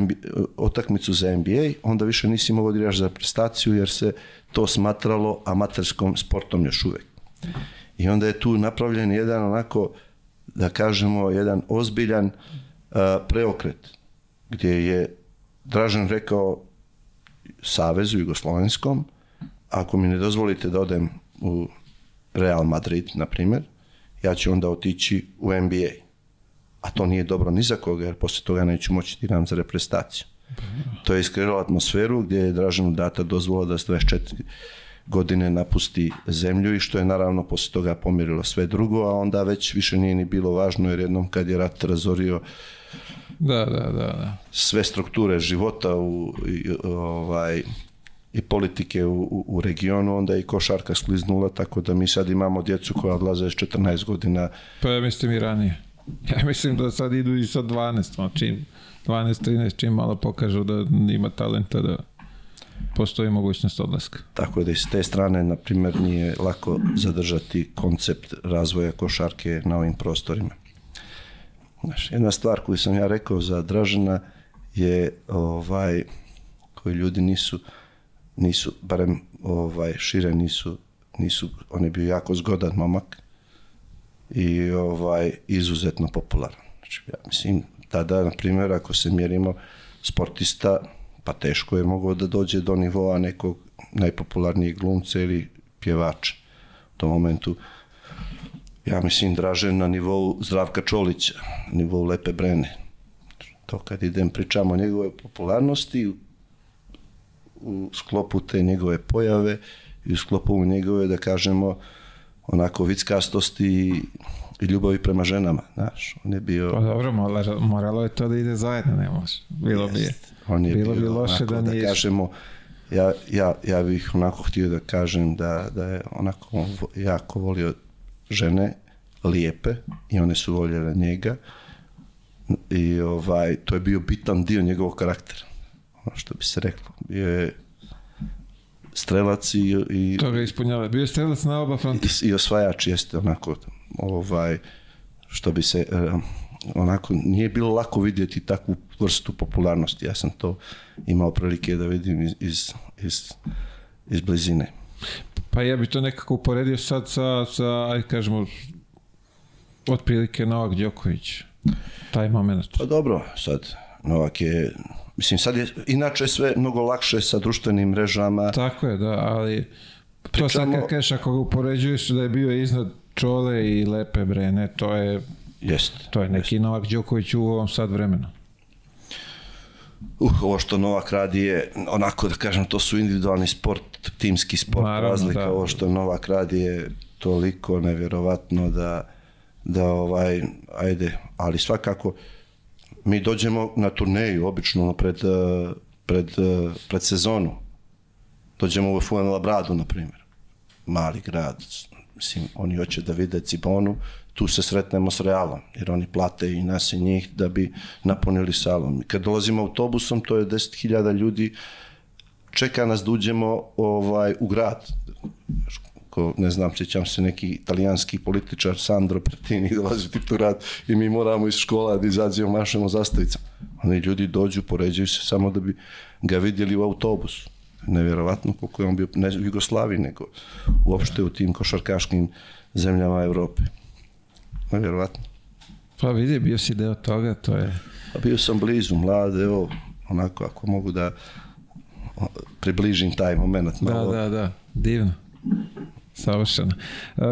otakmicu za NBA, onda više nisi mogao da igraš za prestaciju jer se to smatralo amaterskom sportom još uvek. I onda je tu napravljen jedan onako, da kažemo, jedan ozbiljan uh, preokret gdje je Dražen rekao Savezu Jugoslovenskom, ako mi ne dozvolite da odem u Real Madrid, na primjer, ja ću onda otići u NBA. A to nije dobro ni za koga, jer poslije toga neću moći da igram za reprezentaciju. To je iskreiralo atmosferu gdje je Draženu data dozvola da s 24 godine napusti zemlju i što je naravno poslije toga pomirilo sve drugo, a onda već više nije ni bilo važno jer jednom kad je rat razorio Da, da, da, da. sve strukture života u, i, ovaj, i politike u, u, u regionu, onda je i košarka skliznula, tako da mi sad imamo djecu koja odlaze s 14 godina. Pa ja mislim i ranije. [LAUGHS] Ja mislim da sad idu i sa 12, ono, čim 12, 13, čim malo pokažu da ima talenta da postoji mogućnost odlaska. Tako da i s te strane, na primjer, nije lako zadržati koncept razvoja košarke na ovim prostorima. Znaš, jedna stvar koju sam ja rekao za Dražena je ovaj koji ljudi nisu nisu barem ovaj šire nisu nisu on je bio jako zgodan momak i ovaj izuzetno popularan. Znači ja mislim tada na primjer ako se mjerimo sportista pa teško je mogao da dođe do nivoa nekog najpopularnijeg glumca ili pjevača. U tom momentu ja mislim, Dražen na nivou Zdravka Čolića, na nivou Lepe Brene. To kad idem pričamo o njegove popularnosti, u sklopu te njegove pojave i u sklopu njegove, da kažemo, onako vickastosti i, i ljubavi prema ženama, znaš. On je bio... Pa dobro, moralo, je to da ide zajedno, ne može. Bilo bi, on je bilo bio, bi loše onako, da da, nije... kažemo, ja, ja, ja bih onako htio da kažem da, da je onako jako volio žene lijepe i one su voljele njega i ovaj, to je bio bitan dio njegovog karaktera. Ono što bi se reklo. Bio je strelac i, i, To ga ispunjava. Bio je strelac na oba fronta. i, i osvajač jeste onako ovaj što bi se eh, onako nije bilo lako vidjeti takvu vrstu popularnosti. Ja sam to imao prilike da vidim iz, iz, iz, iz blizine. Pa ja bi to nekako uporedio sad sa, sa aj kažemo, otprilike Novak Đoković. Taj moment. Pa dobro, sad Novak je mislim sad je inače sve mnogo lakše sa društvenim mrežama. Tako je, da, ali to sad Pričamo- kad kažeš ako ga upoređuješ da je bio iznad Čole i Lepe Brene, to je, Jest. to je neki Novak Đoković u ovom sad vremenu. Uh, ovo što Novak radi je, onako da kažem, to su individualni sport, timski sport, Naravno, razlika. da. Ovo što Novak radi je toliko nevjerovatno da, da ovaj, ajde, ali svakako mi dođemo na turneju, obično pred, eh, pred, eh, pred sezonu. Dođemo u Fuenlabradu, na primjer. Mali grad, mislim, oni hoće da vide Cibonu, tu se sretnemo s Realom, jer oni plate i nas i njih da bi napunili salon. I Kad dolazimo autobusom, to je 10.000 ljudi, čeka nas da uđemo ovaj, u grad. Ko, ne znam, sjećam se neki italijanski političar Sandro Pertini [LAUGHS] dolazi grad i mi moramo iz škola da izađemo, mašemo zastavicom. Oni ljudi dođu, poređuju se samo da bi ga vidjeli u autobusu. Nevjerovatno koliko je on bio, ne u Jugoslaviji, nego uopšte u tim košarkaškim zemljama Evrope. Nevjerovatno. Pa vidi, bio si deo toga, to je... A bio sam blizu, mlad, evo, onako, ako mogu da približim taj moment. Da, malo. da, da, divno. Savršeno. E,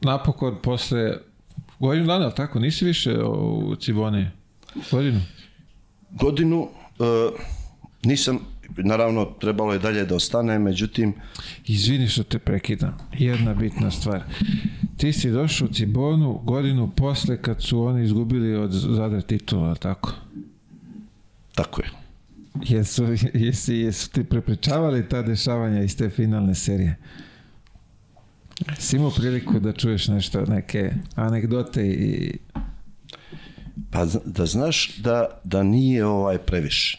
napokon, posle godinu dana, ali tako, nisi više u Ciboni? Godinu? Godinu e, nisam, naravno, trebalo je dalje da ostane, međutim, Izvini što te prekidam. Jedna bitna stvar. Ti si došao u Cibonu godinu posle kad su oni izgubili od Zadra titula, ali tako? tako je. Jesu, jesi, jesu ti prepričavali ta dešavanja iz te finalne serije? Si imao priliku da čuješ nešto, neke anegdote i... Pa da znaš da, da nije ovaj previše.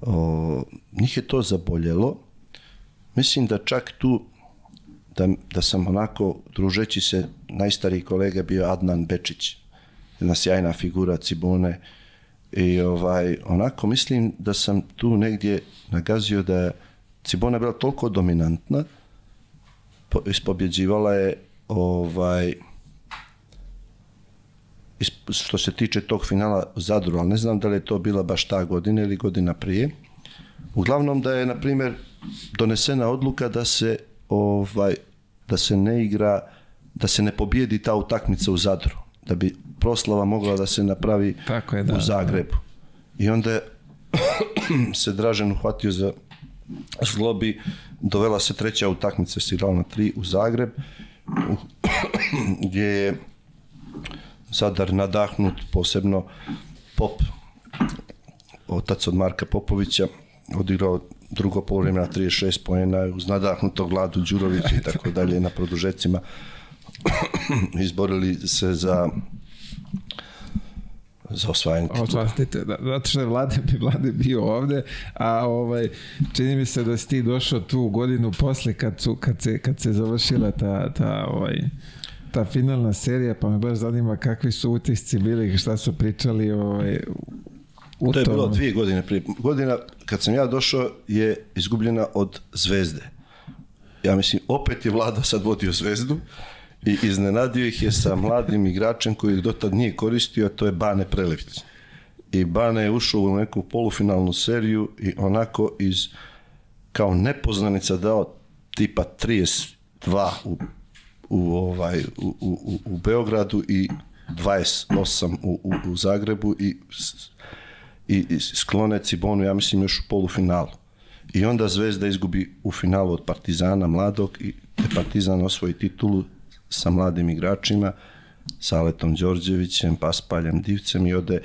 O, njih je to zaboljelo. Mislim da čak tu da, da sam onako, družeći se, najstariji kolega bio Adnan Bečić, jedna sjajna figura Cibone i ovaj, onako mislim da sam tu negdje nagazio da je Cibona bila toliko dominantna, po, ispobjeđivala je ovaj, što se tiče tog finala Zadru, ali ne znam da li je to bila baš ta godina ili godina prije. Uglavnom da je, na primjer, donesena odluka da se ovaj da se ne igra, da se ne pobijedi ta utakmica u Zadru, da bi proslava mogla da se napravi Tako je, da, u Zagrebu. I onda je [COUGHS] se Dražen uhvatio za zlobi, dovela se treća utakmica, se igrala na tri u Zagreb, gdje je Zadar nadahnut, posebno Pop, otac od Marka Popovića, odigrao drugo polovreme na 36 poena uz nadahnutog Vladu Đurovića i tako dalje na produžecima. [CLEARS THROAT] Izborili se za za osvajanje titula. Da, zato što je Vlade, bi [LAUGHS] Vlade bio ovde, a ovaj, čini mi se da si ti došao tu godinu posle kad, su, kad, se, kad se završila ta, ta, ovaj, ta finalna serija, pa me baš zanima kakvi su utisci bili, šta su pričali ovaj, u To je bilo dvije godine prije. Godina kad sam ja došao je izgubljena od Zvezde. Ja mislim, opet je Vlada sad vodio Zvezdu i iznenadio ih je sa mladim igračem koji ih dotad nije koristio, to je Bane Prelević. I Bane je ušao u neku polufinalnu seriju i onako iz kao nepoznanica dao tipa 32 u u, ovaj, u, u, u Beogradu i 28 u, u, u Zagrebu i, i, i sklone Cibonu, ja mislim, još u polufinalu. I onda Zvezda izgubi u finalu od Partizana mladog i Partizan osvoji titulu sa mladim igračima, sa Aletom Đorđevićem, Paspaljem, Divcem i ode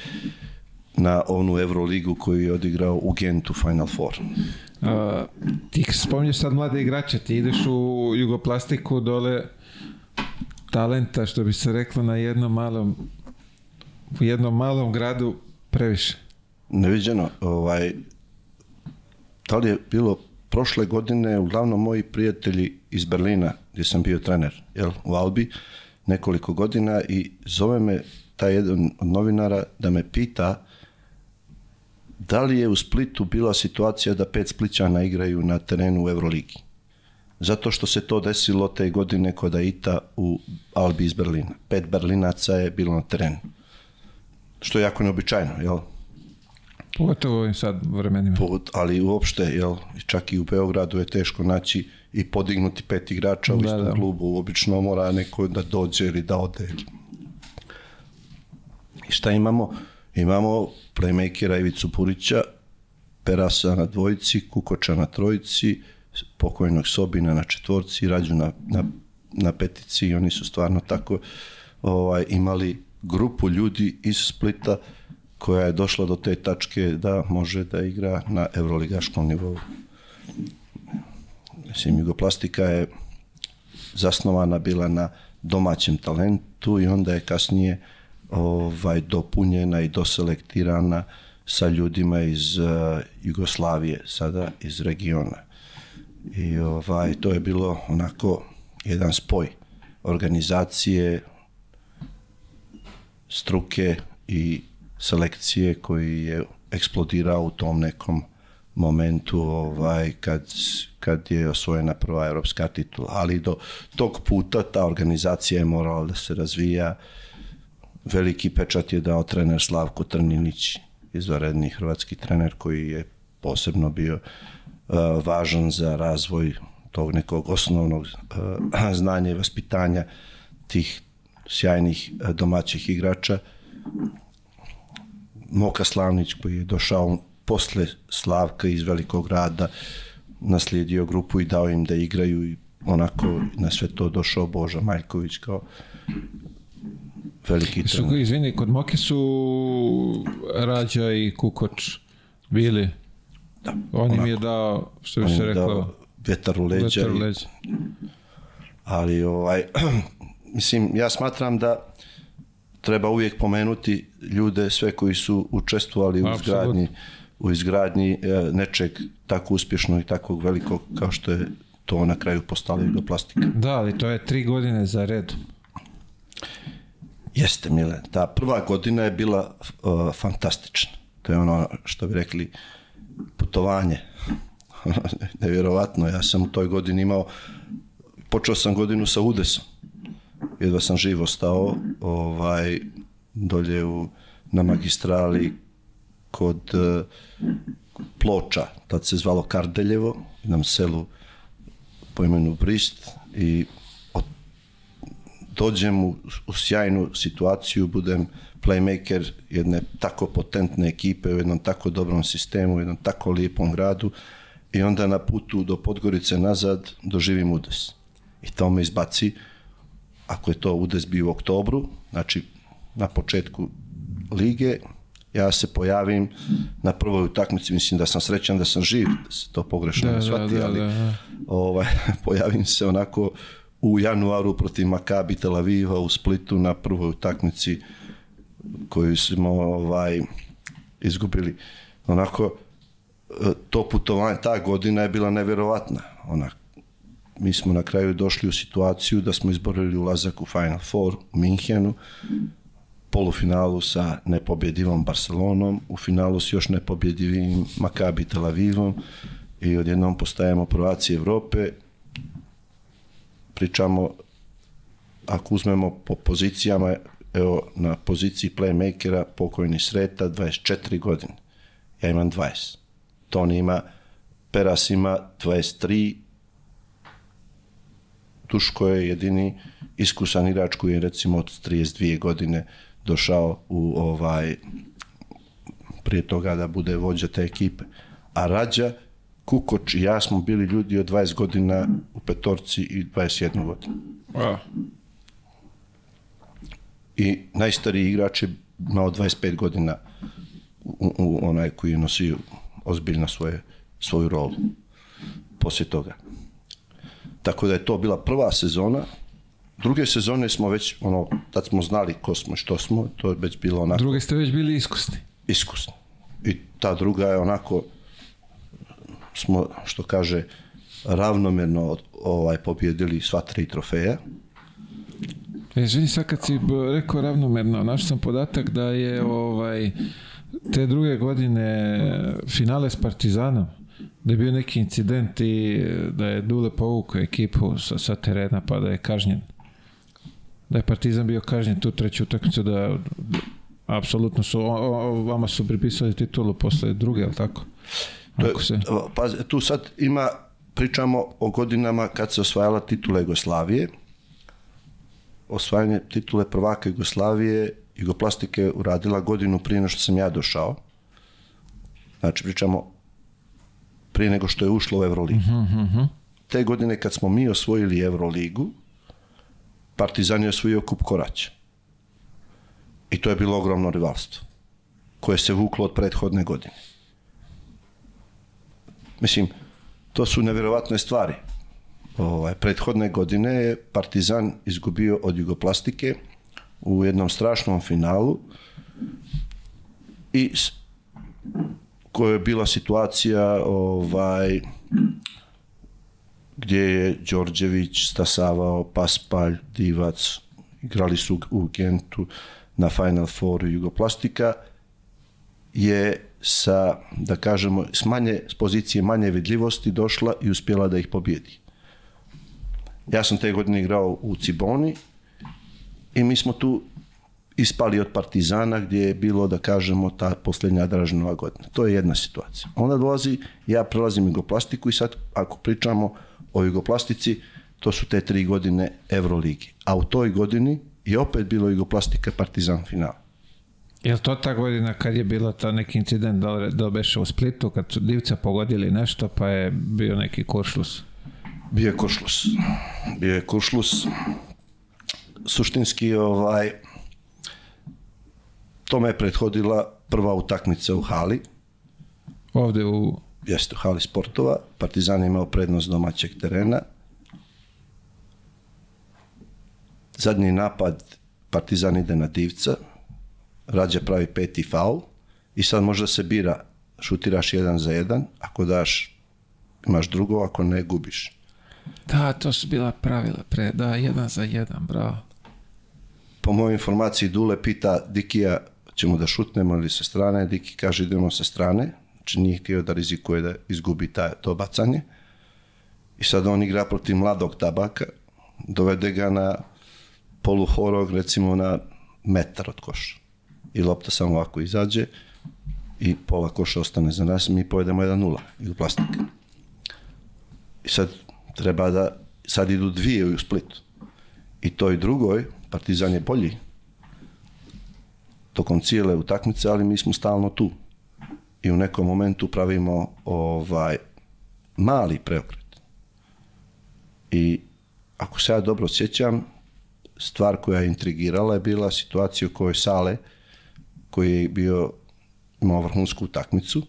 na onu Euroligu koju je odigrao u Gentu Final Four. A, ti spominješ sad mlade igrače, ti ideš u Jugoplastiku dole talenta, što bi se reklo, na jednom malom u jednom malom gradu previše. Neviđeno, ovaj, da li je bilo prošle godine, uglavnom moji prijatelji iz Berlina, gdje sam bio trener, jel, u Albi, nekoliko godina i zove me taj jedan od novinara da me pita da li je u Splitu bila situacija da pet Splićana igraju na terenu u Euroligi. Zato što se to desilo te godine kod Aita u Albi iz Berlina. Pet Berlinaca je bilo na terenu. Što je jako neobičajno, jel? Pogotovo ovim sad vremenima. Pot, ali uopšte, jel, čak i u Beogradu je teško naći i podignuti pet igrača u Da, istom da. klubu. Obično mora neko da dođe ili da ode. I šta imamo? Imamo playmakera Ivicu Purića, Perasa na dvojici, Kukoča na trojici, pokojnog Sobina na četvorci, Rađu na, na, na petici i oni su stvarno tako ovaj, imali grupu ljudi iz Splita koja je došla do te tačke da može da igra na evroligaškom nivou. Mislim, Jugoplastika je zasnovana bila na domaćem talentu i onda je kasnije ovaj dopunjena i doselektirana sa ljudima iz uh, Jugoslavije, sada iz regiona. I ovaj to je bilo onako jedan spoj organizacije, struke i selekcije koji je eksplodirao u tom nekom momentu ovaj kad kad je osvojena prva evropska titula, ali do tog puta ta organizacija je morala da se razvija. Veliki pečat je dao trener Slavko Trninić, izvanredni hrvatski trener koji je posebno bio uh, važan za razvoj tog nekog osnovnog uh, [CLEARS THROAT] znanja i vaspitanja tih sjajnih uh, domaćih igrača. Moka Slavnić koji je došao posle Slavka iz velikog grada, naslijedio grupu i dao im da igraju i onako na sve to došao Boža Maljković kao veliki Su, trener. izvini, kod Moke su Rađa i Kukoč bili. Da, On im onako. je dao, što bi se dao Vjetar u leđa. vetar u i- leđa. ali ovaj, [CLEARS THROAT] mislim, ja smatram da treba uvijek pomenuti ljude sve koji su učestvovali u Apsolutno. izgradnji, u izgradnji e, nečeg tako uspješnog i takvog velikog kao što je to na kraju postala Jugoplastika. Da, ali to je tri godine za red. Jeste, Mile. Ta prva godina je bila uh, fantastična. To je ono što bi rekli putovanje. [LAUGHS] Nevjerovatno. Ja sam u toj godini imao, počeo sam godinu sa Udesom. Jedva sam živo stao ovaj, dolje u, na magistrali kod uh, Ploča, tad se zvalo Kardeljevo, jednom selu po imenu Brist i od dođem u, u sjajnu situaciju, budem playmaker jedne tako potentne ekipe u jednom tako dobrom sistemu, u jednom tako lijepom gradu i onda na putu do Podgorice nazad doživim udes. I to me izbaci, ako je to udes bio u oktobru, znači na početku lige, ja se pojavim na prvoj utakmici, mislim da sam srećan da sam živ, da se to pogrešno Da, ne da, shvati, da, ali da, da. ovaj, [LAUGHS] pojavim se onako u januaru protiv Makabi Tel Aviva u Splitu na prvoj utakmici koju smo ovaj, izgubili. Onako, e, to putovanje, ta godina je bila nevjerovatna. Ona, mi smo na kraju došli u situaciju da smo izborili ulazak u Final Four u Minhenu, polufinalu sa nepobjedivom Barcelonom, u finalu s još nepobjedivim Makabi Tel Avivom i odjednom postajemo prvaci Evrope. Pričamo, ako uzmemo po pozicijama, evo na poziciji playmakera pokojni Sreta 24 godine. Ja imam 20. Toni ima, Peras ima 23, Duško je jedini iskusan igrač koji je recimo od 32 godine došao u ovaj prije toga da bude vođa te ekipe. A Rađa, Kukoč i ja smo bili ljudi od 20 godina u petorci i 21 godinu. A, I najstariji igrač je imao 25 godina u, u onaj koji je nosio ozbiljno svoje, svoju rolu poslije toga. Tako da je to bila prva sezona. Druge sezone smo već, ono, tad smo znali ko smo i što smo, to je već bilo onako drugi ste već bili iskusni. iskusno. I ta druga je onako, smo, što kaže, ravnomjerno ovaj, pobjedili sva tri trofeja. E, Izvini, sad kad si rekao ravnomerno, našao sam podatak da je ovaj te druge godine finale s Partizanom, da je bio neki incident i da je Dule povukao ekipu sa, sa terena pa da je kažnjen. Da je Partizan bio kažnjen tu treću utakmicu da apsolutno su, o, o, vama su pripisali titulu posle druge, ali tako? Ako se, pa, tu sad ima, pričamo o godinama kad se osvajala titula Jugoslavije. Osvajanje titule prvaka Jugoslavije Jugoplastike je uradila godinu prije nego što sam ja došao. Znači, pričamo prije nego što je ušlo u Euroligu. Te godine kad smo mi osvojili Euroligu, Partizan je osvojio kup Koraća. I to je bilo ogromno rivalstvo koje se vuklo od prethodne godine. Mislim, to su nevjerovatne stvari. Ovaj, prethodne godine je Partizan izgubio od Jugoplastike u jednom strašnom finalu i koja je bila situacija ovaj, gdje je Đorđević stasavao, Paspalj, Divac, igrali su u Gentu na Final Fouru Jugoplastika, je sa, da kažemo, s, manje, s pozicije manje vidljivosti došla i uspjela da ih pobjedi. Ja sam te godine igrao u Ciboni i mi smo tu ispali od Partizana gdje je bilo, da kažemo, ta posljednja Dražnova godina. To je jedna situacija. Onda dolazi, ja prelazim Jugoplastiku i sad ako pričamo o Jugoplastici, to su te tri godine Euroligi. A u toj godini je opet bilo Jugoplastika Partizan final. je li to ta godina kad je bilo ta neki incident da li, da li beše u Splitu, kad su divca pogodili nešto pa je bio neki kuršlus? Bio je kuršlus. Bio je kuršlus. Suštinski, ovaj, tome je prethodila prva utakmica u hali, Ovde u... jeste u hali sportova. Partizan je imao prednost domaćeg terena. Zadnji napad Partizan ide na divca, Rađa pravi peti faul i sad možda se bira, šutiraš jedan za jedan, ako daš, imaš drugo, ako ne, gubiš. Da, to su bila pravila pre, da, jedan za jedan, bravo. po mojoj informaciji Dule pita Dikija ćemo da šutnemo ili sa strane, Diki kaže idemo sa strane, znači nije htio da rizikuje da izgubi taj, to bacanje. I sad on igra protiv mladog tabaka, dovede ga na poluhorog, recimo na metar od koša. I lopta samo ovako izađe i pola koša ostane za nas, mi povedemo 1-0 ili plastika. I sad treba da, sad idu dvije u Splitu. I toj drugoj, Partizan je bolji tokom cijele utakmice, ali mi smo stalno tu. I u nekom momentu pravimo ovaj mali preokret. I ako se ja dobro sjećam, stvar koja je intrigirala je bila situacija u kojoj Sale, koji je bio imao vrhunsku utakmicu,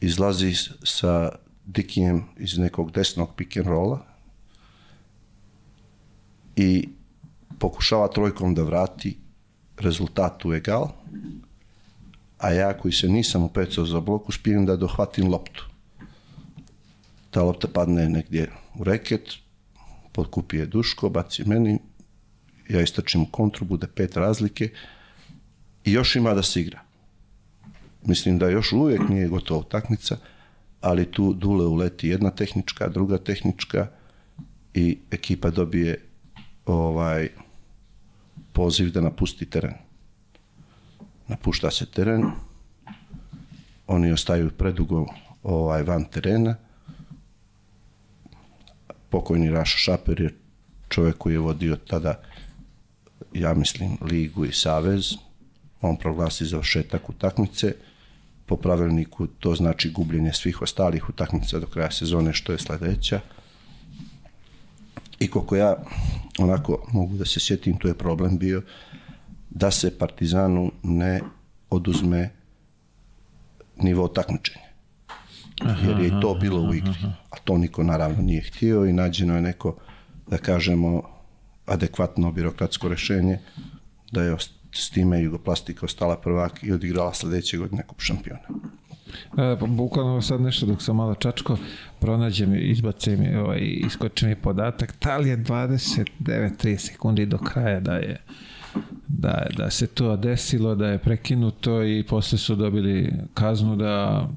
izlazi sa Dikijem iz nekog desnog pick and rolla i pokušava trojkom da vrati rezultat u egal, a ja koji se nisam upecao za blok, uspijem da dohvatim loptu. Ta lopta padne negdje u reket, potkupi je Duško, baci meni, ja istrčim u kontru, bude pet razlike i još ima da se igra. Mislim da još uvijek nije gotova utakmica, ali tu Dule uleti jedna tehnička, druga tehnička i ekipa dobije ovaj poziv da napusti teren. Napušta se teren, oni ostaju predugo ovaj, van terena, pokojni Rašo Šaper je čovjek koji je vodio tada, ja mislim, ligu i savez, on proglasi završetak utakmice, po pravilniku to znači gubljenje svih ostalih utakmica do kraja sezone što je sledeća. I koliko ja onako mogu da se sjetim, to je problem bio da se Partizanu ne oduzme nivo takmičenja. Jer je i to bilo u igri. A to niko naravno nije htio i nađeno je neko, da kažemo, adekvatno birokratsko rešenje da je s time Jugoplastika ostala prvak i odigrala sledeće godine kup šampiona. E, pa bukvalno sad nešto dok sam malo čačko, pronađem, izbacim i ovaj, iskoči mi podatak, da li je 29-30 sekundi do kraja da je da, da se to desilo, da je prekinuto i posle su dobili kaznu da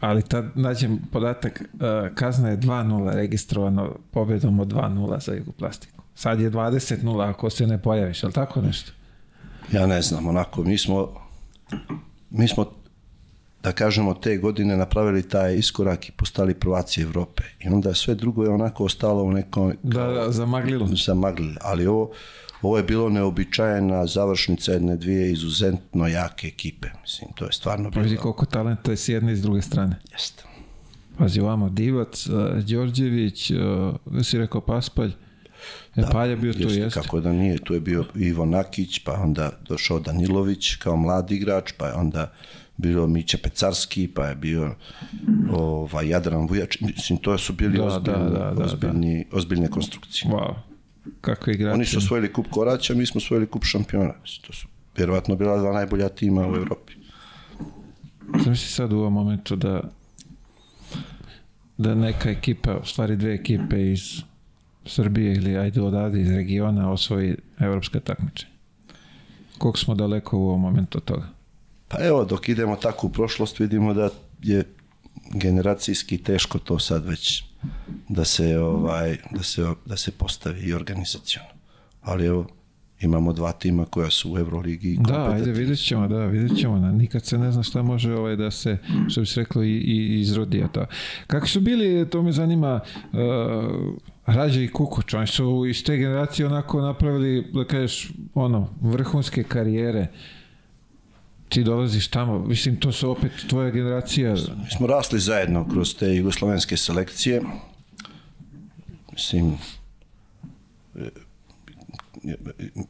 ali tad nađem podatak, uh, kazna je 2-0 registrovano pobedom od 2-0 za Jugoplastiku. Sad je 20-0 ako se ne pojaviš, ali tako nešto? Ja ne znam, onako, mi smo mi smo da kažemo te godine napravili taj iskorak i postali prvaci Evrope. I onda sve drugo je onako ostalo u nekom... Da, da, zamaglilo. Zamaglilo, ali ovo, ovo je bilo neobičajena završnica jedne dvije izuzetno jake ekipe. Mislim, to je stvarno bilo... Pazi koliko talenta je s jedne i s druge strane. Jeste. Pazi ovamo, Divac, uh, Đorđević, uh, si rekao Paspalj, E, da, Palja bio tu, jeste. Kako da nije, tu je bio Ivo Nakić, pa onda došao Danilović kao mladi igrač, pa je onda bilo Mića Pecarski, pa je bio ovaj, Jadran Vujač, mislim, to su bili da, ozbiljni, da, da, da, ozbiljni, da. ozbiljne konstrukcije. Wow. Kako igrači. Oni su osvojili kup Koraća, mi smo osvojili kup šampiona. To su vjerovatno bila dva najbolja tima u Evropi. Znam si sad u ovom momentu da da neka ekipa, u stvari dve ekipe iz Srbije ili ajde odavde iz regiona osvoji evropska takmičenja? Koliko smo daleko u ovom momentu od toga? Pa evo, dok idemo tako u prošlost, vidimo da je generacijski teško to sad već da se ovaj da se da se postavi i organizaciono. Ali evo imamo dva tima koja su u Euroligi Da, ajde vidjet ćemo, da, vidjet ćemo. Nikad se ne zna šta može ovaj, da se, što bi se reklo, i, i izrodi. To. Kako su bili, to me zanima, uh, Rađa i Kukoč, oni su iz te generacije onako napravili, da kažeš, ono, vrhunske karijere. Ti dolaziš tamo, mislim, to su opet tvoja generacija. Mi smo rasli zajedno kroz te jugoslovenske selekcije. Mislim,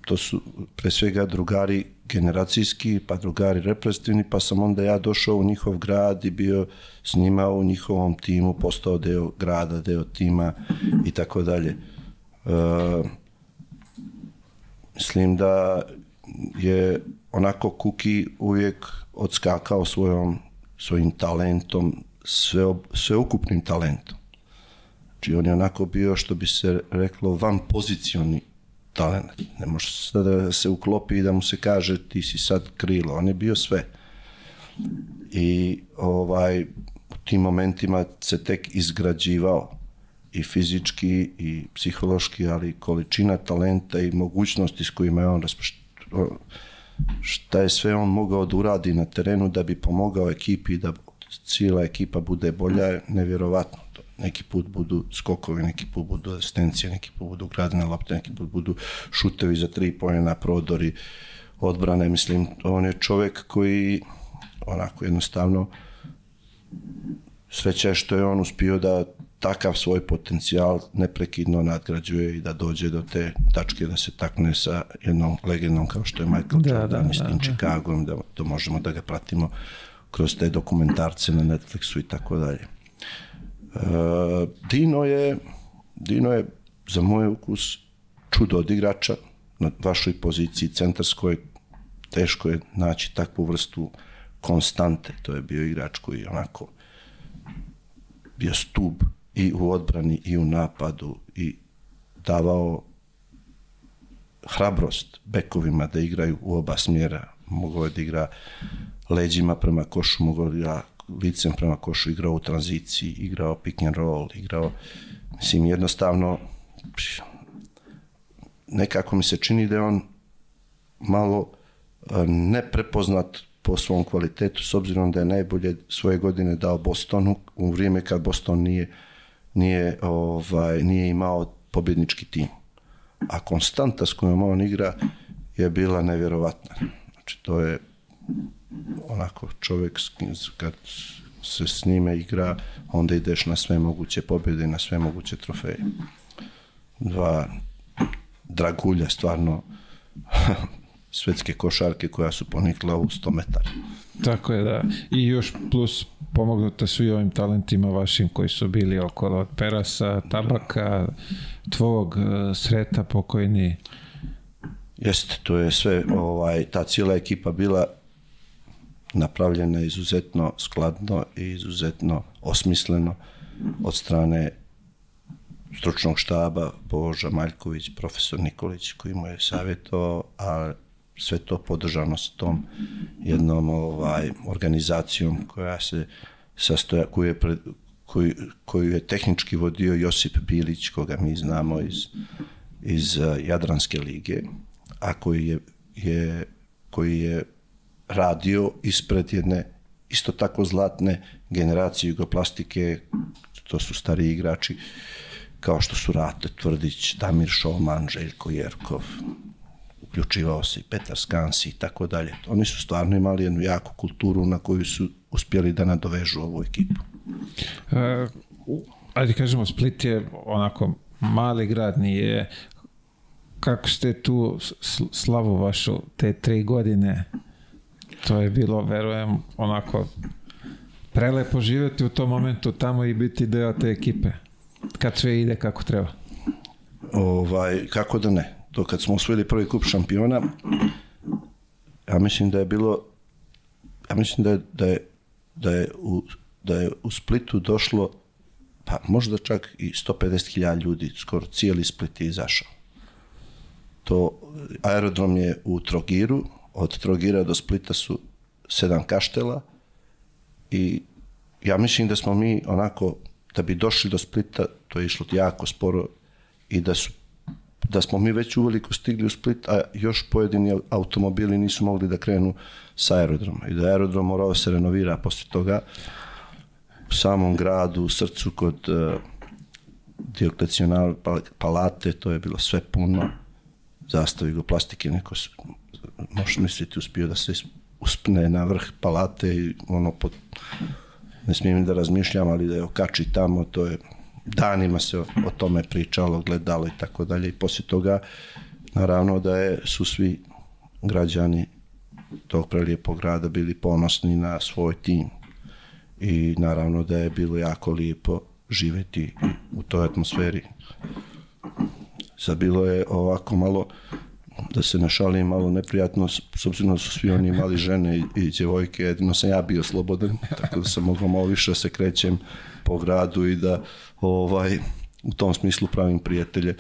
to su pre svega drugari generacijski, pa drugari reprezentativni, pa sam onda ja došao u njihov grad i bio s njima u njihovom timu, postao deo grada, deo tima i tako dalje. E, mislim da je onako Kuki uvijek odskakao svojom, svojim talentom, sve, sveukupnim talentom. Znači on je onako bio, što bi se reklo, van pozicioni talent. Ne može sada da se uklopi i da mu se kaže ti si sad krilo. On je bio sve. I ovaj, u tim momentima se tek izgrađivao i fizički i psihološki, ali količina talenta i mogućnosti s kojima je on šta je sve on mogao da uradi na terenu da bi pomogao ekipi da cijela ekipa bude bolja je nevjerovatno neki put budu skokovi, neki put budu asistencije, neki put budu gradene lopte, neki put budu šutevi za tri pojena, prodori, odbrane, mislim, on je čovek koji onako jednostavno sreća je što je on uspio da takav svoj potencijal neprekidno nadgrađuje i da dođe do te tačke da se takne sa jednom legendom kao što je Michael da, Jordan da, i s tim da, Chicagom, da, da možemo da ga pratimo kroz te dokumentarce na Netflixu i tako dalje. Uh, Dino je Dino je za moj ukus čudo od igrača na vašoj poziciji centarskoj. Teško je naći takvu vrstu konstante. To je bio igrač koji onako bio stub i u odbrani i u napadu i davao hrabrost bekovima da igraju u oba smjera. Mogao je da igra leđima prema košu mogao da igra licem prema košu, igrao u tranziciji, igrao pick and roll, igrao, mislim, jednostavno, nekako mi se čini da je on malo neprepoznat po svom kvalitetu, s obzirom da je najbolje svoje godine dao Bostonu u vrijeme kad Boston nije, nije, ovaj, nije imao pobjednički tim. a konstanta s kojom on igra je bila nevjerovatna. Znači, to je onako čovjek kad se s njime igra, onda ideš na sve moguće pobjede i na sve moguće trofeje. Dva dragulja, stvarno [LAUGHS] svetske košarke koja su ponikla u 100 metara. Tako je, da. I još plus pomognuta su i ovim talentima vašim koji su bili okolo od Perasa, Tabaka, tvog e, Sreta pokojni. Jeste, to je sve, ovaj, ta cijela ekipa bila napravljena izuzetno skladno i izuzetno osmisleno od strane stručnog štaba Boža Maljković, profesor Nikolić koji mu je savjetovao, a sve to podržano s tom jednom ovaj organizacijom koja se sastoja, koju je, pred, koju, koju je tehnički vodio Josip Bilić, koga mi znamo iz, iz uh, Jadranske lige, a koji je, je, koji je radio ispred jedne isto tako zlatne generacije jugoplastike, to su stari igrači, kao što su Rate Tvrdić, Damir Šoman, Željko Jerkov, uključivao se i Petar Skansi i tako dalje. Oni su stvarno imali jednu jaku kulturu na koju su uspjeli da nadovežu ovu ekipu. E, ajde kažemo, Split je onako mali grad, nije. Kako ste tu slavu vašu te tri godine? To je bilo, verujem, onako prelepo živjeti u tom momentu tamo i biti deo te ekipe. Kad sve ide kako treba. Ovaj, kako da ne to kad smo osvojili prvi kup šampiona, ja mislim da je bilo, ja mislim da je, da je, da je, u, da je u Splitu došlo, pa možda čak i 150.000 ljudi, skoro cijeli Split je izašao. To, aerodrom je u Trogiru, od Trogira do Splita su sedam kaštela i ja mislim da smo mi onako, da bi došli do Splita, to je išlo jako sporo i da su da smo mi već uveliko stigli u Split, a još pojedini automobili nisu mogli da krenu sa aerodroma. I da aerodrom morao da se renovira posle toga u samom gradu, u srcu kod uh, Dioklecijonal palate, to je bilo sve puno. Zastav jugoplastike, neko su, možeš misliti, uspio da se uspne na vrh palate i ono pod, ne smijem da razmišljam, ali da je okači tamo, to je danima se o, tome pričalo, gledalo i tako dalje i poslije toga naravno da je, su svi građani tog prelijepog grada bili ponosni na svoj tim i naravno da je bilo jako lijepo živeti u toj atmosferi. Sad bilo je ovako malo da se našalim malo neprijatno, s obzirom da su svi oni imali žene i, i djevojke, jedino sam ja bio slobodan, tako da sam mogao malo više da se krećem po gradu i da ovaj, u tom smislu pravim prijatelje.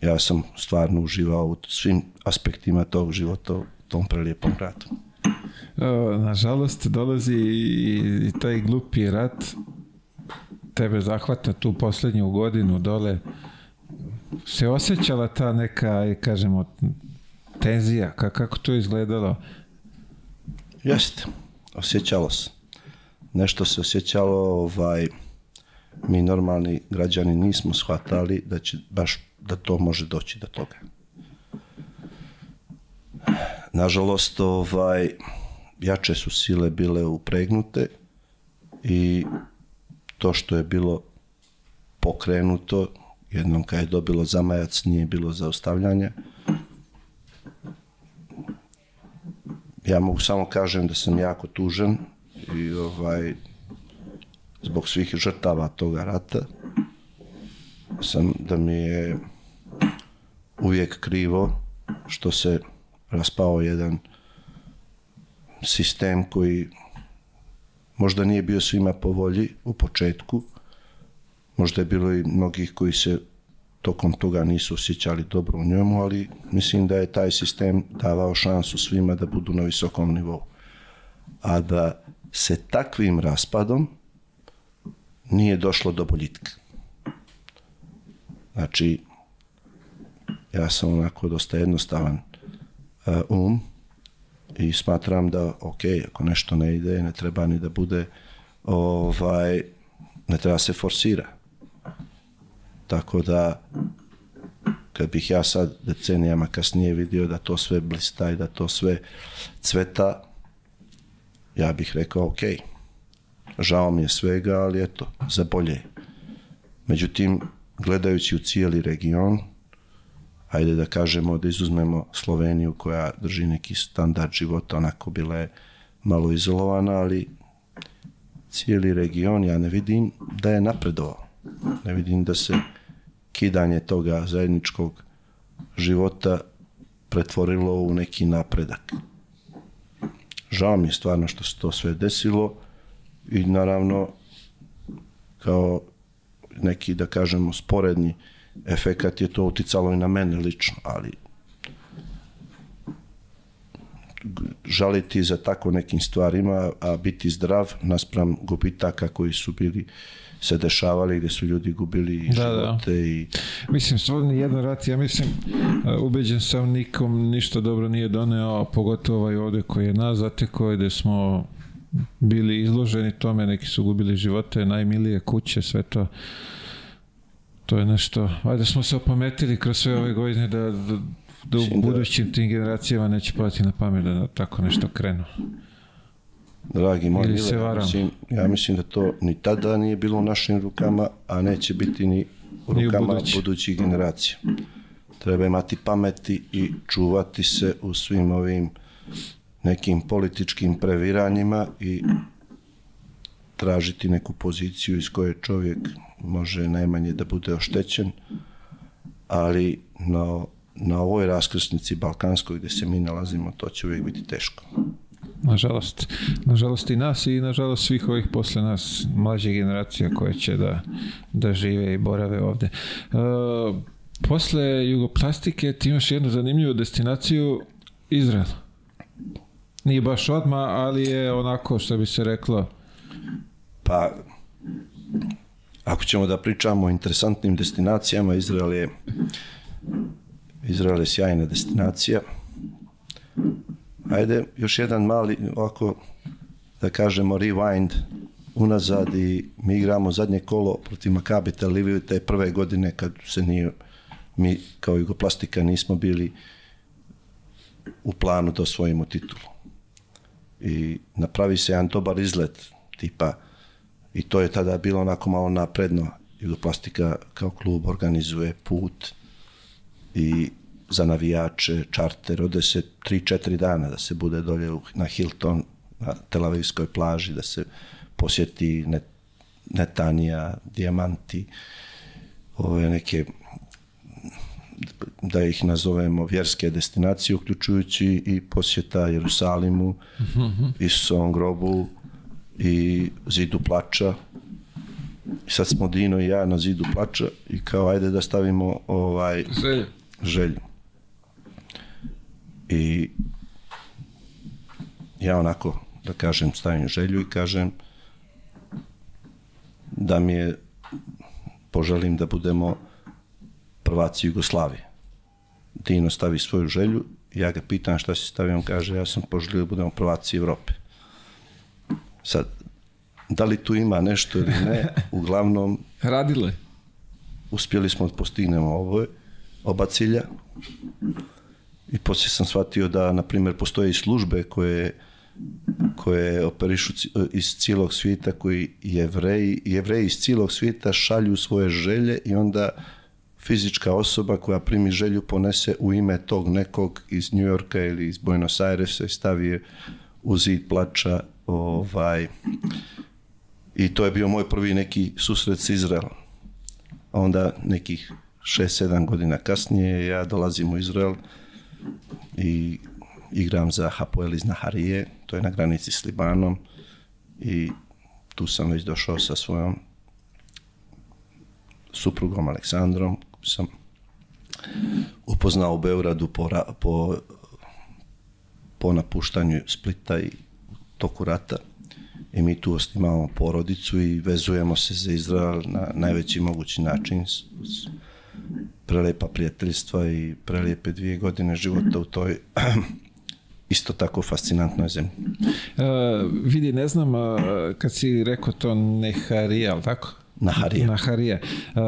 Ja sam stvarno uživao u svim aspektima tog života u tom prelijepom gradu. Nažalost, dolazi i taj glupi rat tebe zahvata tu poslednju godinu dole se osjećala ta neka, kažemo, tenzija, kako to izgledalo? Jeste, osjećalo se. Nešto se osjećalo, ovaj, mi normalni građani nismo shvatali da će baš da to može doći do toga. Nažalost, ovaj, jače su sile bile upregnute i to što je bilo pokrenuto, jednom kad je dobilo zamajac, nije bilo zaustavljanja. Ja mogu samo kažem da sam jako tužan i ovaj, zbog svih žrtava toga rata sam da mi je uvijek krivo što se raspao jedan sistem koji možda nije bio svima po volji u početku, možda je bilo i mnogih koji se tokom toga nisu osjećali dobro u njemu, ali mislim da je taj sistem davao šansu svima da budu na visokom nivou. A da se takvim raspadom nije došlo do boljitka. Znači, ja sam onako dosta jednostavan uh, um i smatram da, ok, ako nešto ne ide, ne treba ni da bude, ovaj, ne treba se forsira. Tako da, kad bih ja sad decenijama kasnije vidio da to sve blista i da to sve cveta, ja bih rekao ok, žao mi je svega, ali eto, za bolje. je. Međutim, gledajući u cijeli region, ajde da kažemo da izuzmemo Sloveniju koja drži neki standard života, onako bila je malo izolovana, ali cijeli region ja ne vidim da je napredovao. Ne vidim da se kidanje toga zajedničkog života pretvorilo u neki napredak. Žao mi je stvarno što se to sve desilo i naravno kao neki, da kažemo, sporedni efekat je to uticalo i na mene lično, ali žaliti za tako nekim stvarima, a biti zdrav naspram gubitaka koji su bili se dešavali gdje su ljudi gubili Da, živote da. i Mislim, stvarno jedan rat, ja mislim, uh, ubeđen sam nikom ništa dobro nije doneo, pogotovo ovaj ovde koji je nas zatekao, gde smo bili izloženi tome, neki su gubili živote, najmilije kuće, sve to. To je nešto, ajde smo se opametili kroz sve ove godine da, da, da u da- budućim tim generacijama neće pati na pamet da tako nešto krenu. Dragi moj, Ili ja mislim, ja mislim da to ni tada nije bilo u našim rukama, a neće biti Ni u rukama budući. budućih generacija. Treba imati pameti i čuvati se u svim ovim nekim političkim previranjima i tražiti neku poziciju iz koje čovjek može najmanje da bude oštećen, ali na, na ovoj raskrsnici Balkanskoj gdje se mi nalazimo, to će uvijek biti teško. Nažalost. Nažalost i nas i nažalost svih ovih posle nas mlađe generacija koje će da, da žive i borave ovde. E, posle jugoplastike ti imaš jednu zanimljivu destinaciju Izrael. Nije baš odma, ali je onako što bi se reklo Pa, ako ćemo da pričamo o interesantnim destinacijama, Izrael je, Izrael je sjajna destinacija. Ajde, još jedan mali, ovako, da kažemo, rewind unazad i mi igramo zadnje kolo protiv Maccabi Tel Aviv te prve godine kad se nije, mi kao Jugoplastika nismo bili u planu da osvojimo titulu. I napravi se jedan dobar izlet, tipa i to je tada bilo onako malo napredno. Jugoplastika kao klub organizuje put i za navijače, čarter, ode se 3-4 dana da se bude dolje na Hilton, na Tel Avivskoj plaži, da se posjeti Net, Netanija, Dijamanti, ove neke da ih nazovemo vjerske destinacije, uključujući i posjeta Jerusalimu, Isusovom grobu i zidu plača. I sad smo Dino i ja na zidu plača i kao ajde da stavimo ovaj želje. želju. I ja onako, da kažem, stavim želju i kažem da mi je, poželim da budemo prvaci Jugoslavije. Dino stavi svoju želju, ja ga pitam šta si stavio, on kaže ja sam poželio da budemo prvaci Evrope. Sad, da li tu ima nešto ili ne, [LAUGHS] uglavnom Radile. uspjeli smo da postignemo ovo, oba cilja. I poslije sam shvatio da, na primjer, postoje i službe koje, koje operišu iz cijelog svijeta, koji jevreji, jevreji iz cijelog svijeta šalju svoje želje i onda fizička osoba koja primi želju ponese u ime tog nekog iz New Yorka ili iz Buenos Airesa i stavi je u zid plača ovaj, i to je bio moj prvi neki susret s Izraelom. A onda nekih 6-7 godina kasnije ja dolazim u Izrael i igram za Hapoel iz Naharije, to je na granici s Libanom i tu sam već došao sa svojom suprugom Aleksandrom, sam upoznao u Beogradu po, po, po napuštanju Splita i toku rata i mi tu imamo porodicu i vezujemo se za Izrael na najveći mogući način prelepa prijateljstva i prelepe dvije godine života u toj [CLEARS THROAT] isto tako fascinantnoj zemlji. Uh, vidi, ne znam, uh, kad si rekao to Neharija, ali tako? Naharija. Naharija. Uh,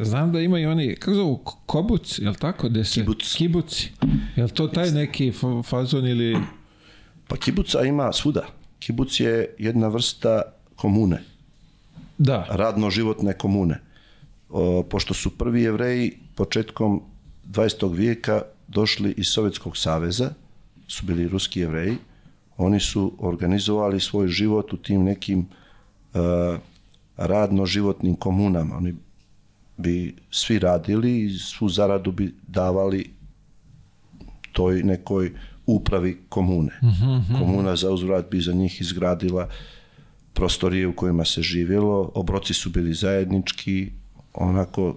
znam da ima i oni, kako zovu, kobuc, je li tako? Gde se, Kibuc. Kibuci. Je li to taj neki fa- fazon ili... Pa kibuca ima svuda. Kibuc je jedna vrsta komune, Da, radno-životne komune. O, pošto su prvi jevreji početkom 20. vijeka došli iz Sovjetskog saveza, su bili ruski jevreji, oni su organizovali svoj život u tim nekim uh, radno-životnim komunama. Oni bi svi radili i svu zaradu bi davali toj nekoj upravi komune. Komuna za uzvrat bi za njih izgradila prostorije u kojima se živjelo, obroci su bili zajednički, onako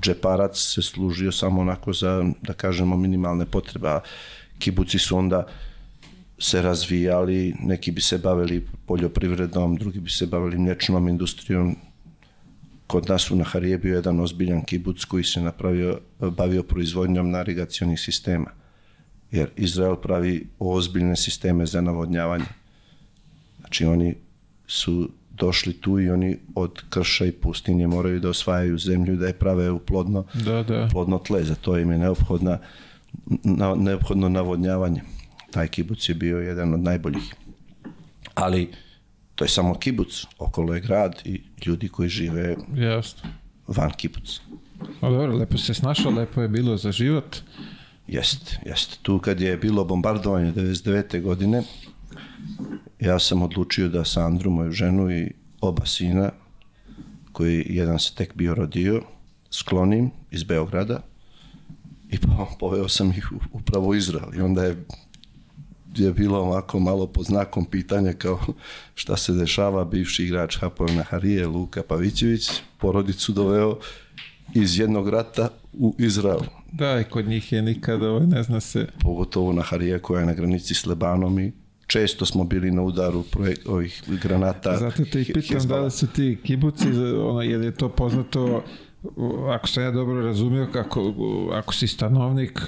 džeparac se služio samo onako za, da kažemo, minimalne potrebe, a kibuci su onda se razvijali, neki bi se bavili poljoprivredom, drugi bi se bavili mlječnom industrijom. Kod nas u Naharije je bio jedan ozbiljan kibuc koji se napravio, bavio proizvodnjom navigacionih sistema. Jer Izrael pravi ozbiljne sisteme za navodnjavanje. Znači oni su došli tu i oni od krša i pustinje moraju da osvajaju zemlju, da je prave u plodno, da, da. plodno tle. Za to im je neophodna, na, neophodno navodnjavanje. Taj kibuc je bio jedan od najboljih. Ali to je samo kibuc, okolo je grad i ljudi koji žive Jasno. van kibuca. A dobro, lepo se snašao, lepo je bilo za život. Jest, jest. Tu kad je bilo bombardovanje 99. godine, ja sam odlučio da Sandru, moju ženu i oba sina, koji jedan se tek bio rodio, sklonim iz Beograda i po- poveo sam ih u- upravo u Izrael. I onda je je bilo ovako malo pod znakom pitanja kao šta se dešava, bivši igrač Hapoel Naharije, Luka Pavićević, porodicu doveo iz jednog rata u Izrael. Da, i kod njih je nikada, ovaj, ne zna se... pogotovo na Harije koja je na granici s Lebanom i često smo bili na udaru projek, ovih granata. Zato te i pitam da li su ti kibuci, ono, je li to poznato, ako sam ja dobro razumio, kako, ako si stanovnik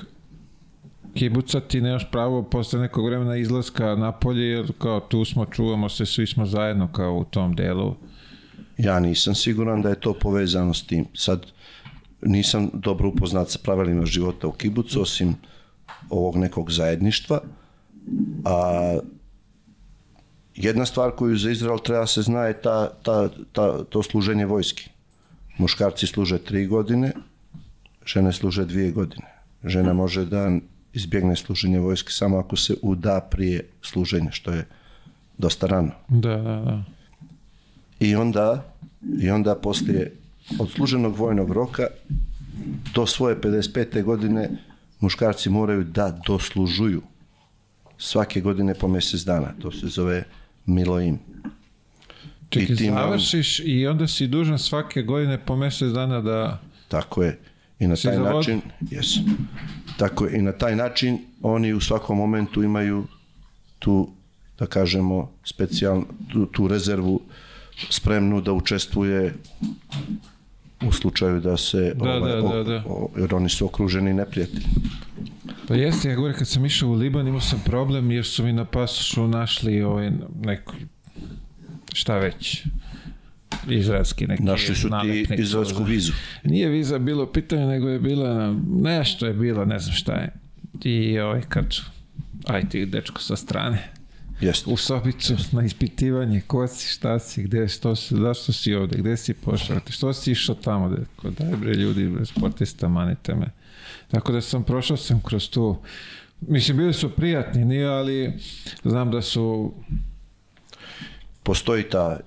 kibuca, ti nemaš pravo posle nekog vremena izlaska napolje, jer kao tu smo, čuvamo se, svi smo zajedno kao u tom delu. Ja nisam siguran da je to povezano s tim. Sad nisam dobro upoznat sa pravilima života u kibucu, osim ovog nekog zajedništva. A jedna stvar koju za Izrael treba se zna je ta, ta, ta, to služenje vojski. Muškarci služe tri godine, žene služe dvije godine. Žena može da izbjegne služenje vojske samo ako se uda prije služenja, što je dosta rano. Da, da, da. I onda, i onda poslije odsluženog vojnog roka do svoje 55. godine muškarci moraju da doslužuju svake godine po mjesec dana. To se zove Miloim. Čekaj, I on- završiš i onda si dužan svake godine po mjesec dana da... Tako je. I na taj za vodu? način, yes. Tako. I na taj način oni u svakom momentu imaju tu, da kažemo, specijalnu, tu, tu rezervu spremnu da učestvuje u slučaju da se Da, da, da, da. o- jer oni su okruženi neprijatelji. Pa jeste, ja govorim, kad sam išao u Liban imao sam problem jer su mi na pasošu našli ovaj neku, šta već, izraelski neki Našli su ti izraelsku vizu. Nije viza bilo pitanje, nego je bila nešto je bilo, ne znam šta je. I ovaj kad aj ti dečko sa strane, Jeste. u sobicu na ispitivanje, ko si, šta si, gde, što si, zašto si ovde, gde si pošao, što si išao tamo, da, ko, daj bre ljudi, bre, sportista, manite me. Tako da sam, prošao sam kroz tu, mislim, bili su prijatni, nije, ali znam da su, Postoji ta,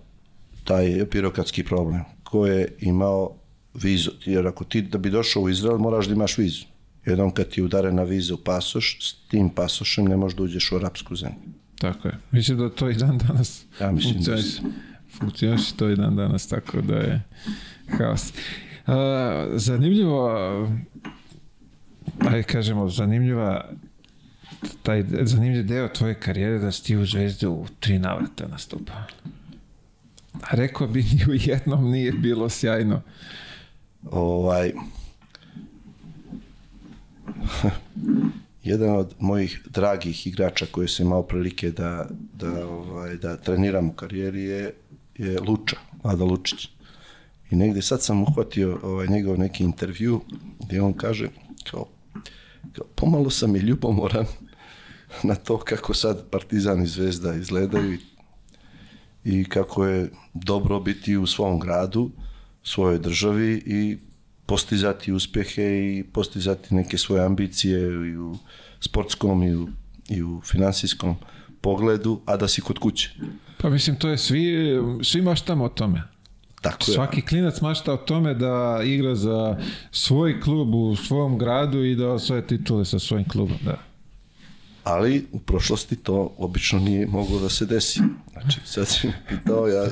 taj birokratski problem. Ko je imao vizu? Jer ako ti da bi došao u Izrael moraš da imaš vizu. Jednom kad ti je udarena viza u pasoš, s tim pasošem ne možeš da uđeš u arapsku zemlju. tako je, mislim da to i dan danas Ja mislim da. Funkcioniše to i dan danas, tako da je haos. A, zanimljivo, ajde kažemo, zanimljiva taj zanimljiv deo tvoje karijere da si ti u Zvezdi u tri navrata nastupa. Rekao bi [LAUGHS] ni u jednom nije bilo sjajno. Ovaj, jedan od mojih dragih igrača koje sam imao prilike da, da, ovaj, da treniram u karijeri je, je Luča, Vlada Lučić. I negdje sad sam uhvatio ovaj, njegov neki intervju gdje on kaže kao, kao pomalo sam i ljubomoran na to kako sad Partizan i Zvezda izgledaju i, i kako je dobro biti u svom gradu, svojoj državi i postizati uspjehe i postizati neke svoje ambicije i u sportskom i u, i u finansijskom pogledu, a da si kod kuće. Pa mislim, to je svi, svi maštamo o tome. Tako je. Svaki klinac mašta o tome da igra za svoj klub u svom gradu i da osvoje titule sa svojim klubom, da. Ali u prošlosti to obično nije moglo da se desi. Znači, sad si me pitao, ja,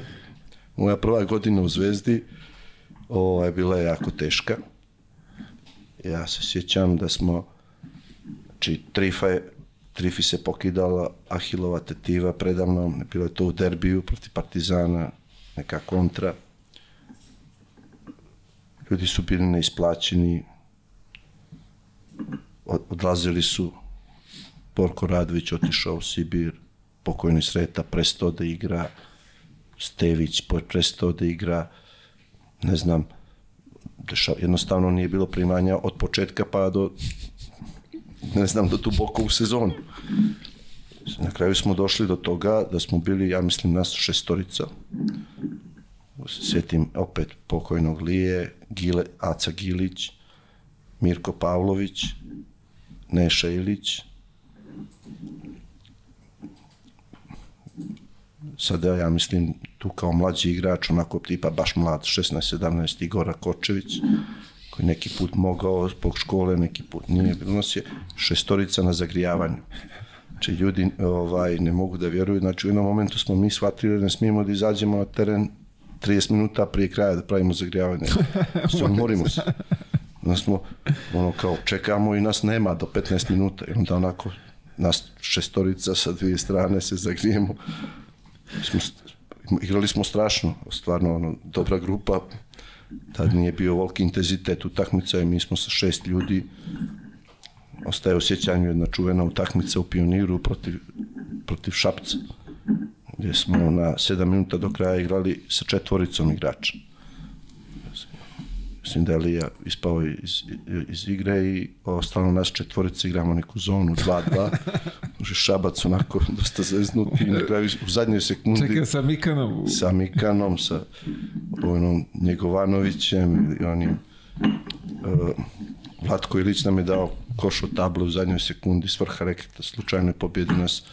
moja prva godina u Zvezdi ovaj, bila je jako teška. Ja se sjećam da smo, znači, Trifa je, Trifi se pokidala Ahilova tetiva predavnom, bilo je to u derbiju protiv Partizana, neka kontra. Ljudi su bili neisplaćeni, od- odlazili su, Borko Radović otišao u Sibir, pokojni Sreta prestao da igra, Stević prestao da igra, ne znam, deša, jednostavno nije bilo primanja od početka pa do, ne znam, do duboko u sezonu. Na kraju smo došli do toga da smo bili, ja mislim, nas šestorica. Sjetim opet pokojnog Lije, Gile, Aca Gilić, Mirko Pavlović, Neša Ilić, sada ja mislim tu kao mlađi igrač, onako tipa baš mlad, 16-17, Igora Kočević, koji neki put mogao zbog škole, neki put nije. Nas je šestorica na zagrijavanju. Znači ljudi ovaj, ne mogu da vjeruju, znači u jednom momentu smo mi shvatili da ne smijemo da izađemo na teren 30 minuta prije kraja da pravimo zagrijavanje. [LAUGHS] Sve morimo se. Onda smo, ono kao, čekamo i nas nema do 15 minuta. I onda onako, nas šestorica sa dvije strane se zagrijemo. Smo, igrali smo strašno, stvarno ono, dobra grupa. Tad nije bio volki intenzitet utakmica i mi smo sa šest ljudi ostaje u sjećanju jedna čuvena utakmica u Pioniru protiv, protiv Šapca, gdje smo na sedam minuta do kraja igrali sa četvoricom igrača. Mislim da je Lija ispao iz, iz igre i ostalo nas četvorice igramo neku zonu 2-2. Može Šabac onako [LAUGHS] dosta zeznut i na kraju u zadnjoj sekundi Čekaj, sa Mikanom. sa Mikanom, sa onom Njegovanovićem i onim uh, Vlatko Ilić nam je dao koš od table u zadnjoj sekundi s vrha reketa, slučajno je pobjedi nas.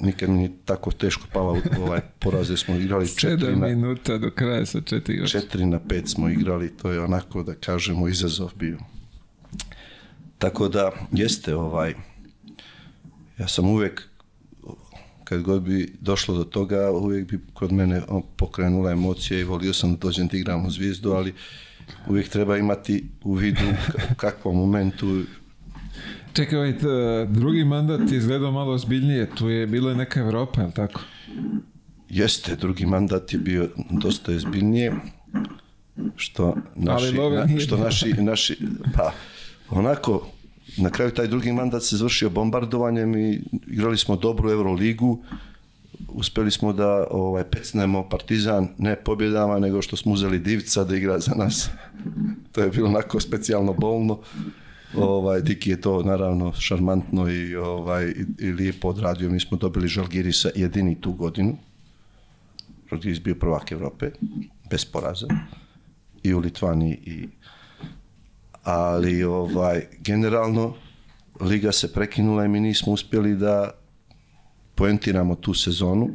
Nikad mi nije tako teško pala u ovaj poraz, jer smo igrali [LAUGHS] četiri na, minuta do kraja sa četiri goša. četiri na pet smo igrali, to je onako da kažemo izazov bio. Tako da jeste ovaj, ja sam uvijek kad god bi došlo do toga, uvijek bi kod mene pokrenula emocija i volio sam da dođem da igram u zvijezdu, ali uvijek treba imati u vidu u kakvom momentu Čekaj, ovaj drugi mandat je izgledao malo ozbiljnije. Tu je bilo neka Evropa, je li tako? Jeste, drugi mandat je bio dosta ozbiljnije, što naši, na, što naši, naši, pa onako, na kraju taj drugi mandat se završio bombardovanjem i igrali smo dobru Euroligu, uspjeli smo da ovaj, pecnemo Partizan ne pobjedama, nego što smo uzeli Divica da igra za nas. [LAUGHS] to je bilo onako specijalno bolno. Ovaj, Diki je to naravno šarmantno i, ovaj, i, i lijepo odradio. Mi smo dobili Žalgirisa jedini tu godinu. Žalgiris bio prvak Evrope, bez poraza. I u Litvani i ali ovaj generalno liga se prekinula i mi nismo uspjeli da poentiramo tu sezonu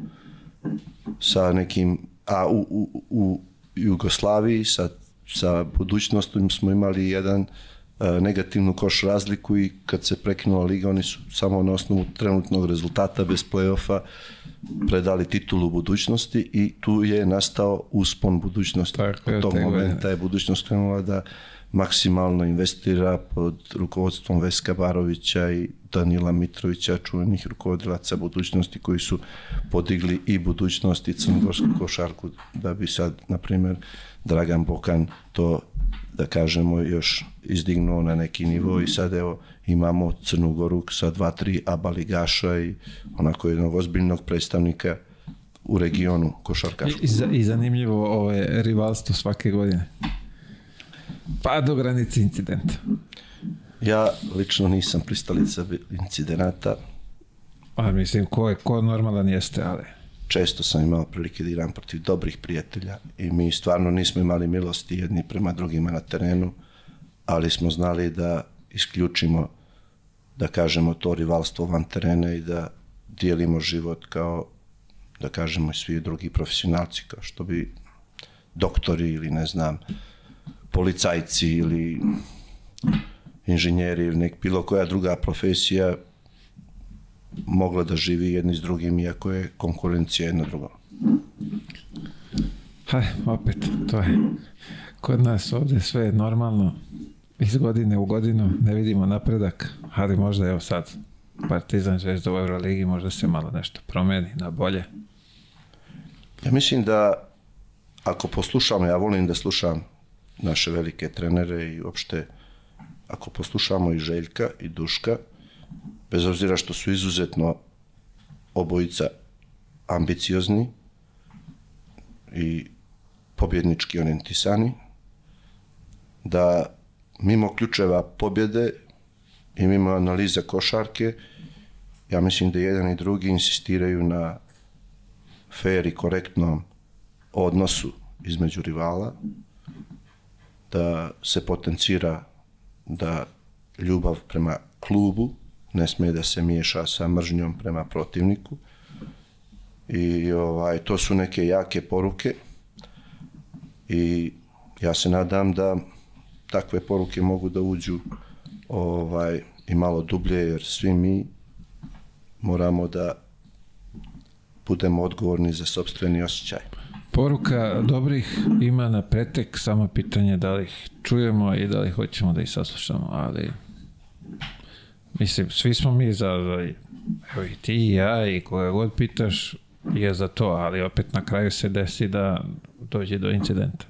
sa nekim a u, u, u Jugoslaviji sa, sa budućnostom smo imali jedan e, negativnu koš razliku i kad se prekinula liga oni su samo na osnovu trenutnog rezultata bez play-offa predali titulu budućnosti i tu je nastao uspon budućnosti. Tako Od tog momenta je budućnost krenula da maksimalno investira pod rukovodstvom Veska Barovića i Danila Mitrovića, čuvenih rukovodilaca budućnosti koji su podigli i budućnost i crnogorsku košarku da bi sad, na primjer, Dragan Bokan to da kažemo još izdignuo na neki nivo i sad evo imamo Crnu Goru sa dva, tri aba ligaša i onako jednog ozbiljnog predstavnika u regionu košarkaškog. I, za, I zanimljivo rivalstvo svake godine. Pa do granice incidenta. Ja lično nisam pristalica incidenata. Pa mislim, ko, je, ko normalan jeste, ali... Često sam imao prilike da igram protiv dobrih prijatelja i mi stvarno nismo imali milosti jedni prema drugima na terenu, ali smo znali da isključimo, da kažemo, to rivalstvo van terena i da dijelimo život kao, da kažemo, i svi drugi profesionalci, kao što bi doktori ili ne znam, policajci ili inženjeri ili nek bilo koja druga profesija mogla da živi jedni s drugim iako je konkurencija jedna druga. Haj, opet, to je kod nas ovde sve je normalno iz godine u godinu, ne vidimo napredak, ali možda evo sad Partizan Zvezda u Euroligi možda se malo nešto promeni na bolje. Ja mislim da ako poslušamo, ja volim da slušam naše velike trenere i uopšte ako poslušamo i Željka i Duška, bez obzira što su izuzetno obojica ambiciozni i pobjednički orijentisani, da mimo ključeva pobjede i mimo analiza košarke, ja mislim da jedan i drugi insistiraju na fair i korektnom odnosu između rivala, da se potencira da ljubav prema klubu ne smije da se miješa sa mržnjom prema protivniku. I ovaj, to su neke jake poruke i ja se nadam da takve poruke mogu da uđu ovaj, i malo dublje, jer svi mi moramo da budemo odgovorni za sobstveni osjećaj. Poruka dobrih ima na pretek, samo pitanje da li ih čujemo i da li hoćemo da ih saslušamo, ali mislim, svi smo mi za, za evo i ti i ja i koga god pitaš je za to, ali opet na kraju se desi da dođe do incidenta.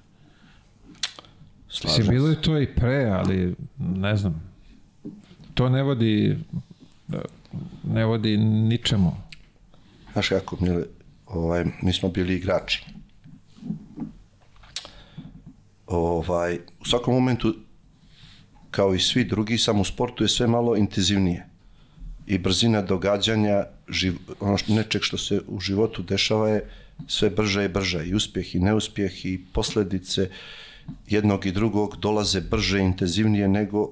Slažem mislim, bilo je to i pre, ali ne znam, to ne vodi ne vodi ničemu. Znaš kako, mi, ovaj, mi smo bili igrači ovaj, u svakom momentu, kao i svi drugi, samo u sportu je sve malo intenzivnije. I brzina događanja, živ, ono što, nečeg što se u životu dešava je sve brže i brže. I uspjeh i neuspjeh i posledice jednog i drugog dolaze brže i intenzivnije nego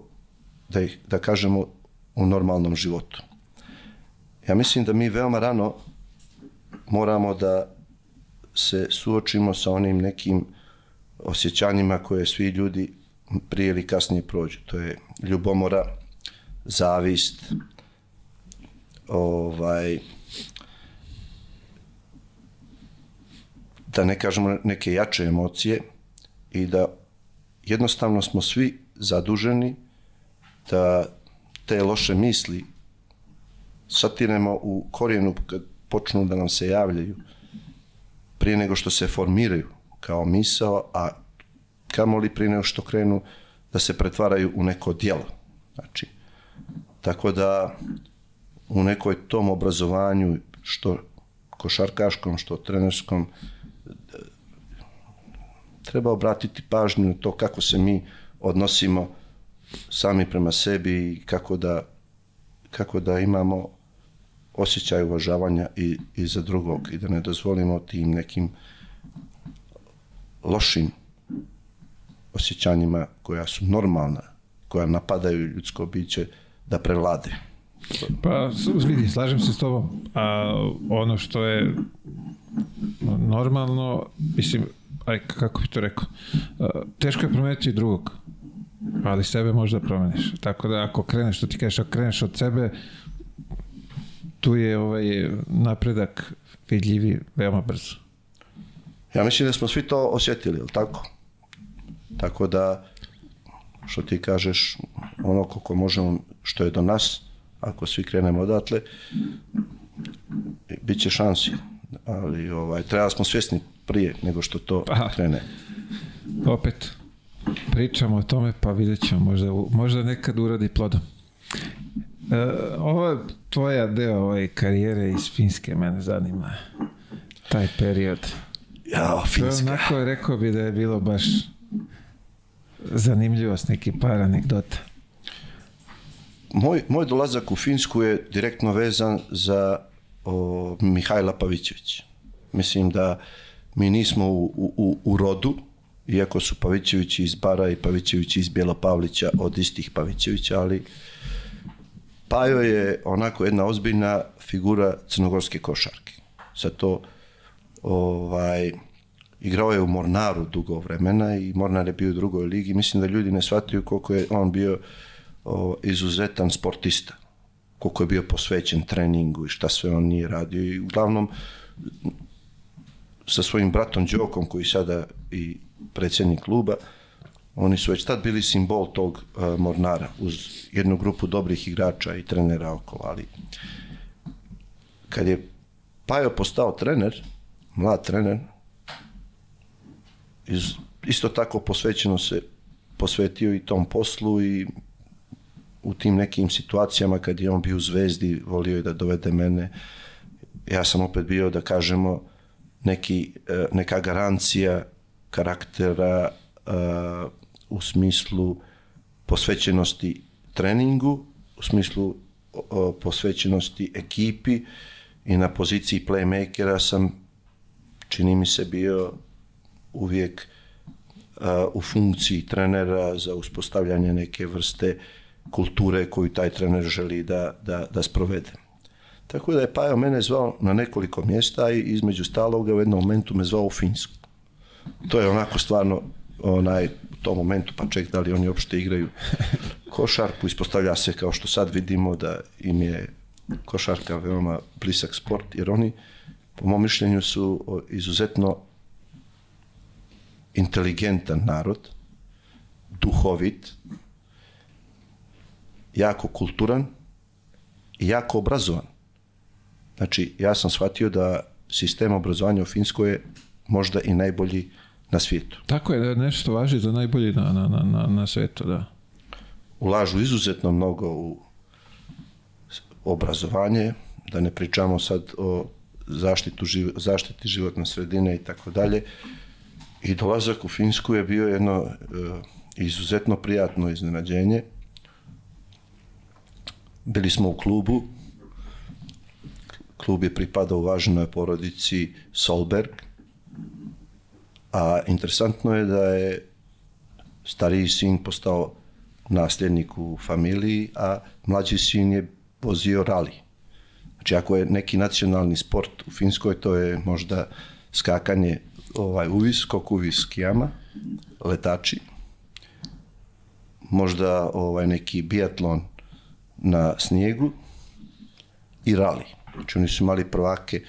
da, ih, da kažemo u normalnom životu. Ja mislim da mi veoma rano moramo da se suočimo sa onim nekim osjećanjima koje svi ljudi prije ili kasnije prođu. To je ljubomora, zavist, ovaj, da ne kažemo neke jače emocije i da jednostavno smo svi zaduženi da te loše misli satiremo u korijenu kad počnu da nam se javljaju prije nego što se formiraju kao misao, a kamoli prije nego što krenu da se pretvaraju u neko dijelo. Znači, tako da u nekoj tom obrazovanju, što košarkaškom, što trenerskom, treba obratiti pažnju to kako se mi odnosimo sami prema sebi i kako da, kako da imamo osjećaj uvažavanja i, i za drugog i da ne dozvolimo tim nekim lošim osjećanjima koja su normalna, koja napadaju ljudsko biće da prevlade. Pa, vidi, slažem se s tobom. A ono što je normalno, mislim, aj, kako bi to rekao, teško je promeniti drugog, ali sebe možda promeniš. Tako da ako kreneš, što ti kažeš, ako kreneš od sebe, tu je ovaj napredak vidljivi veoma brzo. Ja mislim da smo svi to osjetili, ili tako? Tako da, što ti kažeš, ono koliko možemo, što je do nas, ako svi krenemo odatle, bit će šansi. Ali ovaj, treba smo svjesni prije nego što to Aha. krene. Opet, pričamo o tome, pa vidjet ćemo, možda, možda nekad uradi plodom. E, ovo je tvoja deo ove karijere iz Finske, mene zanima. taj period. Ja, To je Finska. onako, rekao bi da je bilo baš zanimljivost, neki par anegdota. Moj, moj dolazak u Finsku je direktno vezan za o, Mihajla Pavićević. Mislim da mi nismo u, u, u rodu, iako su Pavićevići iz Bara i Pavićevići iz Bjelopavlića od istih Pavićevića, ali Pajo je onako jedna ozbiljna figura crnogorske košarke. Sad to ovaj, igrao je u Mornaru dugo vremena i Mornar je bio u drugoj ligi. Mislim da ljudi ne shvataju koliko je on bio o, izuzetan sportista. Koliko je bio posvećen treningu i šta sve on nije radio. I uglavnom sa svojim bratom Đokom koji sada i predsjednik kluba, oni su već tad bili simbol tog uh, Mornara uz jednu grupu dobrih igrača i trenera okolo, ali kad je Pajo postao trener, mlad trener, iz, isto tako posvećeno se posvetio i tom poslu i u tim nekim situacijama kad je on bio u zvezdi, volio je da dovede mene. Ja sam opet bio, da kažemo, neki, e, neka garancija karaktera e, u smislu posvećenosti treningu, u smislu o, posvećenosti ekipi i na poziciji playmakera sam, čini mi se, bio uvijek a, u funkciji trenera za uspostavljanje neke vrste kulture koju taj trener želi da, da, da sprovede. Tako da je Pajo mene zvao na nekoliko mjesta i između staloga u jednom momentu me zvao u Finsku. To je onako stvarno onaj, u tom momentu, pa ček da li oni uopšte igraju košarku, ispostavlja se kao što sad vidimo da im je košarka veoma blisak sport, jer oni, po mom mišljenju, su izuzetno inteligentan narod, duhovit, jako kulturan i jako obrazovan. Znači, ja sam shvatio da sistem obrazovanja u Finskoj je možda i najbolji na svijetu. Tako je da je nešto važi za najbolji na, na, na, na, svetu, da. Ulažu izuzetno mnogo u obrazovanje, da ne pričamo sad o zaštitu, živ, zaštiti životne sredine i tako dalje. I dolazak u Finsku je bio jedno uh, izuzetno prijatno iznenađenje. Bili smo u klubu, klub je pripadao uvaženoj porodici Solberg, a interesantno je da je stariji sin postao nasljednik u familiji, a mlađi sin je vozio rali. Znači, ako je neki nacionalni sport u Finskoj, to je možda skakanje ovaj, uvis, skok uvis skijama, letači, možda ovaj, neki biatlon na snijegu i rali. Znači, oni su imali prvake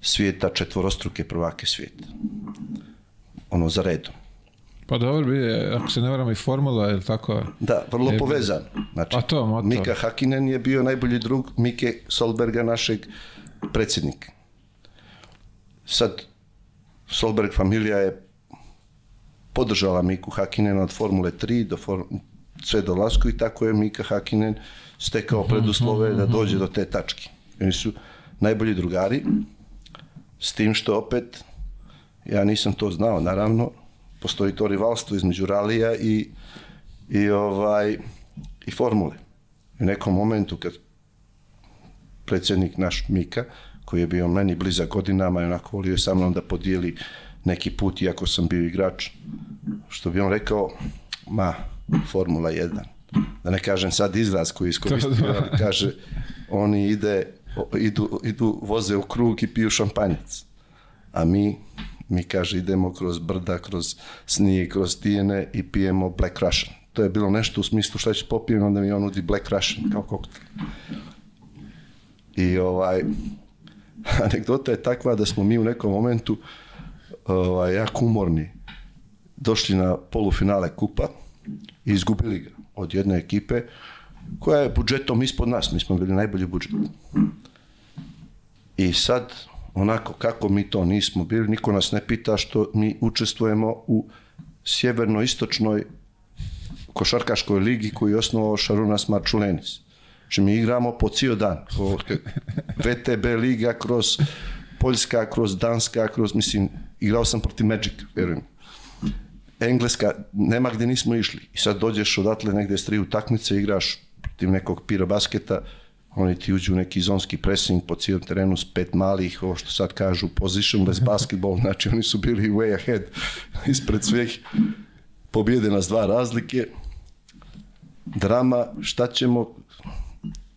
svijeta, četvorostruke prvake svijeta. Ono, za redom. Pa dobro bi, je, ako se ne varam i formula, je li tako? Da, vrlo E, povezan. Znači, A to. Mika Hakinen je bio najbolji drug Mike Solberga, našeg predsjednika. Sad, Solberg familija je podržala Miku Hakinena od Formule 3 do form, sve do Lasku i tako je Mika Hakinen stekao preduslove da dođe do te tačke. Oni su najbolji drugari, s tim što opet, ja nisam to znao, naravno, postoji to rivalstvo između ralija i, i, ovaj, i formule. U nekom momentu kad predsjednik naš Mika, koji je bio meni blizak godinama i onako volio je sa mnom da podijeli neki put, iako sam bio igrač, što bi on rekao, ma, Formula 1. Da ne kažem sad izraz koji iskoristio, [LAUGHS] ali kaže, oni ide, idu, idu, voze u krug i piju šampanjac. A mi, mi kaže, idemo kroz brda, kroz snijeg, kroz tijene i pijemo Black Russian. To je bilo nešto u smislu šta ću popijem, onda mi on nudi Black Russian kao koktel. I ovaj, [LAUGHS] anegdota je takva da smo mi u nekom momentu ovaj, jako umorni došli na polufinale kupa i izgubili ga od jedne ekipe koja je budžetom ispod nas, mi smo bili najbolji budžet. I sad, onako kako mi to nismo bili, niko nas ne pita što mi učestvujemo u sjeverno-istočnoj košarkaškoj ligi koju je osnovao Šarunas Marčulenis. Znači mi igramo po cijel dan. Po VTB liga kroz Poljska, kroz Danska, kroz, mislim, igrao sam protiv Magic, vjerujem. Engleska, nema gdje nismo išli. I sad dođeš odatle negdje s tri utakmice, igraš protiv nekog pira basketa, oni ti uđu u neki zonski pressing po cijelom terenu s pet malih, ovo što sad kažu positionless basketball, [LAUGHS] znači oni su bili way ahead [LAUGHS] ispred svih pobjede nas dva razlike. Drama, šta ćemo,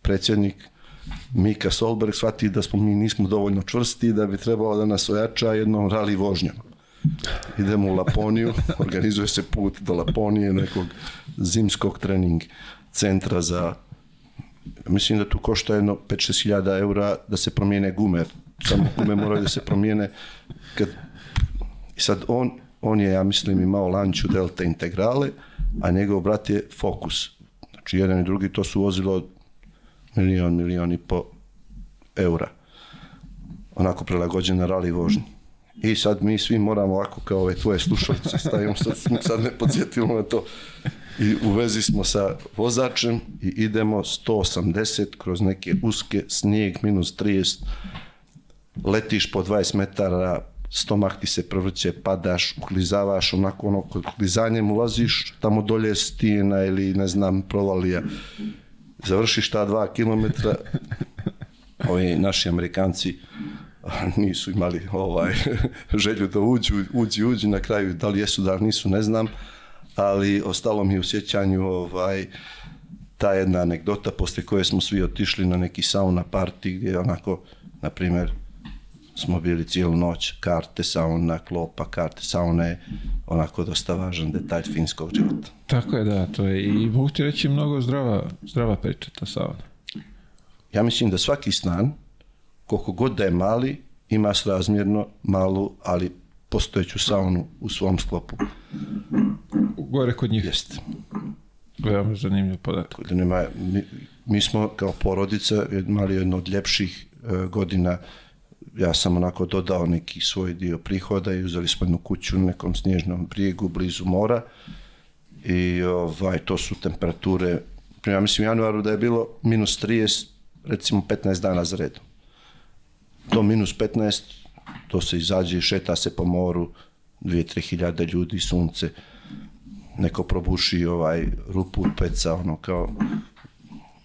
predsjednik Mika Solberg shvati da smo mi nismo dovoljno čvrsti, da bi trebalo da nas ojača jednom rali vožnjom. Idemo u Laponiju, [LAUGHS] organizuje se put do Laponije, nekog zimskog trening centra za mislim da tu košta jedno 5-6 hiljada eura da se promijene gume. Samo gume moraju da se promijene. Kad, I sad on, on je, ja mislim, imao lanču Delta integrale, a njegov brat je Focus. Znači, jedan i drugi to su vozilo milion, milion i po eura. Onako prilagođena rali vožnji. I sad mi svi moramo ovako kao ove tvoje slušalice stavimo, sad, sad ne podsjetimo na to. I u vezi smo sa vozačem i idemo 180 kroz neke uske, snijeg minus 30, letiš po 20 metara, stomak ti se prevrće, padaš, uklizavaš, onako ono, kod klizanjem ulaziš, tamo dolje je stijena ili ne znam, provalija. Završiš ta dva kilometra, ovi naši Amerikanci nisu imali ovaj [LAUGHS] želju da uđu, uđi, uđi, na kraju. Da li jesu, da li nisu, ne znam, ali ostalo mi u sjećanju ovaj, ta jedna anegdota poslije koje smo svi otišli na neki sauna party gdje onako, na primjer, smo bili cijelu noć, karte sauna, klopa, karte saune, onako dosta važan detalj finskog života. Tako je, da, to je i mogu ti reći mnogo zdrava, zdrava priča ta sauna. Ja mislim da svaki stan, koliko god da je mali, ima srazmjerno malu, ali postojeću saunu u svom sklopu. Gore kod njih. Jeste. Veoma zanimljiv podatak. Da nema, mi, mi smo kao porodica imali jedno od ljepših e, godina ja sam onako dodao neki svoj dio prihoda i uzeli smo jednu kuću u nekom snježnom brijegu blizu mora i ovaj, to su temperature, ja mislim januaru da je bilo minus 30, recimo 15 dana za redom. Do minus 15, to se izađe šeta se po moru, 2-3 hiljade ljudi, sunce, neko probuši ovaj rupu peca, ono kao,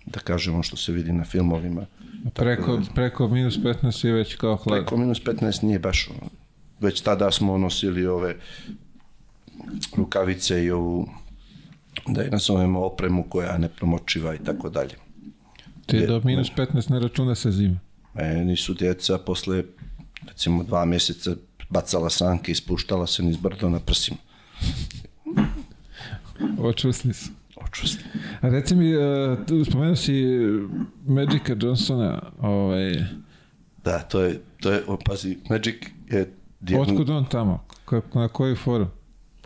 da kažemo što se vidi na filmovima. Preko, preko minus 15 je već kao hlad. Preko minus 15 nije baš ono. Već tada smo nosili ove rukavice i ovu da je nazovemo opremu koja je nepromočiva i tako dalje. Ti do minus 15 ne računa se zima. Meni su djeca posle recimo dva mjeseca bacala sanke i spuštala se niz brdo na prsima. Očusli su. Očusli. A reci mi, uh, spomenuo si Magica Johnsona, ovaj... Da, to je, to je, o, pazi, Magic je... dijagno- Otkud on tamo? Na koju foru?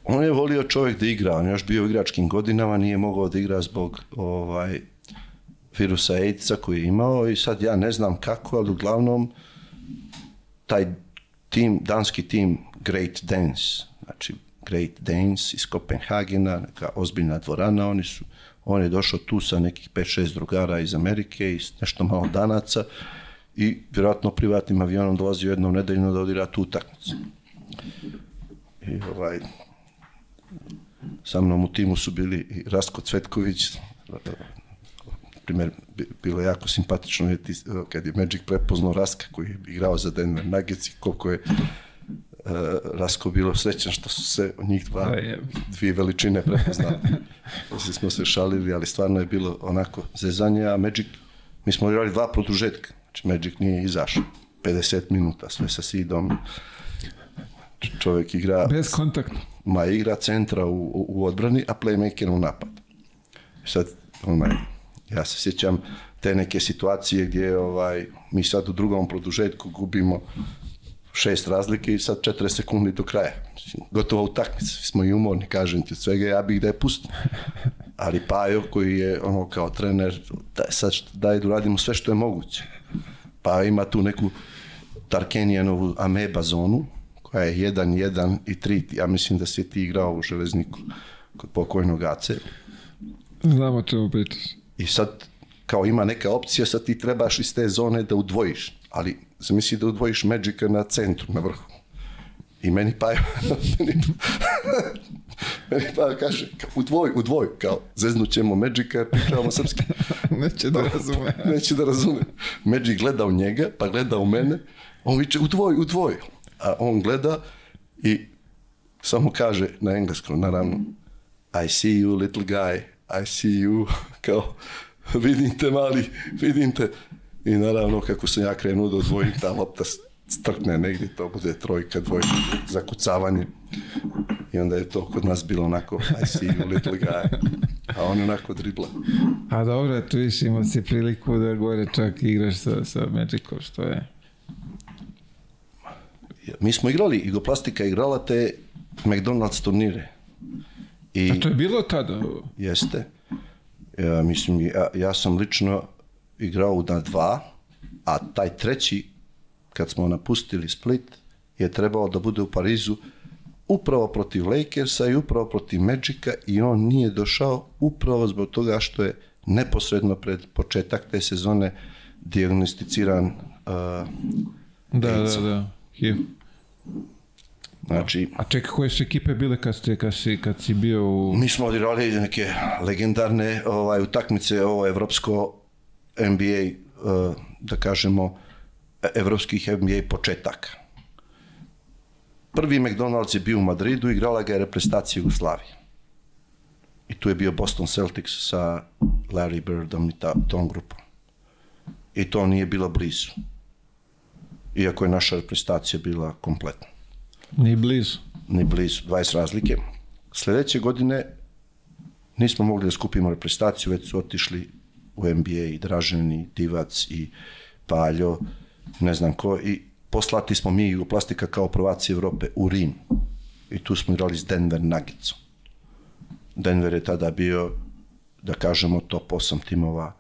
On je volio čovjek da igra, on je još bio u igračkim godinama, nije mogao da igra zbog ovaj, virusa AIDS-a koji je imao i sad ja ne znam kako, ali uglavnom taj tim, danski tim Great Dance, znači Great Dance iz Kopenhagena, neka ozbiljna dvorana, oni su, on je došao tu sa nekih 5-6 drugara iz Amerike i s nešto malo danaca i vjerojatno privatnim avionom dolazio jednom nedeljno da odigra tu utakmicu. I ovaj, sa mnom u timu su bili i Rasko Cvetković, bi- bilo je jako simpatično vidjeti eh, kad je Magic prepoznao Raska koji je igrao za Denver Nuggets i koliko je uh, Rasko bilo srećan što su se njih dva, A je. dvije veličine prepoznali. [LAUGHS] Poslije smo se šalili, ali stvarno je bilo onako zezanje, a Magic, mi smo igrali dva produžetka, znači Magic nije izašao. 50 minuta, sve sa sidom. Čovjek igra Bez kontakta. ma igra centra u, u odbrani, a playmaker u napad. Sad, onaj, ja se sjećam te neke situacije gdje ovaj, mi sad u drugom produžetku gubimo šest razlike i sad 40 sekundi do kraja. Gotova utakmica, smo i umorni, kažem ti, od svega ja bih da je pustim. Ali Pajo koji je ono kao trener, daj, sad daj da uradimo sve što je moguće. Pa ima tu neku Tarkenijanovu ameba zonu, koja je 1, 1 i 3. Ja mislim da si ti igrao u železniku kod pokojnog Ace. Znamo čemu pričaš. I sad, kao ima neka opcija, sad ti trebaš iz te zone da udvojiš. Ali zamisli da udvojiš Magica na centru, na vrhu. I meni Pajo, [LAUGHS] meni, [LAUGHS] meni Pajo kaže, kao, u dvoj, u dvoj, kao, zeznut ćemo Magica, pričavamo srpski. [LAUGHS] Neće da razume. Neće da razume. Magic gleda u njega, pa gleda u mene, on viče, u dvoj, u dvoj. A on gleda i samo kaže na engleskom, naravno, I see you, little guy, I see you, [LAUGHS] kao, vidim te mali, vidim te. I naravno, kako sam ja krenuo da odvojim, ta lopta strkne negdje, to bude trojka, dvojka, zakucavanje. I onda je to kod nas bilo onako, I see you, little guy. A on onako dribla. A dobro, tu više imao si priliku da gore čak igraš sa, sa Magicom, što je... Mi smo igrali, Igoplastika igrala te McDonald's turnire. I A to je bilo tada? jeste. Ja, mislim, ja, ja sam lično igrao na dva, a taj treći, kad smo napustili Split, je trebao da bude u Parizu upravo protiv Lakersa i upravo protiv Magica i on nije došao upravo zbog toga što je neposredno pred početak te sezone diagnosticiran uh, Da, AIDS. da, da. HIV. Znači A čekaj, koje su ekipe bile kad, ste, kad, si, kad si bio u... Mi smo odigrali neke legendarne ovaj, utakmice, ovo evropsko NBA, eh, da kažemo, evropskih NBA početaka. Prvi McDonald's je bio u Madridu, igrala ga je reprezentacija Jugoslavije. I tu je bio Boston Celtics sa Larry Birdom i ta, tom grupom. I to nije bilo blizu. Iako je naša reprezentacija bila kompletna Ni blizu. ni blizu, 20 razlike. Sledeće godine nismo mogli da skupimo reprezentaciju, već su otišli u NBA i Dražen i Divac i Paljo, ne znam ko, i poslati smo mi Jugoplastika kao prvaci Evrope u Rim. I tu smo igrali s Denver Nuggetsom. Denver je tada bio, da kažemo, top 8 timova,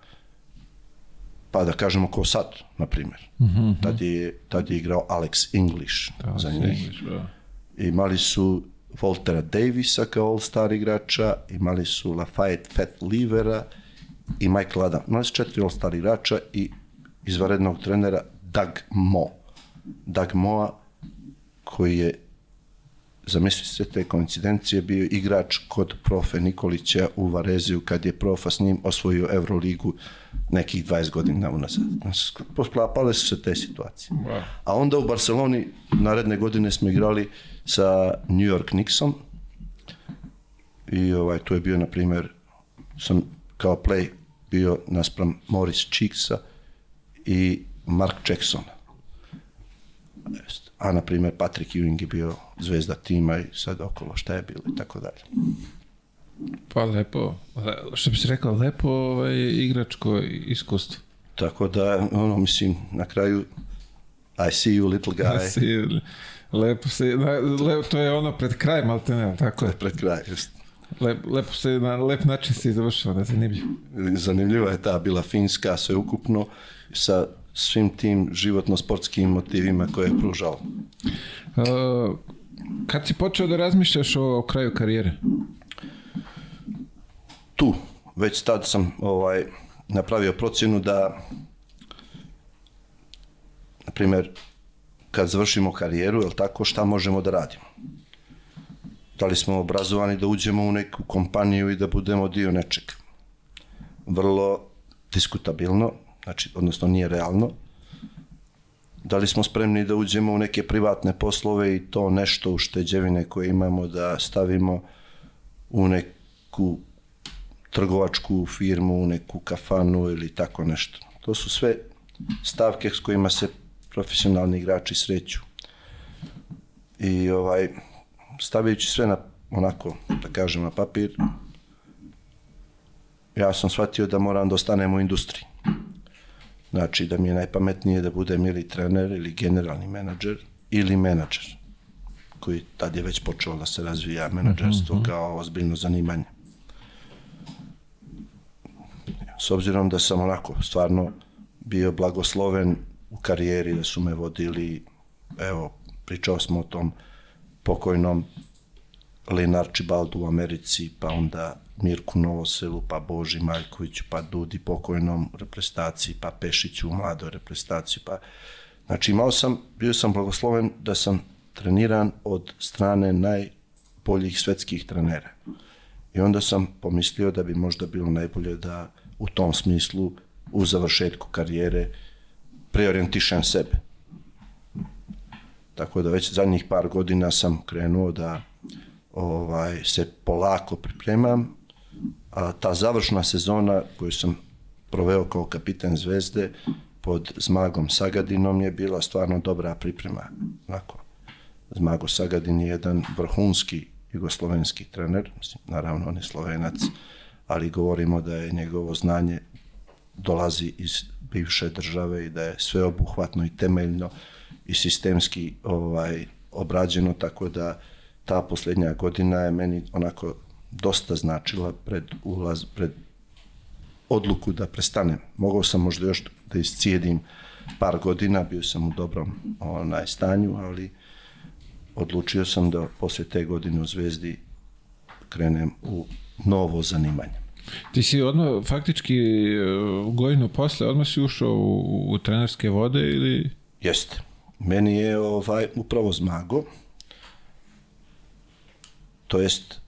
pa da kažemo ko sad, na primjer. Mm -hmm. tad, je, tad je igrao Alex English Da, za njih. English, da. Imali su Voltera Davisa kao all-star igrača, imali su Lafayette Fat Livera i Michael Adam. Imali su četiri all-star igrača i izvarednog trenera Doug Mo. Doug Moa koji je zamislite se te koincidencije, bio igrač kod profe Nikolića u Vareziju kad je profa s njim osvojio Euroligu nekih 20 godina unazad. Posklapale su se te situacije. Wow. A onda u Barceloni naredne godine smo igrali sa New York Knicksom i ovaj, tu je bio, na primjer, sam kao play bio naspram Morris Cheeksa i Mark Jacksona. Jest. A, na primjer, Patrick Ewing je bio zvezda tima i sad okolo šta je bilo i tako dalje. Pa lepo, le, što bi se rekao, lepo ovaj, igračko iskustvo. Tako da, ono, mislim, na kraju I see you, little [LAUGHS] guy, Si, lepo se, na, le, to je ono pred krajem, ali te ne, tako je. pred kraj. Just. Lep, lepo se, na lep način se završilo, da zanimljivo. Zanimljiva je ta bila Finska, sve ukupno, sa svim tim životno-sportskim motivima koje je pružao. Uh, kad si počeo da razmišljaš o, o kraju karijere? tu već tad sam ovaj napravio procjenu da na primjer kad završimo karijeru, jel tako, šta možemo da radimo? Da li smo obrazovani da uđemo u neku kompaniju i da budemo dio nečeg? Vrlo diskutabilno, znači, odnosno nije realno. Da li smo spremni da uđemo u neke privatne poslove i to nešto u šteđevine koje imamo da stavimo u neku trgovačku firmu, u neku kafanu ili tako nešto. To su sve stavke s kojima se profesionalni igrači sreću. I ovaj, stavljajući sve na, onako, da kažem, na papir, ja sam shvatio da moram da ostanem u industriji. Znači da mi je najpametnije da budem ili trener ili generalni menadžer ili menadžer koji tad je već počeo da se razvija menadžerstvo kao ozbiljno zanimanje. S obzirom da sam onako stvarno bio blagosloven u karijeri, da su me vodili, evo, pričao smo o tom pokojnom Lin Archibaldu u Americi, pa onda Mirku Novoselu, pa Boži Maljkoviću, pa Dudi pokojnom reprezentaciji, pa Pešiću u mladoj reprezentaciji, pa Znači imao sam, bio sam blagosloven da sam treniran od strane najboljih svetskih trenera. I onda sam pomislio da bi možda bilo najbolje da u tom smislu u završetku karijere preorijentišem sebe. Tako da već zadnjih par godina sam krenuo da ovaj se polako pripremam, a ta završna sezona koju sam proveo kao kapitan Zvezde pod Zmagom Sagadinom je bila stvarno dobra priprema. Onako, Zmago Sagadin je jedan vrhunski jugoslovenski trener, mislim, naravno on je slovenac, ali govorimo da je njegovo znanje dolazi iz bivše države i da je sveobuhvatno i temeljno i sistemski ovaj obrađeno, tako da ta posljednja godina je meni onako dosta značila pred ulaz, pred odluku da prestanem. Mogao sam možda još da iscijedim par godina, bio sam u dobrom onaj stanju, ali odlučio sam da poslije te godine u Zvezdi krenem u novo zanimanje. Ti si odmah, faktički godinu posle, odmah si ušao u, u trenerske vode ili... Jeste. Meni je ovaj, upravo Zmago, to jest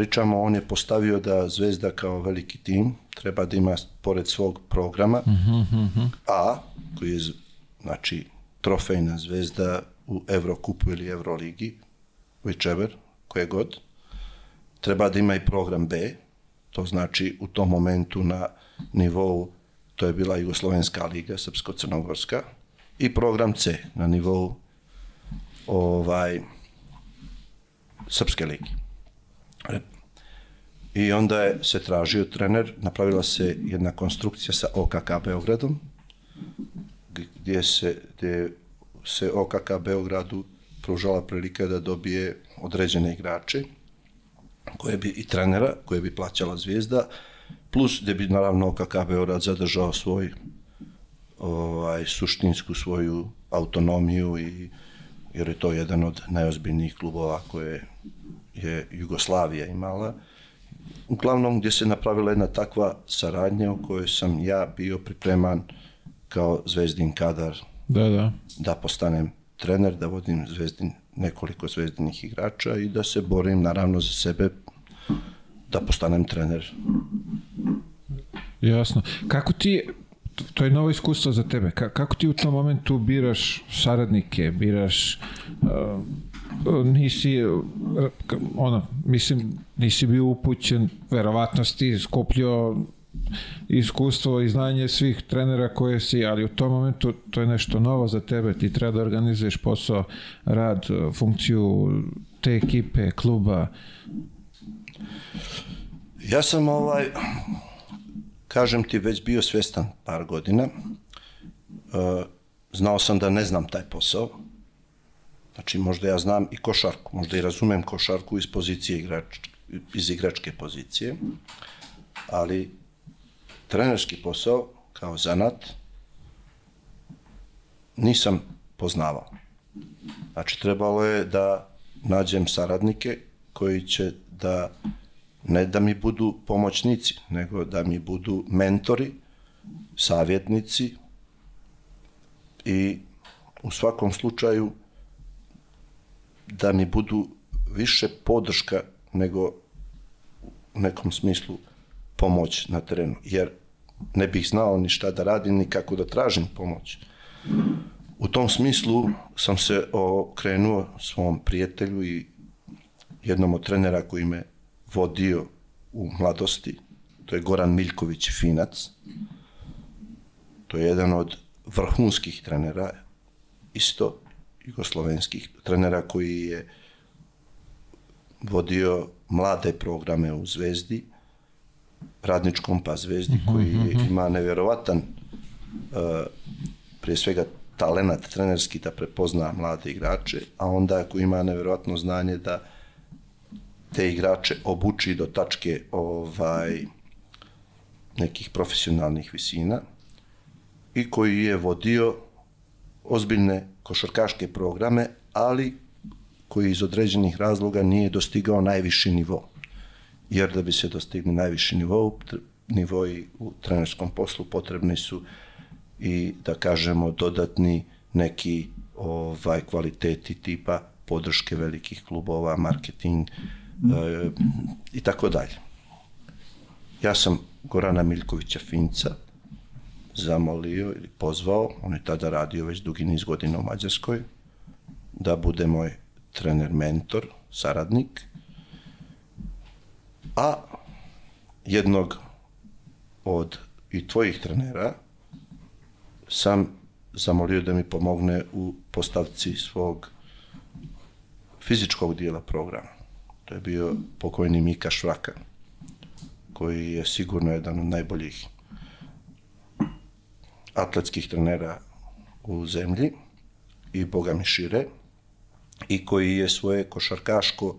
pričamo, on je postavio da Zvezda kao veliki tim treba da ima pored svog programa uh -huh. A, koji je znači trofejna zvezda u Evrokupu ili Euroligi, whichever, koje god, treba da ima i program B, to znači u tom momentu na nivou, to je bila Jugoslovenska liga, Srpsko-Crnogorska, i program C na nivou ovaj, Srpske ligi. I onda je se tražio trener, napravila se jedna konstrukcija sa OKK Beogradom, gdje se, gdje se OKK Beogradu pružala prilika da dobije određene igrače, koje bi i trenera, koje bi plaćala zvijezda, plus gdje bi naravno OKK Beograd zadržao svoj ovaj, suštinsku svoju autonomiju i jer je to jedan od najozbiljnijih klubova koje je Jugoslavija imala uglavnom gdje se napravila jedna takva saradnja u kojoj sam ja bio pripreman kao zvezdin kadar da, da. da postanem trener, da vodim zvezdin, nekoliko zvezdinih igrača i da se borim naravno za sebe da postanem trener. Jasno. Kako ti, to je novo iskustvo za tebe, kako ti u tom momentu biraš saradnike, biraš uh, nisi ono, mislim, nisi bio upućen, verovatno si skupljio iskustvo i znanje svih trenera koje si, ali u tom momentu to je nešto novo za tebe, ti treba da organizuješ posao, rad, funkciju te ekipe, kluba. Ja sam ovaj, kažem ti, već bio svestan par godina. Znao sam da ne znam taj posao, Znači, možda ja znam i košarku, možda i razumem košarku iz pozicije igrač, iz igračke pozicije, ali trenerski posao kao zanat nisam poznavao. Znači, trebalo je da nađem saradnike koji će da ne da mi budu pomoćnici, nego da mi budu mentori, savjetnici i u svakom slučaju da mi budu više podrška nego u nekom smislu pomoć na terenu, jer ne bih znao ni šta da radim, ni kako da tražim pomoć. U tom smislu sam se okrenuo svom prijatelju i jednom od trenera koji me vodio u mladosti, to je Goran Miljković Finac. To je jedan od vrhunskih trenera, isto jugoslovenskih trenera koji je vodio mlade programe u Zvezdi, radničkom pa Zvezdi, mhm, koji je, mhm. ima nevjerovatan uh, prije svega talenat trenerski da prepozna mlade igrače, a onda ako ima nevjerovatno znanje da te igrače obuči do tačke ovaj nekih profesionalnih visina i koji je vodio ozbiljne košarkaške programe, ali koji iz određenih razloga nije dostigao najviši nivo. Jer da bi se dostigli najviši nivo, nivoji u trenerskom poslu potrebni su i, da kažemo, dodatni neki ovaj kvaliteti tipa podrške velikih klubova, marketing e, i tako dalje. Ja sam Gorana Miljkovića Finca zamolio ili pozvao, on je tada radio već dugi niz godina u Mađarskoj, da bude moj trener, mentor, saradnik, a jednog od i tvojih trenera sam zamolio da mi pomogne u postavci svog fizičkog dijela programa. To je bio pokojni Mika Švraka, koji je sigurno jedan od najboljih atletskih trenera u zemlji i boga mi šire i koji je svoje košarkaško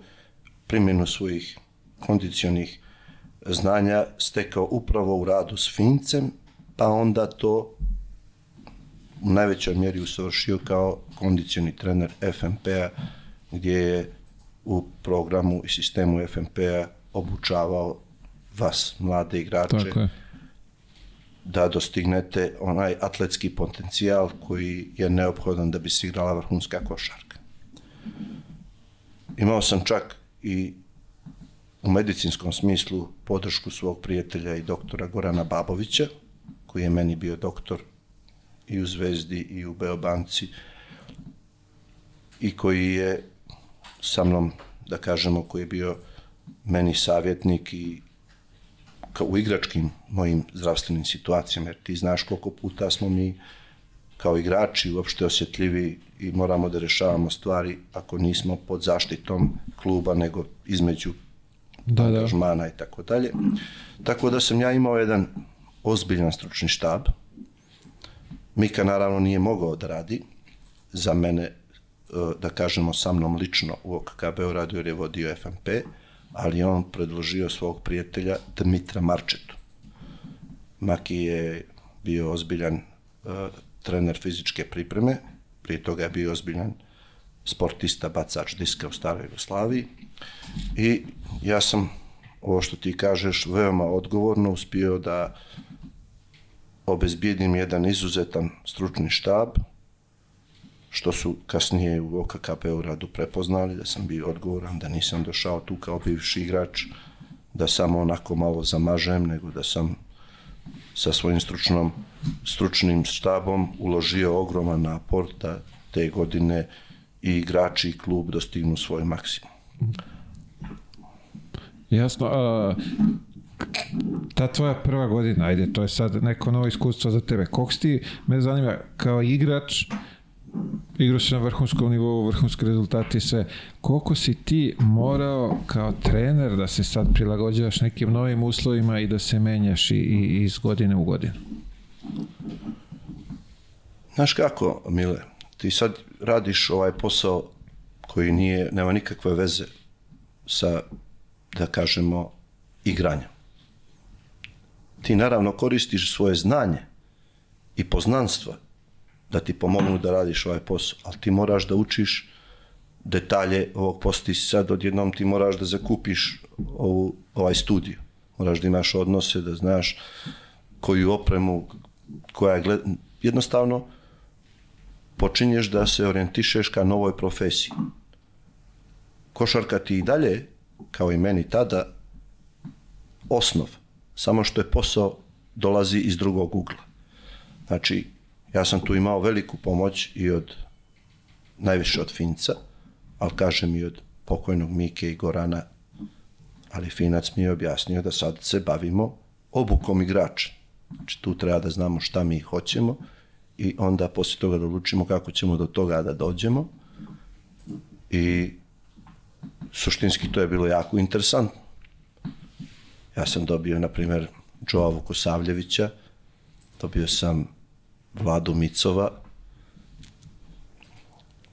primjenu svojih kondicionih znanja stekao upravo u radu s Fincem, pa onda to u najvećoj mjeri usavršio kao kondicioni trener FMP-a, gdje je u programu i sistemu FMP-a obučavao vas, mlade igrače. Da dostignete onaj atletski potencijal koji je neophodan da bi se igrala vrhunska košarka. Imao sam čak i u medicinskom smislu podršku svog prijatelja i doktora Gorana Babovića, koji je meni bio doktor i u Zvezdi i u Beobanci i koji je sa mnom, da kažemo, koji je bio meni savjetnik i kao u igračkim mojim zdravstvenim situacijama, jer ti znaš koliko puta smo mi kao igrači uopšte osjetljivi i moramo da rešavamo stvari ako nismo pod zaštitom kluba, nego između Da, da. angažmana i tako dalje. Tako da sam ja imao jedan ozbiljan stručni štab. Mika naravno nije mogao da radi za mene, e, da kažemo sa mnom lično u OKK Beogradu jer je vodio FMP, ali on predložio svog prijatelja Dmitra Marčetu. Maki je bio ozbiljan uh, trener fizičke pripreme, prije toga je bio ozbiljan sportista, bacač diska u staroj Jugoslaviji i ja sam, ovo što ti kažeš, veoma odgovorno uspio da obezbijedim jedan izuzetan stručni štab, što su kasnije u OKK Beogradu prepoznali, da sam bio odgovoran, da nisam došao tu kao bivši igrač, da samo onako malo zamažem, nego da sam sa svojim stručnom, stručnim štabom uložio ogroman napor da te godine i igrači i klub dostignu svoj maksimum. Jasno, a, ta tvoja prva godina, ajde, to je sad neko novo iskustvo za tebe. Koliko si ti, me zanima, kao igrač, igrao si na vrhunskom nivou, vrhunske rezultate i sve, koliko si ti morao kao trener da se sad prilagođavaš nekim novim uslovima i da se menjaš i, i iz godine u godinu? Znaš kako, Mile, ti sad radiš ovaj posao koji nije, nema nikakve veze sa, da kažemo, igranjem. Ti naravno koristiš svoje znanje i poznanstva da ti pomognu da radiš ovaj posao, ali ti moraš da učiš detalje ovog posla. Ti sad odjednom ti moraš da zakupiš ovu, ovaj studiju. Moraš da imaš odnose, da znaš koju opremu, koja je gled... Jednostavno, počinješ da se orijentišeš ka novoj profesiji. Košarka ti i dalje, kao i meni tada, osnov. Samo što je posao dolazi iz drugog ugla. Znači, ja sam tu imao veliku pomoć i od najviše od Finca, ali kažem i od pokojnog Mike i Gorana, ali Finac mi je objasnio da sad se bavimo obukom igrača. Znači, tu treba da znamo šta mi hoćemo i onda posle toga da odlučimo kako ćemo do toga da dođemo. I suštinski to je bilo jako interesantno. Ja sam dobio, na primjer, Joa Vukosavljevića, dobio sam Vladu Micova,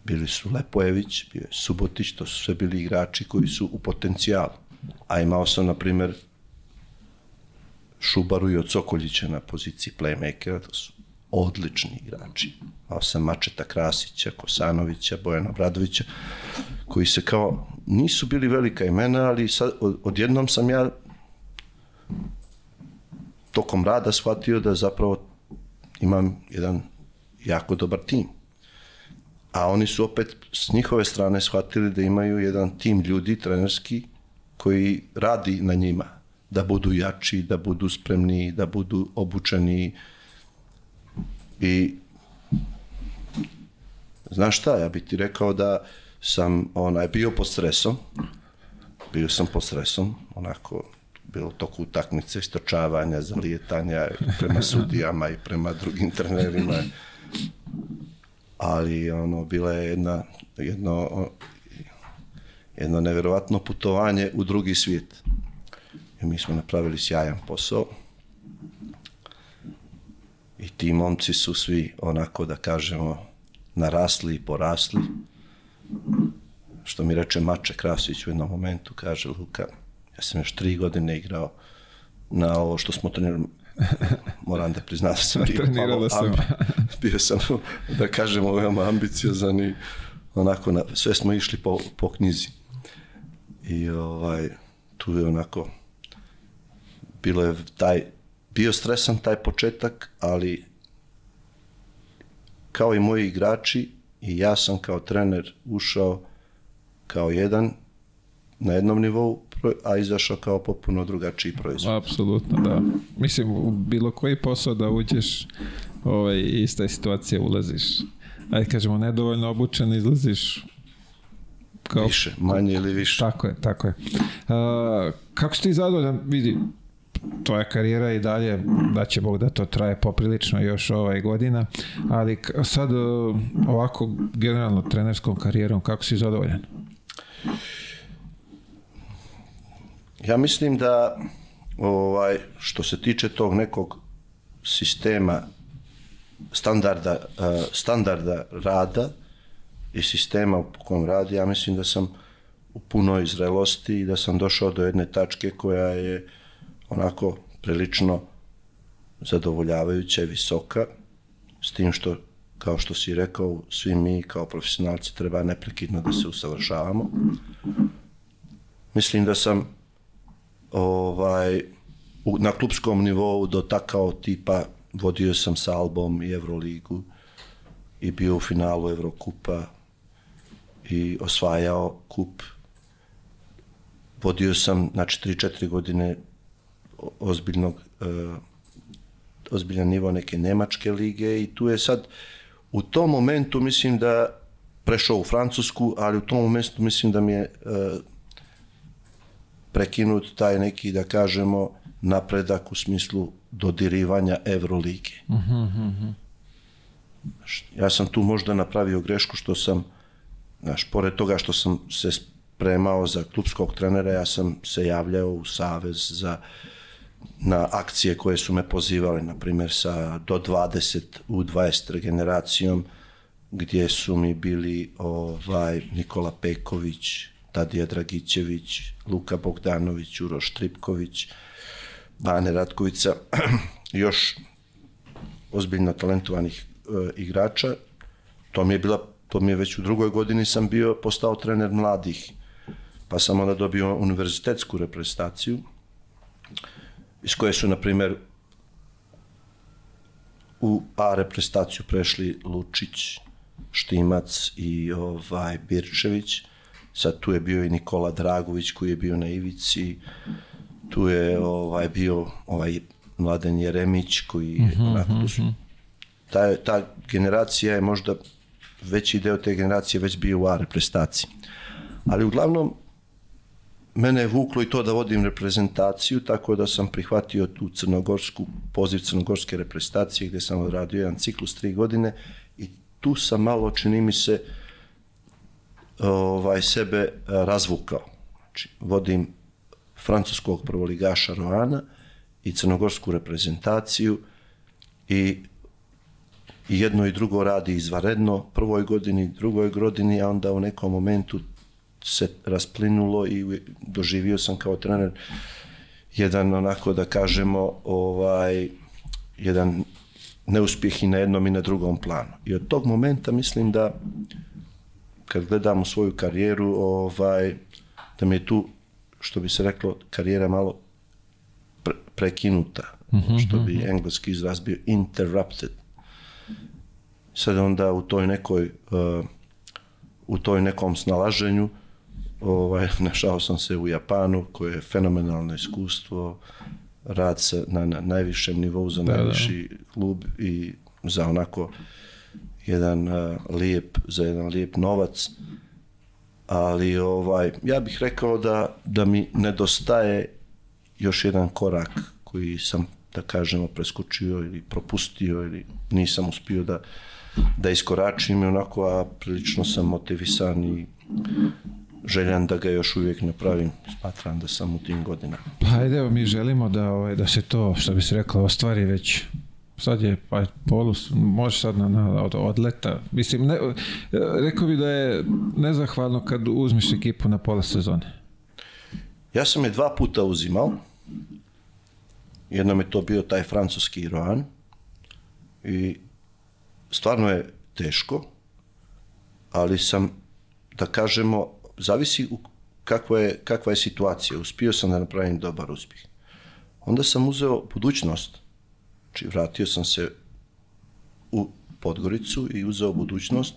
bili su Lepojević, bio je Subotić, to su sve bili igrači koji su u potencijalu. A imao sam, na primjer, Šubaru i od Sokoljića na poziciji playmakera, to su odlični igrači. Imao sam Mačeta Krasića, Kosanovića, Bojana Bradovića, koji se kao, nisu bili velika imena, ali sad, od, odjednom sam ja tokom rada shvatio da zapravo imam jedan jako dobar tim. a oni su opet s njihove strane shvatili da imaju jedan tim ljudi trenerski koji radi na njima da budu jači, da budu spremni, da budu obučeni i znaš šta, ja bih ti rekao da sam onaj, bio pod stresom, bio sam pod stresom, onako, bilo toku utakmice, istočavanja, zalijetanja prema sudijama i prema drugim trenerima, ali ono, bila je jedna, jedno, jedno neverovatno putovanje u drugi svijet. I mi smo napravili sjajan posao. I ti momci su svi onako da kažemo narasli i porasli. Što mi reče Mače Krasić u jednom momentu, kaže Luka, ja sam još tri godine igrao na ovo što smo trenirali, moram da priznam da sam [LAUGHS] bio, Trenirala sam. ambi, [LAUGHS] bio sam, da kažemo, veoma ambiciozan i onako, na, sve smo išli po, po knjizi. I ovaj, tu je onako, bilo je taj, bio stresan taj početak, ali kao i moji igrači i ja sam kao trener ušao kao jedan na jednom nivou, a izašao kao potpuno drugačiji proizvod. Apsolutno, da. Mislim, u bilo koji posao da uđeš, ovaj, ista situacija ulaziš. Ajde kažemo, nedovoljno obučen, izlaziš kao... Više, manje ili više. Tako je, tako je. Uh, kako si ti zadovoljan, vidi, tvoja karijera i dalje, da će Bog da to traje poprilično još ovaj godina, ali sad uh, ovako generalno trenerskom karijerom, kako si zadovoljan? Ja mislim da ovaj što se tiče tog nekog sistema standarda eh, standarda rada i sistema po kojem radi, ja mislim da sam u punoj zrelosti i da sam došao do jedne tačke koja je onako prilično zadovoljavajuća i visoka, s tim što, kao što si rekao, svi mi kao profesionalci treba neprekidno da se usavršavamo. Mislim da sam ovaj, u, na klubskom nivou dotakao tipa, vodio sam sa Albom i Euroligu i bio u finalu Evrokupa i osvajao kup. Vodio sam, znači, 3-4 godine ozbiljnog, e, ozbiljan nivo neke nemačke lige i tu je sad, u tom momentu mislim da prešao u Francusku, ali u tom momentu mislim da mi je e, prekinut taj neki, da kažemo, napredak u smislu dodirivanja Evrolige. Znaš, Ja sam tu možda napravio grešku što sam, znaš, pored toga što sam se spremao za klubskog trenera, ja sam se javljao u Savez za na akcije koje su me pozivale, na primjer sa do 20 u 20 generacijom, gdje su mi bili ovaj Nikola Peković, Tadija Dragićević, Luka Bogdanović, Uroš Tripković, Bane Ratkovica, [CLEARS THROAT] još ozbiljno talentovanih e, igrača. To mi je bila to mi je već u drugoj godini sam bio postao trener mladih. Pa sam onda dobio univerzitetsku reprezentaciju iz koje su na primjer u A reprezentaciju prešli Lučić, Štimac i ovaj Birčević. Sad tu je bio i Nikola Dragović koji je bio na ivici. Tu je ovaj bio ovaj Mladen Jeremić koji mm -hmm, onako tu su ta, ta generacija je možda veći deo te generacije već bio u A reprezentaciji. Ali uglavnom mene je vuklo i to da vodim reprezentaciju, tako da sam prihvatio tu crnogorsku, poziv crnogorske reprezentacije gde sam odradio jedan ciklus tri godine i tu sam malo, čini mi se, ovaj, sebe a, razvukao. Znači, vodim francuskog prvoligaša Roana i crnogorsku reprezentaciju i i jedno i drugo radi izvaredno, prvoj godini, drugoj godini, a onda u nekom momentu se rasplinulo i doživio sam kao trener jedan onako da kažemo ovaj jedan neuspjeh i na jednom i na drugom planu. I od tog momenta mislim da kad gledamo svoju karijeru, ovaj da mi je tu što bi se reklo karijera malo pre, prekinuta, mm -hmm, što bi engleski izraz bio interrupted. Sad onda u toj nekoj uh, u toj nekom snalaženju ovaj, [LAUGHS] našao sam se u Japanu koje je fenomenalno iskustvo rad sa, na, na najvišem nivou za najviši klub i za onako jedan uh, lijep, za jedan lijep novac ali ovaj, ja bih rekao da, da mi nedostaje još jedan korak koji sam, da kažemo, preskočio ili propustio ili nisam uspio da, da iskoračim i onako, a prilično sam motivisan i željan da ga još uvijek napravim. Smatram da sam u tim godinama. Pa ajde, mi želimo da, ovaj, da se to, što bi se reklo, ostvari već sad je pa polus, može sad na, na od, od leta. Mislim, ne, rekao bi da je nezahvalno kad uzmiš ekipu na pola sezone. Ja sam je dva puta uzimao. Jednom je to bio taj francuski Roan i stvarno je teško, ali sam, da kažemo, zavisi u kakva je, kakva je situacija. Uspio sam da napravim dobar uspjeh. Onda sam uzeo budućnost. Znači, vratio sam se u Podgoricu i uzeo budućnost.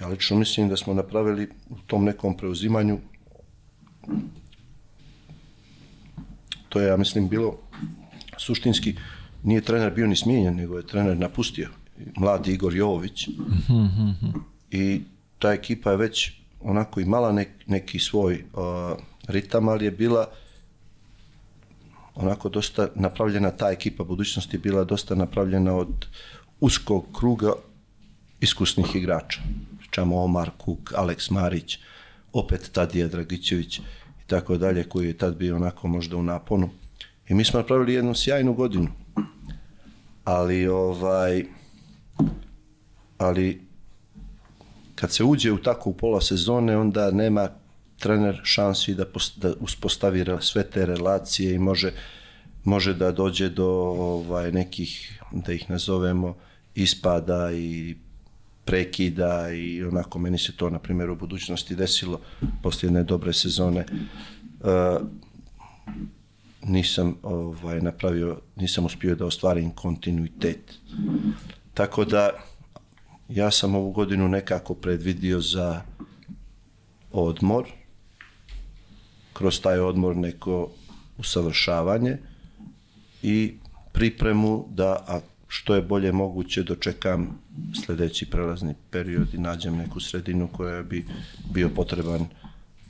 Ja lično mislim da smo napravili u tom nekom preuzimanju to je, ja mislim, bilo suštinski, nije trener bio ni smijenjen, nego je trener napustio. Mladi Igor Jovović. I ta ekipa je već onako imala nek, neki svoj uh, ritam, ali je bila onako dosta napravljena, ta ekipa budućnosti bila dosta napravljena od uskog kruga iskusnih igrača. Pričamo Omar Kuk, Aleks Marić, opet Tadija Dragićević i tako dalje, koji je tad bio onako možda u naponu. I mi smo napravili jednu sjajnu godinu. Ali ovaj ali kad se uđe u tako pola sezone, onda nema trener šansi da, da uspostavi sve te relacije i može, može da dođe do ovaj, nekih, da ih nazovemo, ispada i prekida i onako meni se to na primjer u budućnosti desilo posle jedne dobre sezone. Uh, nisam ovaj napravio nisam uspio da ostvarim kontinuitet. Tako da ja sam ovu godinu nekako predvidio za odmor, kroz taj odmor neko usavršavanje i pripremu da a što je bolje moguće dočekam sledeći prelazni period i nađem neku sredinu koja bi bio potreban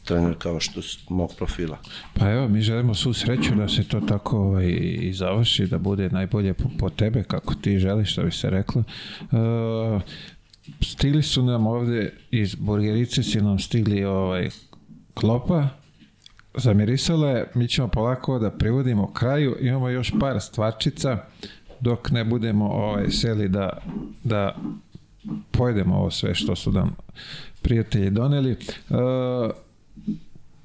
trener kao što mog profila. Pa evo, mi želimo svu sreću da se to tako ovaj, i završi, da bude najbolje po, po tebe, kako ti želiš, što bi se reklo. Uh, stigli su nam ovde iz Burgerice, su nam stigli ovaj, klopa, zamirisala je, mi ćemo polako da privodimo kraju, imamo još par stvarčica, dok ne budemo ovaj, seli da, da pojedemo ovo sve što su nam prijatelji doneli. Uh,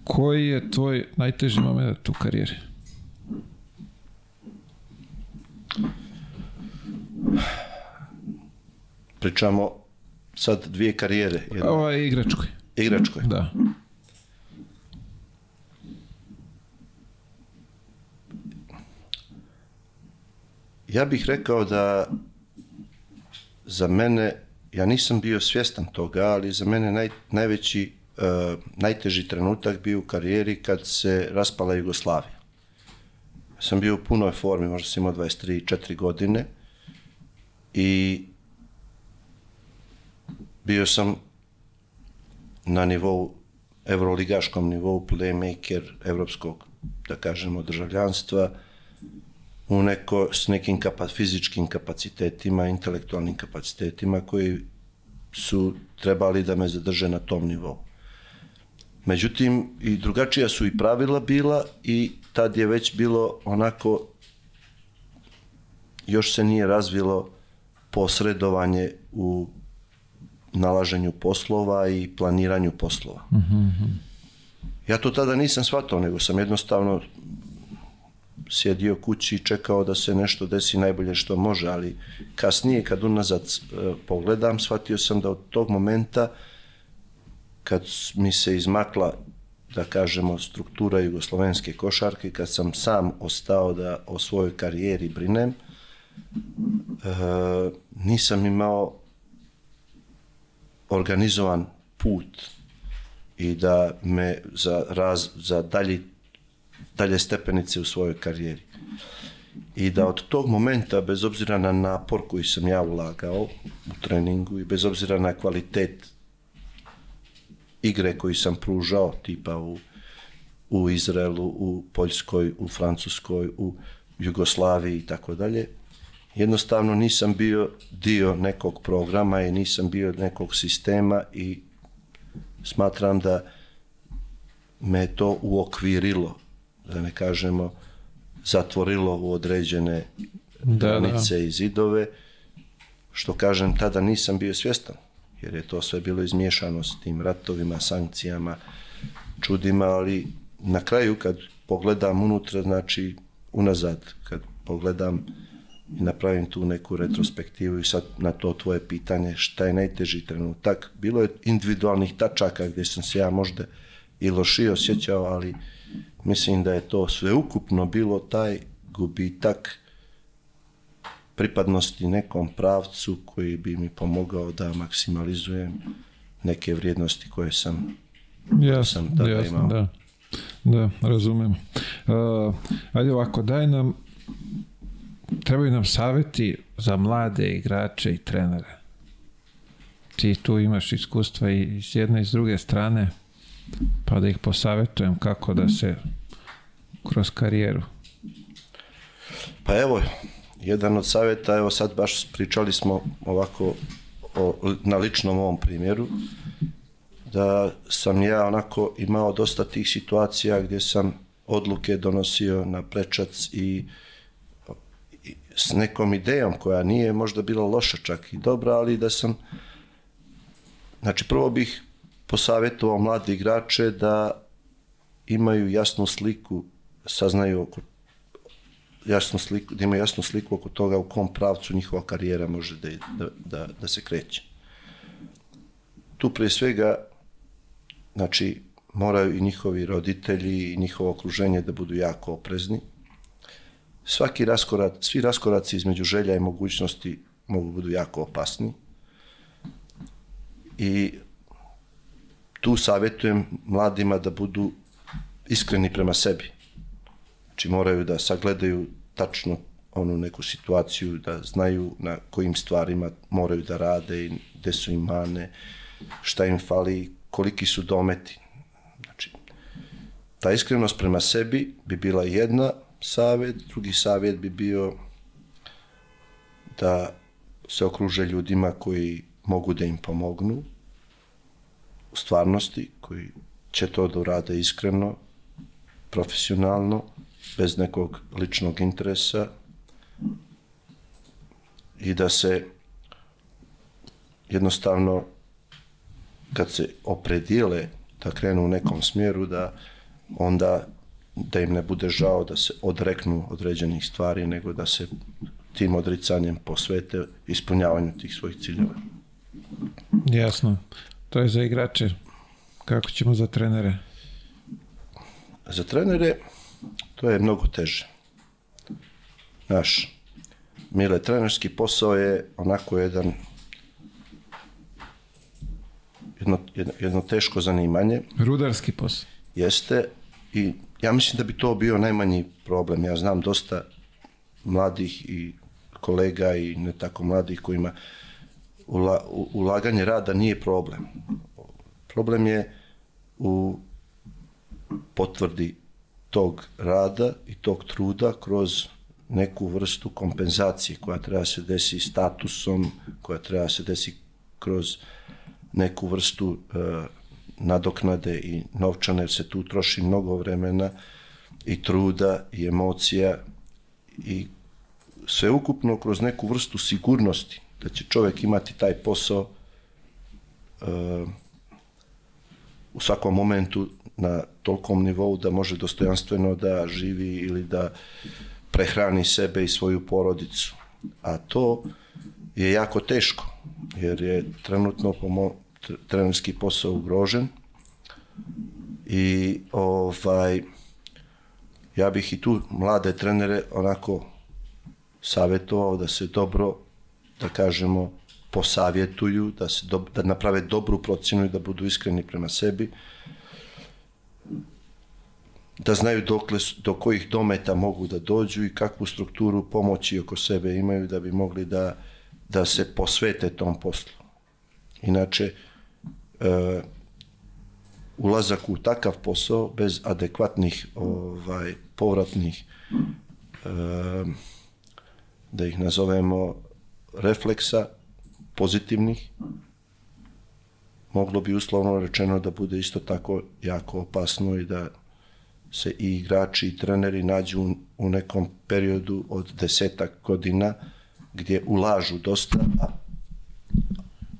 koji je tvoj najteži moment u karijeri? Pričamo sad dvije karijere. Jedna. Ovo je igračkoj. Igračkoj? Da. Ja bih rekao da za mene, ja nisam bio svjestan toga, ali za mene naj, najveći uh, najteži trenutak bio u karijeri kad se raspala Jugoslavija. Ja sam bio u punoj formi, možda sam imao 23-4 godine i bio sam na nivou, evroligaškom nivou, playmaker evropskog, da kažemo, državljanstva, u neko, s nekim kapa, fizičkim kapacitetima, intelektualnim kapacitetima koji su trebali da me zadrže na tom nivou. Međutim, i drugačija su i pravila bila i tad je već bilo onako, još se nije razvilo posredovanje u nalaženju poslova i planiranju poslova. Mm -hmm. Ja to tada nisam shvatao, nego sam jednostavno sjedio kući i čekao da se nešto desi najbolje što može, ali kasnije kad unazad e, pogledam, shvatio sam da od tog momenta kad mi se izmakla da kažemo struktura jugoslovenske košarke, kad sam sam ostao da o svojoj karijeri brinem, e, nisam imao organizovan put i da me za, raz, za dalji, dalje stepenice u svojoj karijeri. I da od tog momenta, bez obzira na napor koji sam ja ulagao u treningu i bez obzira na kvalitet igre koji sam pružao, tipa u, u Izraelu, u Poljskoj, u Francuskoj, u Jugoslaviji i tako dalje, jednostavno nisam bio dio nekog programa i nisam bio nekog sistema i smatram da me to uokvirilo, da ne kažemo zatvorilo u određene Da, granice i zidove, što kažem tada nisam bio svjestan, jer je to sve bilo izmiješano s tim ratovima, sankcijama, čudima, ali na kraju kad pogledam unutra, znači unazad, kad pogledam i napravim tu neku retrospektivu i sad na to tvoje pitanje šta je najteži trenutak. Bilo je individualnih tačaka gdje sam se ja možda i lošije osjećao, ali mislim da je to sveukupno bilo taj gubitak pripadnosti nekom pravcu koji bi mi pomogao da maksimalizujem neke vrijednosti koje sam Jasno, sam tada jasno, imao. da. Da, razumem. Uh, ajde ovako, daj nam, trebaju nam savjeti za mlade igrače i trenere. Ti tu imaš iskustva i s jedne i s druge strane, pa da ih posavjetujem kako da se kroz karijeru. Pa evo, jedan od savjeta, evo sad baš pričali smo ovako o, na ličnom ovom primjeru, da sam ja onako imao dosta tih situacija gdje sam odluke donosio na prečac i, i s nekom idejom koja nije možda bila loša čak i dobra, ali da sam znači prvo bih posavjetovao mlade igrače da imaju jasnu sliku, saznaju oko jasnu sliku, da imaju jasnu sliku oko toga u kom pravcu njihova karijera može da, da, da, da se kreće. Tu prije svega znači moraju i njihovi roditelji i njihovo okruženje da budu jako oprezni. Svaki raskorak, svi raskoraci između želja i mogućnosti mogu budu jako opasni. I tu savjetujem mladima da budu iskreni prema sebi. Znači moraju da sagledaju tačno onu neku situaciju, da znaju na kojim stvarima moraju da rade i gde su im mane, šta im fali, koliki su dometi. Znači, ta iskrenost prema sebi bi bila jedna savjet, drugi savjet bi bio da se okruže ljudima koji mogu da im pomognu u stvarnosti, koji će to da urade iskreno, profesionalno, bez nekog ličnog interesa i da se jednostavno kad se opredijele da krenu u nekom smjeru da onda da im ne bude žao da se odreknu određenih stvari nego da se tim odricanjem posvete ispunjavanju tih svojih ciljeva. Jasno. To je za igrače. Kako ćemo za trenere? Za trenere to je mnogo teže. Znaš, Mile, trenerski posao je onako jedan jedno, jedno, jedno teško zanimanje. Rudarski posao. Jeste i ja mislim da bi to bio najmanji problem. Ja znam dosta mladih i kolega i ne tako mladih kojima ula, ulaganje rada nije problem. Problem je u potvrdi tog rada i tog truda kroz neku vrstu kompenzacije koja treba se desi statusom, koja treba se desi kroz neku vrstu e, nadoknade i novčane, jer se tu troši mnogo vremena i truda i emocija i sve ukupno kroz neku vrstu sigurnosti da će čovjek imati taj posao e, u svakom momentu na tolkom nivou da može dostojanstveno da živi ili da prehrani sebe i svoju porodicu. A to je jako teško, jer je trenutno pomo- tr- trenerski posao ugrožen i ovaj ja bih i tu mlade trenere onako savjetovao da se dobro, da kažemo, posavjetuju, da, se do, da naprave dobru procjenu i da budu iskreni prema sebi, da znaju dokle, do kojih dometa mogu da dođu i kakvu strukturu pomoći oko sebe imaju da bi mogli da, da se posvete tom poslu. Inače, e, ulazak u takav posao bez adekvatnih ovaj, povratnih e, da ih nazovemo refleksa pozitivnih moglo bi uslovno rečeno da bude isto tako jako opasno i da se i igrači i treneri nađu u- nekom periodu od desetak godina gdje ulažu dosta, a,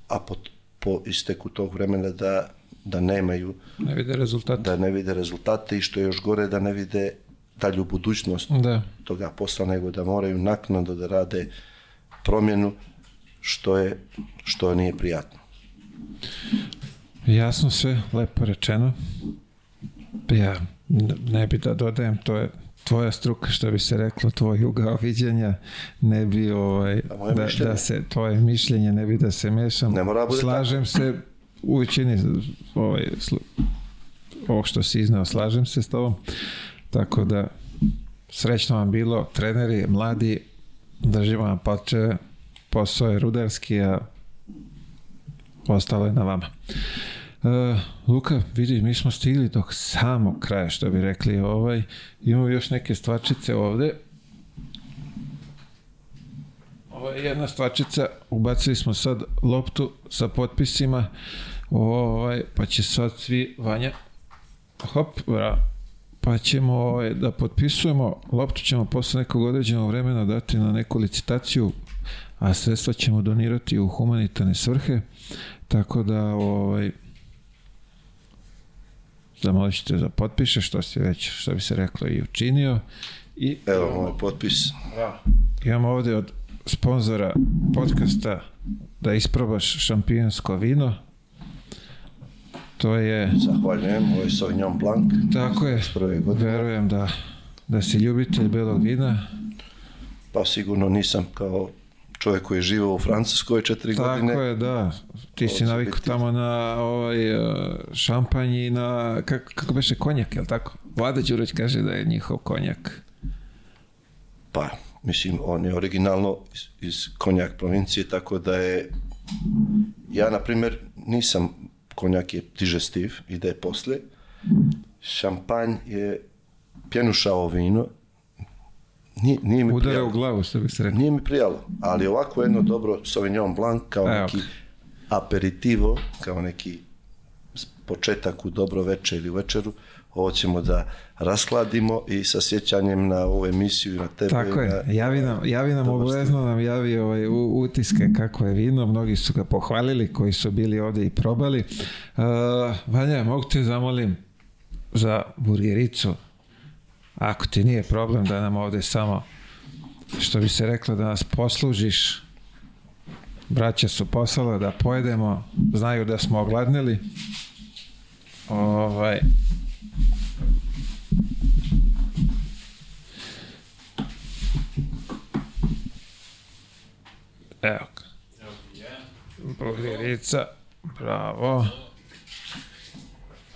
a po, po isteku tog vremena da, da nemaju, Ne vide rezultat. da ne vide rezultate i što je još gore da ne vide dalju budućnost Da. toga posla, nego da moraju naknadno da rade promjenu što je što nije prijatno. Jasno sve, lepo rečeno. Ja ne bi da dodajem, to je tvoja struka, što bi se reklo, tvoj ugao viđenja, ne bi ovaj, da, da se, tvoje mišljenje ne bi da se mešam. Ne mora da bude Slažem se u većini ovaj, ovog što si iznao, slažem se s tobom. Tako da, srećno vam bilo, treneri, mladi, držimo palčeve, posao je rudarski, a ostalo je na vama. Uh, Luka, vidi, mi smo stigli do samog kraja, što bi rekli. Ovaj, imamo još neke stvarčice ovde. Ovo je jedna stvarčica, ubacili smo sad loptu sa potpisima, ovaj, pa će sad svi, Vanja, hop, bra, pa ćemo ovaj, da potpisujemo, loptu ćemo posle nekog određenog vremena dati na neku licitaciju, a sredstva ćemo donirati u humanitarne svrhe, tako da ovaj, zamolit ćete da potpiše, što si već, što bi se reklo, i učinio. I Evo moj potpis. imamo ovde od sponzora podcasta da isprobaš šampionsko vino. To je, Zahvaljujem, ovo je Sauvignon Blanc. tako je, verujem da, da si ljubitelj belog vina. Pa sigurno nisam kao čovjek koji je živao u Francuskoj četiri Tako godine. je, da. Ti si navikao tamo na ovaj, eh, šampanj i na, kako, kako beše, konjak, je li tako? Vlada Đurić kaže da je njihov konjak. Pa, mislim, on je originalno iz, iz konjak provincije, tako da je... Ja, na primjer, nisam... Konjak je digestiv, ide posle. Šampanj je pjenušao vino. Nije, nije mi Udara prijalo. u glavu, što bi se rekao. Nije mi prijalo, ali ovako jedno dobro Sauvignon Blanc kao Evo. neki aperitivo, kao neki početak u dobro večer ili u večeru, ovo ćemo da raskladimo i sa sjećanjem na ovu emisiju i na tebe. Tako je, na, javi nam, javi nam Dobar obavezno nam javi ovaj, utiske kako je vino, mnogi su ga pohvalili koji su bili ovde i probali. Uh, Vanja, mogu te zamolim za burgericu, ako ti nije problem da nam ovde samo, što bi se reklo, da nas poslužiš, braća su poslala da pojedemo, znaju da smo ogladnili. Ovaj, Evo ga. Burgerica. Bravo.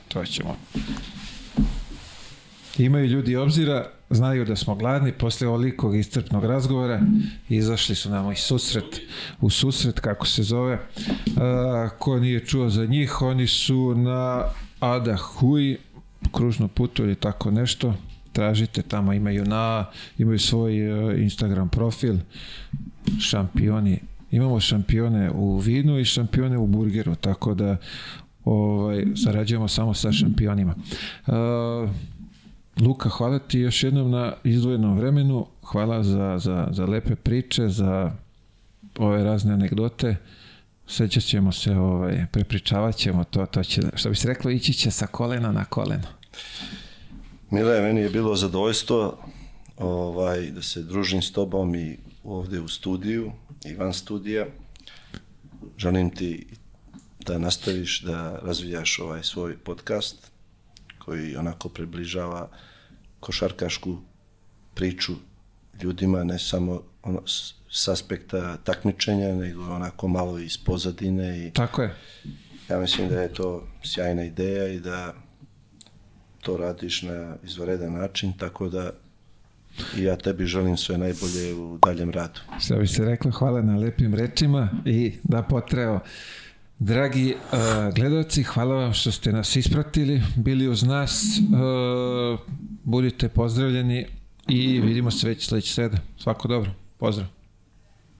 To ćemo. Imaju ljudi obzira, znaju da smo gladni, posle ovolikog iscrpnog razgovora izašli su nam i susret, u susret, kako se zove. A, ko nije čuo za njih, oni su na Ada Hui, kružnom putu ili tako nešto. Tražite, tamo imaju na, imaju svoj e, Instagram profil, šampioni. Imamo šampione u vinu i šampione u burgeru, tako da ovaj, sarađujemo samo sa šampionima. Uh, Luka, hvala ti još jednom na izdvojenom vremenu, hvala za, za, za lepe priče, za ove razne anegdote. Sećat ćemo se, ovaj, prepričavat ćemo to, to će, što bi se reklo, ići će sa kolena na koleno. Mile, meni je bilo zadovoljstvo ovaj, da se družim s tobom i ovdje u studiju i van studija. Želim ti da nastaviš da razvijaš ovaj svoj podcast koji onako približava košarkašku priču ljudima, ne samo ono, s, s aspekta takmičenja, nego onako malo iz pozadine i Tako je. ja mislim da je to sjajna ideja i da to radiš na izvaredan način, tako da i ja tebi želim sve najbolje u daljem radu. Što bi se reklo, hvala na lepim rečima i da potreo. Dragi uh, gledalci, hvala vam što ste nas ispratili, bili uz nas, uh, budite pozdravljeni i vidimo se već sledeće sreda. Svako dobro, pozdrav.